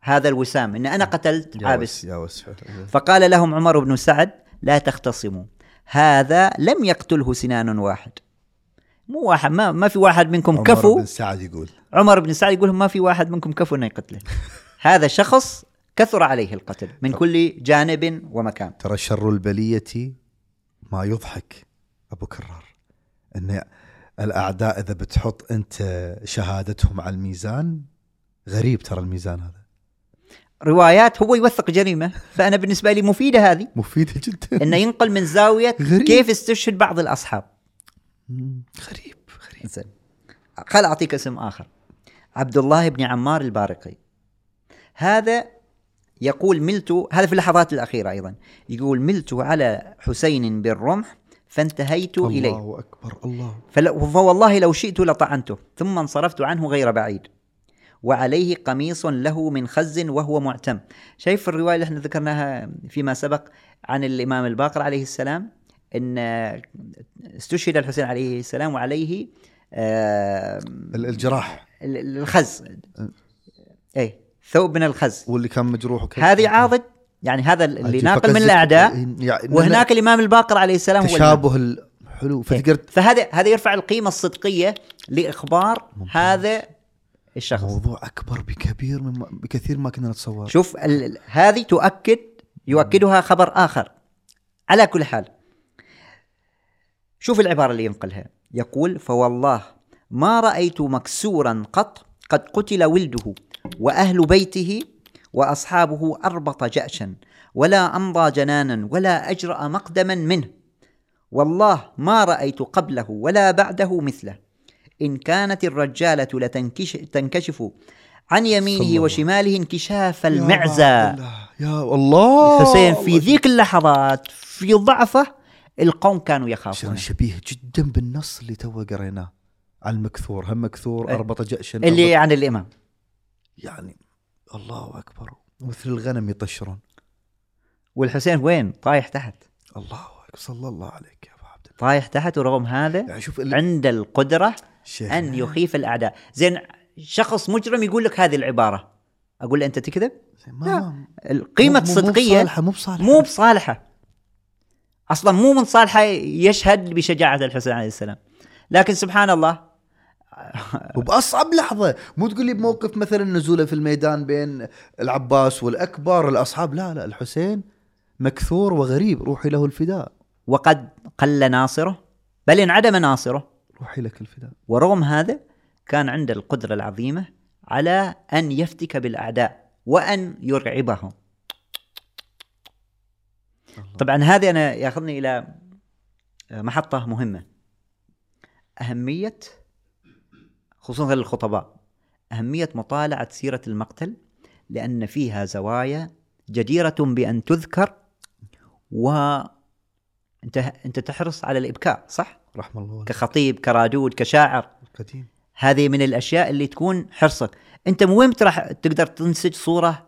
هذا الوسام. إن أنا قتلت عابس. فقال لهم عمر بن سعد لا تختصموا. هذا لم يقتله سنان واحد. مو واحد ما, ما في واحد منكم عمر كفو. بن سعد يقول. عمر بن سعد يقول ما في واحد منكم كفو إنه يقتله. هذا شخص كثر عليه القتل من كل جانب ومكان. ترى شر البلية ما يضحك أبو كرار. أن الأعداء إذا بتحط أنت شهادتهم على الميزان غريب ترى الميزان هذا. روايات هو يوثق جريمة فأنا بالنسبة لي مفيدة هذه. مفيدة جدا. إنه ينقل من زاوية غريب. كيف استشهد بعض الأصحاب. غريب غريب. زين خل أعطيك اسم آخر. عبد الله بن عمار البارقي. هذا يقول ملت هذا في اللحظات الأخيرة أيضا. يقول ملت على حسين بالرمح فانتهيت إليه. الله أكبر الله. فوالله لو شئت لطعنته ثم انصرفت عنه غير بعيد. وعليه قميص له من خز وهو معتم شايف الرواية اللي إحنا ذكرناها فيما سبق عن الإمام الباقر عليه السلام أن استشهد الحسين عليه السلام وعليه آه، ال- الجراح ال- ال- الخز اي ثوب من الخز واللي كان مجروح وكذا هذه عاضد يعني هذا اللي. ناقل من الأعداء يعني وهناك الإمام الباقر عليه السلام. تشابه الحلو إيه. فتقدر فهذا هذا يرفع القيمة الصدقية لإخبار ممتاز. هذا الشخص. موضوع أكبر بكبير مما بكثير ما كنا نتصور. شوف ال- هذه تؤكد يؤكدها خبر آخر. على كل حال شوف العبارة اللي ينقلها. يقول فوالله ما رأيت مكسورا قط قد قتل ولده وأهل بيته وأصحابه أربط جأشا ولا أمضى جنانا ولا أجرأ مقدما منه. والله ما رأيت قبله ولا بعده مثله. إن كانت الرجالة لتنكش تنكشف عن يمينه. وشماله انكشاف المعزى يا الله. الحسين في. ذيك اللحظات في ضعفه القوم كانوا يخافون. شبيه جدا بالنص اللي تو قريناه. عن المكثور. هم مكثور؟ إيه. اربط جأشا. اللي أربط- عن الإمام. يعني الله أكبر. مثل الغنم يطشرون. والحسين وين؟ طايح تحت. الله أكبر. صلى الله عليك يا أبو عبد الله. طايح تحت ورغم هذا يعني شوف ال- عند القدرة أن يخيف الأعداء. زين شخص مجرم يقول لك هذه العبارة. أقول له أنت تكذب؟ ما القيمه مو- مو الصدقيه بصالحه مو بصالحة. مو بصالحة. أصلا مو من صالحة يشهد بشجاعة الحسين عليه السلام. لكن سبحان الله وبأصعب لحظة. مو تقول لي بموقف مثلا نزوله في الميدان بين العباس والأكبر الأصحاب. لا لا الحسين مكثور وغريب روحي له الفداء. وقد قل ناصره. بل انعدم ناصره. روحي لك الفداء. ورغم هذا كان عنده القدرة العظيمة على أن يفتك بالأعداء وأن يرعبهم. طبعا هذه أنا يأخذني إلى محطة مهمة. أهمية خصوصا للخطباء أهمية مطالعة سيرة المقتل لأن فيها زوايا جديرة بأن تذكر و أنت أنت تحرص على الإبكاء صح؟ رحم الله والديك كخطيب كرادود كشاعر. قديم هذه من الأشياء اللي تكون حرصك. أنت مو وين راح تقدر تنسج صورة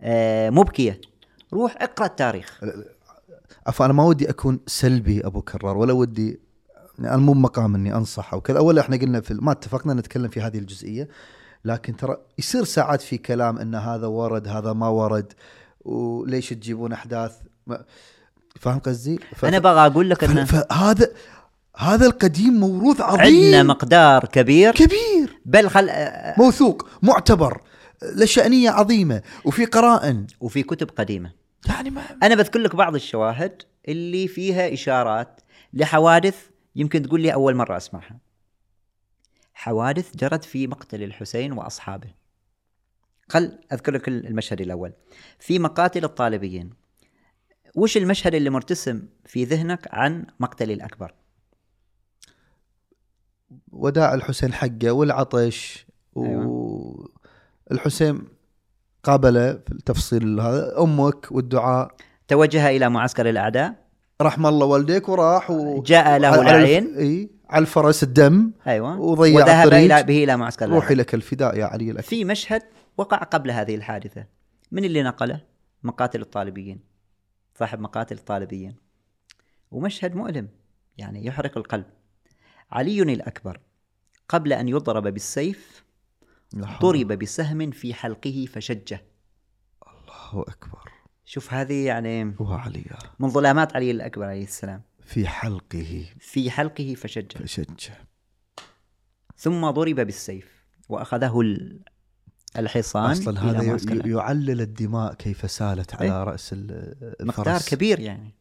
آه، مبكيه روح اقرأ التاريخ. عفوا أنا ما ودي أكون سلبي أبو كرار ولا ودي أنا مو مقام إني أنصح أو كذا. اولا إحنا قلنا في ما اتفقنا نتكلم في هذه الجزئية لكن ترى يصير ساعات في كلام إن هذا ورد هذا ما ورد وليش تجيبون أحداث؟ فاهم قصدي؟ ف- أنا بغى أقول لك ف- إن فهذا هذا القديم موروث عندنا عظيم مقدار كبير. كبير. بل خل موثوق معتبر له شأنية عظيمة وفي قرائن وفي كتب قديمة. يعني ما أنا بذكر لك بعض الشواهد اللي فيها إشارات لحوادث يمكن تقول لي أول مرة أسمعها. حوادث جرت في مقتل الحسين وأصحابه. خل أذكر لك المشهد الأول. في مقاتل الطالبيين. وش المشهد اللي مرتسم في ذهنك عن مقتل الأكبر؟ وداع الحسين حقه والعطش أيوة. والحسين قابله في التفصيل هذا أمك والدعاء. توجه إلى معسكر الأعداء. رحم الله والديك وراح و... جاء له العين. إي على الفرس الدم أيوه. وضيع وذهب الطريق. إلى به إلى معسكر الأعداء. روحي لك الفداء يا علي الأكبر في مشهد وقع قبل هذه الحادثة. من اللي نقله؟ مقاتل الطالبيين. صاحب مقاتل الطالبيين. ومشهد مؤلم يعني يحرق القلب. علي الأكبر. قبل أن يضرب بالسيف ضرب بسهم في حلقه فشجه. الله أكبر. شوف هذه يعني هو علي من ظلامات علي الأكبر عليه السلام. في حلقه في حلقه فشجه. فشجه. ثم ضرب بالسيف وأخذه ال- الحصان إلى هذا. يعلل الدماء كيف سالت على إيه. رأس ال- مقدار الفرس. كبير يعني.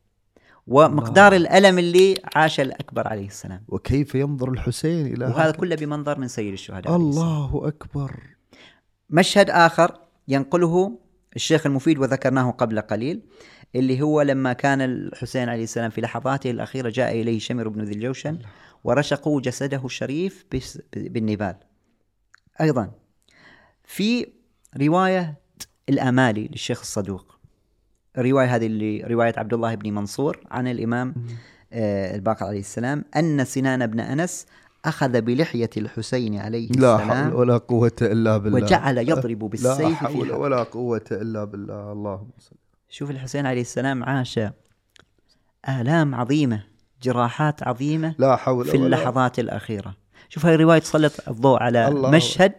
ومقدار الألم اللي عاش الأكبر عليه السلام. وكيف ينظر الحسين إلى وهذا هذا؟ كله بمنظر من سيد الشهداء. الله أكبر. مشهد آخر ينقله الشيخ المفيد وذكرناه قبل قليل اللي هو لما كان الحسين عليه السلام في لحظاته الأخيرة جاء إليه شمر بن ذي الجوشن ورشقوا جسده الشريف بالنبال. أيضا في رواية الأمالي للشيخ الصدوق. الرواية هذه اللي رواية عبد الله بن منصور عن الإمام آه، الباقر عليه السلام أن سنان بن أنس أخذ بلحية الحسين عليه لا السلام حول ولا قوة إلا بالله. وجعل يضرب لا بالسيف حول في حلقه ولا قوة إلا بالله. اللهم صل. شوف الحسين عليه السلام عاش آلام عظيمة جراحات عظيمة لا حول في ولا اللحظات الأخيرة. شوف هاي الرواية تسلط الضوء على الله. مشهد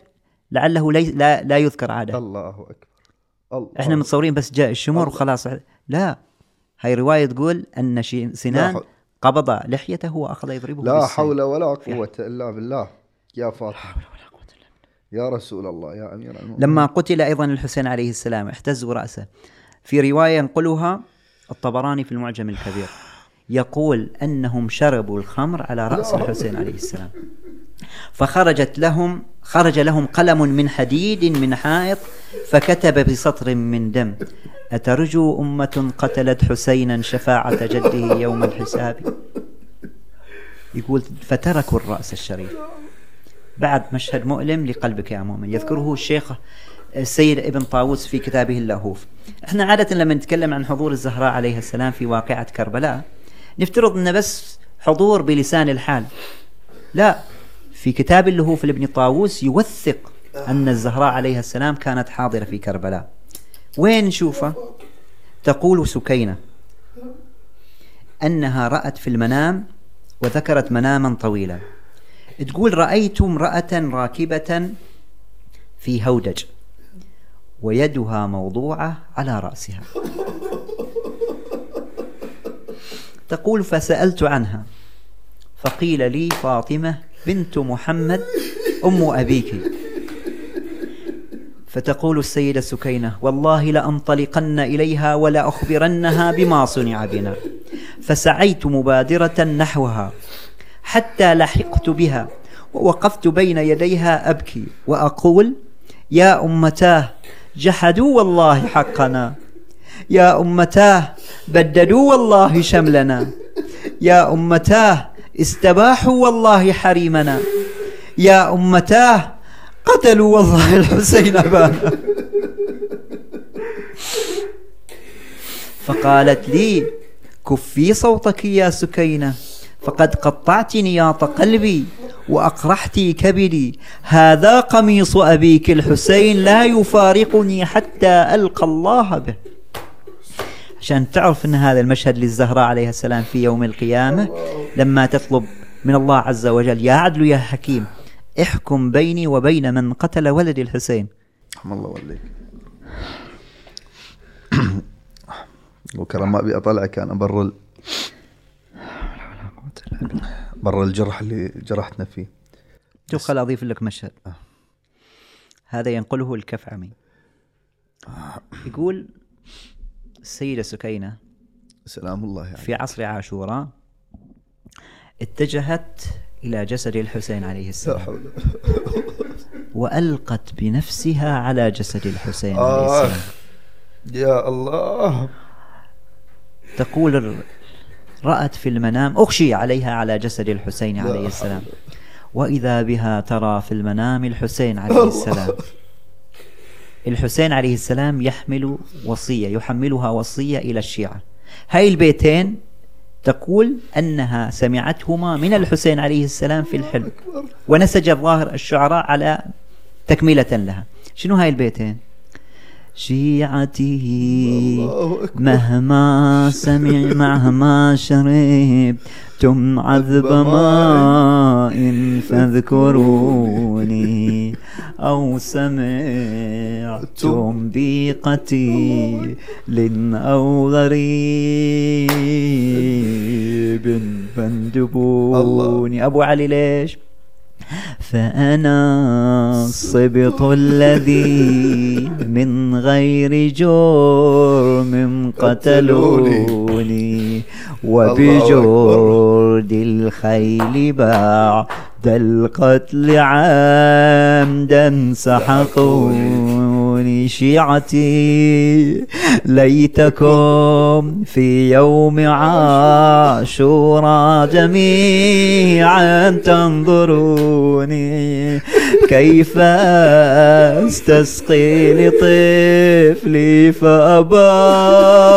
لعله لي لا, لا يذكر عادة. الله أكبر. الله إحنا متصورين بس جاء الشمر. وخلاص. لا هاي رواية تقول لا سنان قبض لحيته وأخذ يضربه لا. حول ولا قوة إلا بالله. يا فاطمة يا رسول الله يا أمير المؤمنين. لما قتل أيضا الحسين عليه السلام احتزوا رأسه. في رواية ينقلها الطبراني في المعجم الكبير. يقول أنهم شربوا الخمر على رأس الحسين عليه السلام. فخرجت لهم خرج لهم قلم من حديد من حائط فكتب بسطر من دم. أترجو أمة قتلت حسينا شفاعة جده يوم الحساب؟ يقول فتركوا الرأس الشريف. بعد مشهد مؤلم لقلبك يا مؤمن. يذكره الشيخ السيد ابن طاووس في كتابه اللهوف إحنا عادة لما نتكلم عن حضور الزهراء عليها السلام في واقعة كربلاء نفترض انه بس حضور بلسان الحال. لا في كتاب اللهوف لابن طاووس يوثق أن الزهراء عليها السلام كانت حاضرة في كربلاء. وين نشوفه؟ تقول سكينة. أنها رأت في المنام وذكرت مناما طويلا. تقول رأيت امرأة راكبة في هودج ويدها موضوعة على رأسها. تقول فسألت عنها فقيل لي فاطمة بنت محمد أم أبيك. فتقول السيدة سكينة والله لأنطلقن إليها ولأخبرنها بما صنع بنا. فسعيت مبادرة نحوها حتى لحقت بها ووقفت بين يديها أبكي وأقول يا أمتاه جحدوا والله حقنا. يا أمتاه بددوا والله شملنا. يا أمتاه استباحوا والله حريمنا. يا أمتاه قتلوا والله الحسين أبانا. فقالت لي كفي صوتك يا سكينة فقد قطعت نياط قلبي وأقرحت كبدي. هذا قميص أبيك الحسين لا يفارقني حتى ألقى الله به. عشان تعرف أن هذا المشهد للزهراء عليها السلام في يوم القيامة لما تطلب من الله عز وجل يا عدل يا حكيم احكم بيني وبين من قتل ولدي الحسين. رحم الله واليك وكرم ما أبي أطلعك أنا برا ال... برا الجرح اللي جرحتنا فيه. شوف خل أضيف لك مشهد. هذا ينقله الكفعمي. يقول السيدة سكينة سلام الله يعني في عصر عاشوراء اتجهت إلى جسد الحسين عليه لا السلام وألقت بنفسها على جسد الحسين عليه آه. السلام. يا الله. تقول رأت في المنام أغشي عليها على جسد الحسين عليه السلام. وإذا بها ترى في المنام الحسين عليه السلام. الحسين عليه السلام يحمل وصية يحملها وصية إلى الشيعة. هاي البيتين تقول أنها سمعتهما من الحسين عليه السلام في الحلم. ونسج الظاهر الشعراء على تكملة لها. شنو هاي البيتين؟ شيعته. مهما سمع مهما شربتم عذب ماء فاذكروني. أو سمعتم بقتيل أو غريب فاندبوني. أبو علي ليش؟ فأنا الصبط الذي من غير جرم قتلوني وبجرد الخيل بعد القتل عمدا سحقوني شيعتي. ليتكم في يوم عاشورا جميعا تنظروني كيف استسقي لطفلي فابوا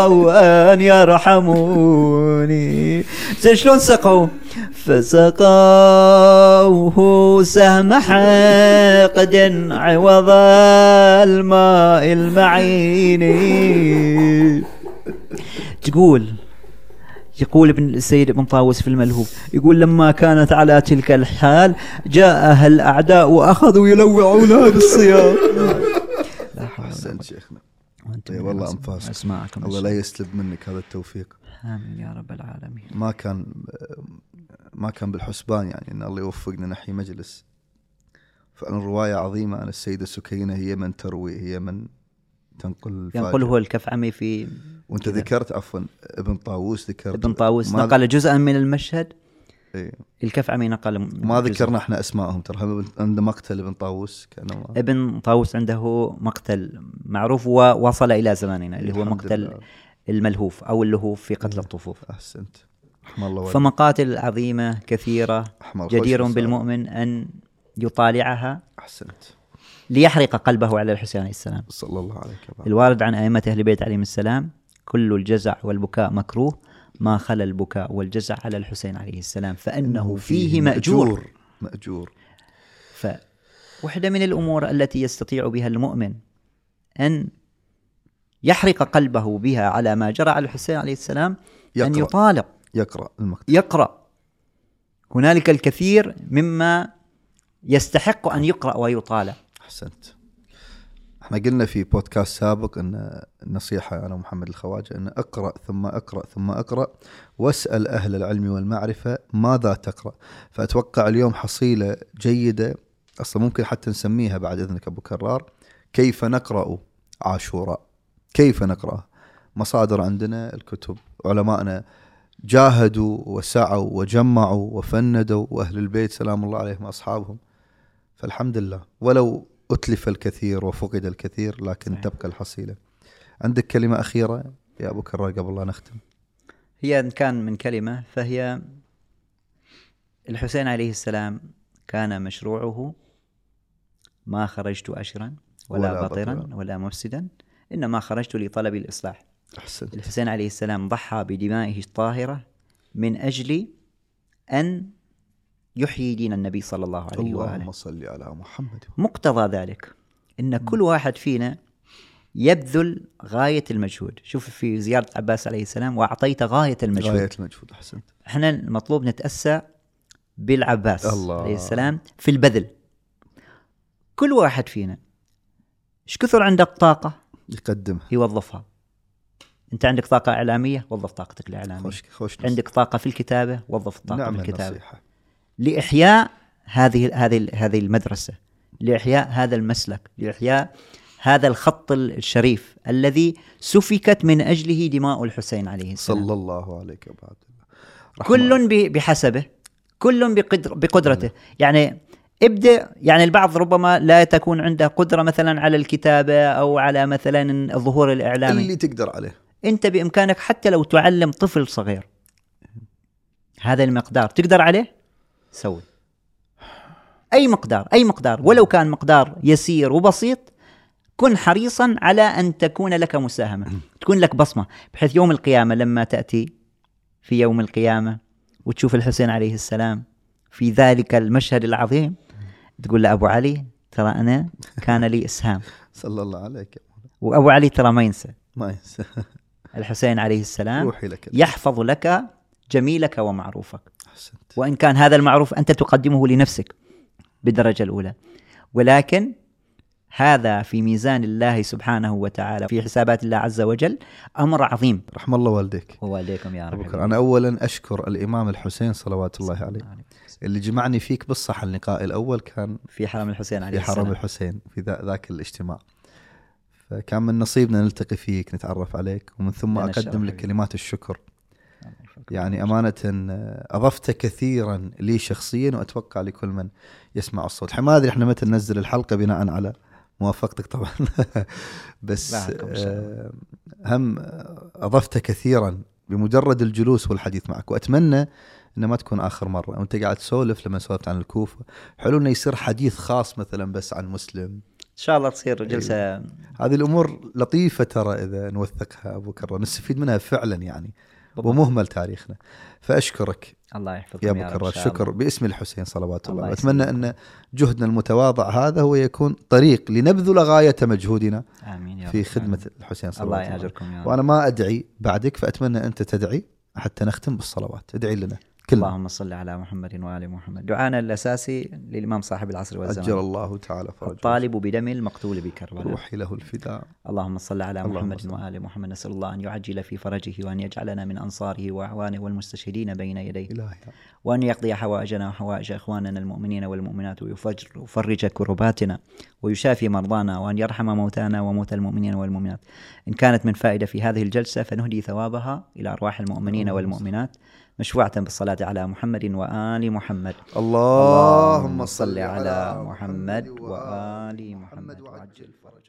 أن يرحموني؟ زين شلون سقوا؟ فسقوه سهم حقد عوض الماء المعين تقول يقول ابن السيد ابن طاووس في الملهوف يقول لما كانت على تلك الحال جاءها الأعداء وأخذوا يلوعونها بالصيام لا حول ولا أحسنت شيخنا. إي والله أنفاسكم. أسماءكم الله لا يسلب منك هذا التوفيق. آمين يا رب العالمين. ما كان ما كان بالحسبان يعني إن الله يوفقنا نحيي مجلس. فعلا رواية عظيمة عن السيدة سكينة هي من تروي هي من تنقل الفاجعة. ينقله الكفعمي في وانت كذا. ذكرت عفوا ابن طاووس ذكرت ابن طاووس نقل جزءا من المشهد إيه. الكفعمي نقل ما. ذكرنا إحنا اسمائهم ترى هم عند مقتل ابن طاووس كان ابن طاووس عنده مقتل معروف ووصل إلى زماننا اللي هو مقتل لله. الملهوف أو اللهوف في قتل الطفوف أحسنت الله. فمقاتل عظيمة كثيرة جدير بالمؤمن أن يطالعها أحسنت ليحرق قلبه على الحسين عليه السلام. صلى الله عليك يا بابا. الوارد عن أئمة أهل البيت عليهم السلام كل الجزع والبكاء مكروه ما خلا البكاء والجزع على الحسين عليه السلام فإنه فيه مأجور. مأجور. فواحدة من الأمور التي يستطيع بها المؤمن أن يحرق قلبه بها على ما جرى على الحسين عليه السلام أن يقرأ. يطالع يقرأ المقتل. يقرأ. هنالك الكثير مما يستحق أن يقرأ ويطالع. أحسنت. إحنا قلنا في بودكاست سابق إن النصيحة أنا ومحمد الخواجة إن اقرأ ثم اقرأ ثم اقرأ واسأل أهل العلم والمعرفة ماذا تقرأ؟ فأتوقع اليوم حصيلة جيدة أصلا ممكن حتى نسميها بعد إذنك أبو كرار كيف نقرأ عاشوراء؟ كيف نقرأ؟ مصادر عندنا الكتب. علمائنا جاهدوا وسعوا وجمعوا وفندوا وأهل البيت سلام الله عليهم وأصحابهم. فالحمد لله. ولو أتلف الكثير وفقد الكثير لكن صحيح. تبقى الحصيلة عندك كلمة أخيرة يا أبو كرار قبل لا نختم هي إن كان من كلمة فهي الحسين عليه السلام كان مشروعه ما خرجت أشرا ولا, ولا ولا بطرا. بطرا ولا مفسدا إنما خرجت لطلب الإصلاح أحسنت الحسين عليه السلام ضحى بدمائه الطاهرة من أجل أن يحيي دين النبي صلى الله عليه وآله. اللهم صل على محمد. مقتضى ذلك إن كل واحد فينا يبذل غاية المجهود. شوف في زيارة عباس عليه السلام وأعطيت غاية المجهود. غاية المجهود أحسنت. إحنا المطلوب نتأسى بالعباس الله. عليه السلام في البذل. كل واحد فينا إيش كثر عندك طاقة؟ يقدمها. يوظفها. أنت عندك طاقة إعلامية؟ وظف طاقتك الإعلامية. خوش خوش عندك طاقة في الكتابة؟ وظف الطاقه نعم في الكتابة. النصيحه لإحياء هذه هذه هذه المدرسة لإحياء هذا المسلك لإحياء هذا الخط الشريف الذي سفكت من أجله دماء الحسين عليه السلام. صلى الله عليك وبعد كل بحسبه كل بقدر بقدرته. يعني ابدأ يعني البعض ربما لا تكون عنده قدرة مثلا على الكتابة أو على مثلا الظهور الإعلامي. اللي تقدر عليه. أنت بإمكانك حتى لو تعلم طفل صغير هذا المقدار تقدر عليه؟ سوي. أي مقدار أي مقدار ولو كان مقدار يسير وبسيط كن حريصا على أن تكون لك مساهمة تكون لك بصمة بحيث يوم القيامة لما تأتي في يوم القيامة وتشوف الحسين عليه السلام في ذلك المشهد العظيم تقول له أبو علي ترى أنا كان لي إسهام. صلى الله عليك وأبو علي ترى ما ينسى. ما ينسى. الحسين عليه السلام روحي لك يحفظ لك جميلك ومعروفك. أحسنت. وإن كان هذا المعروف أنت تقدمه لنفسك بالدرجة الأولى. ولكن هذا في ميزان الله سبحانه وتعالى في حسابات الله عز وجل أمر عظيم. رحم الله والديك. ووالديكم يا رب بكر أنا اولا أشكر الإمام الحسين صلوات الله عليه. اللي جمعني فيك بالصح اللقاء الأول كان في حرم الحسين عليه في حرم السلام. الحسين في ذا- ذاك الاجتماع. فكان من نصيبنا نلتقي فيك نتعرف عليك ومن ثم أقدم لك. كلمات الشكر. يعني أمانة آه، أضفت كثيرا لي شخصيا وأتوقع لكل من يسمع الصوت. ما أدري إحنا متى ننزل الحلقة بناء على موافقتك طبعا. بس. آه، هم آه، أضفت كثيرا بمجرد الجلوس والحديث معك. وأتمنى انه ما تكون آخر مرة. وأنت قاعد تسولف لما سولفت عن الكوفة. حلو إنه يصير حديث خاص مثلا بس عن مسلم. إن شاء الله تصير جلسة هذه الأمور لطيفة ترى إذا نوثقها أبو كرر نستفيد منها فعلا يعني. بالضبط. ومهمل تاريخنا فأشكرك الله يحفظكم يا أبو شاء شكر. باسم الحسين صلوات الله الله أتمنى. أن جهدنا المتواضع هذا هو يكون طريق لنبذل غاية مجهودنا آمين يا في رب خدمة العالمين. الحسين صلوات الله يا رب وأنا ما أدعي بعدك فأتمنى أنت تدعي حتى نختم بالصلوات ادعي لنا كلنا اللهم صل على محمد وآل محمد. دعانا الأساسي للإمام صاحب العصر أجل والزمان الله تعالى فرجه. الطالب بدم المقتول بكربلاء. روحي له الفداء. اللهم صل على اللهم محمد صل. وآل محمد. نسأل الله أن يعجل في فرجه وأن يجعلنا من أنصاره وأعوانه والمستشهدين بين يديه. إلهي. وأن يقضي حوائجنا وحوائج إخواننا المؤمنين والمؤمنات ويفجر ويفرج كرباتنا ويشافي مرضانا وأن يرحم موتانا وموتى المؤمنين والمؤمنات. إن كانت من فائدة في هذه الجلسة فنهدي ثوابها إلى أرواح المؤمنين والمؤمنات. مشفوعة بالصلاة على محمد وآل محمد. اللهم صل على محمد وآل محمد محمد. وعجل فرجه.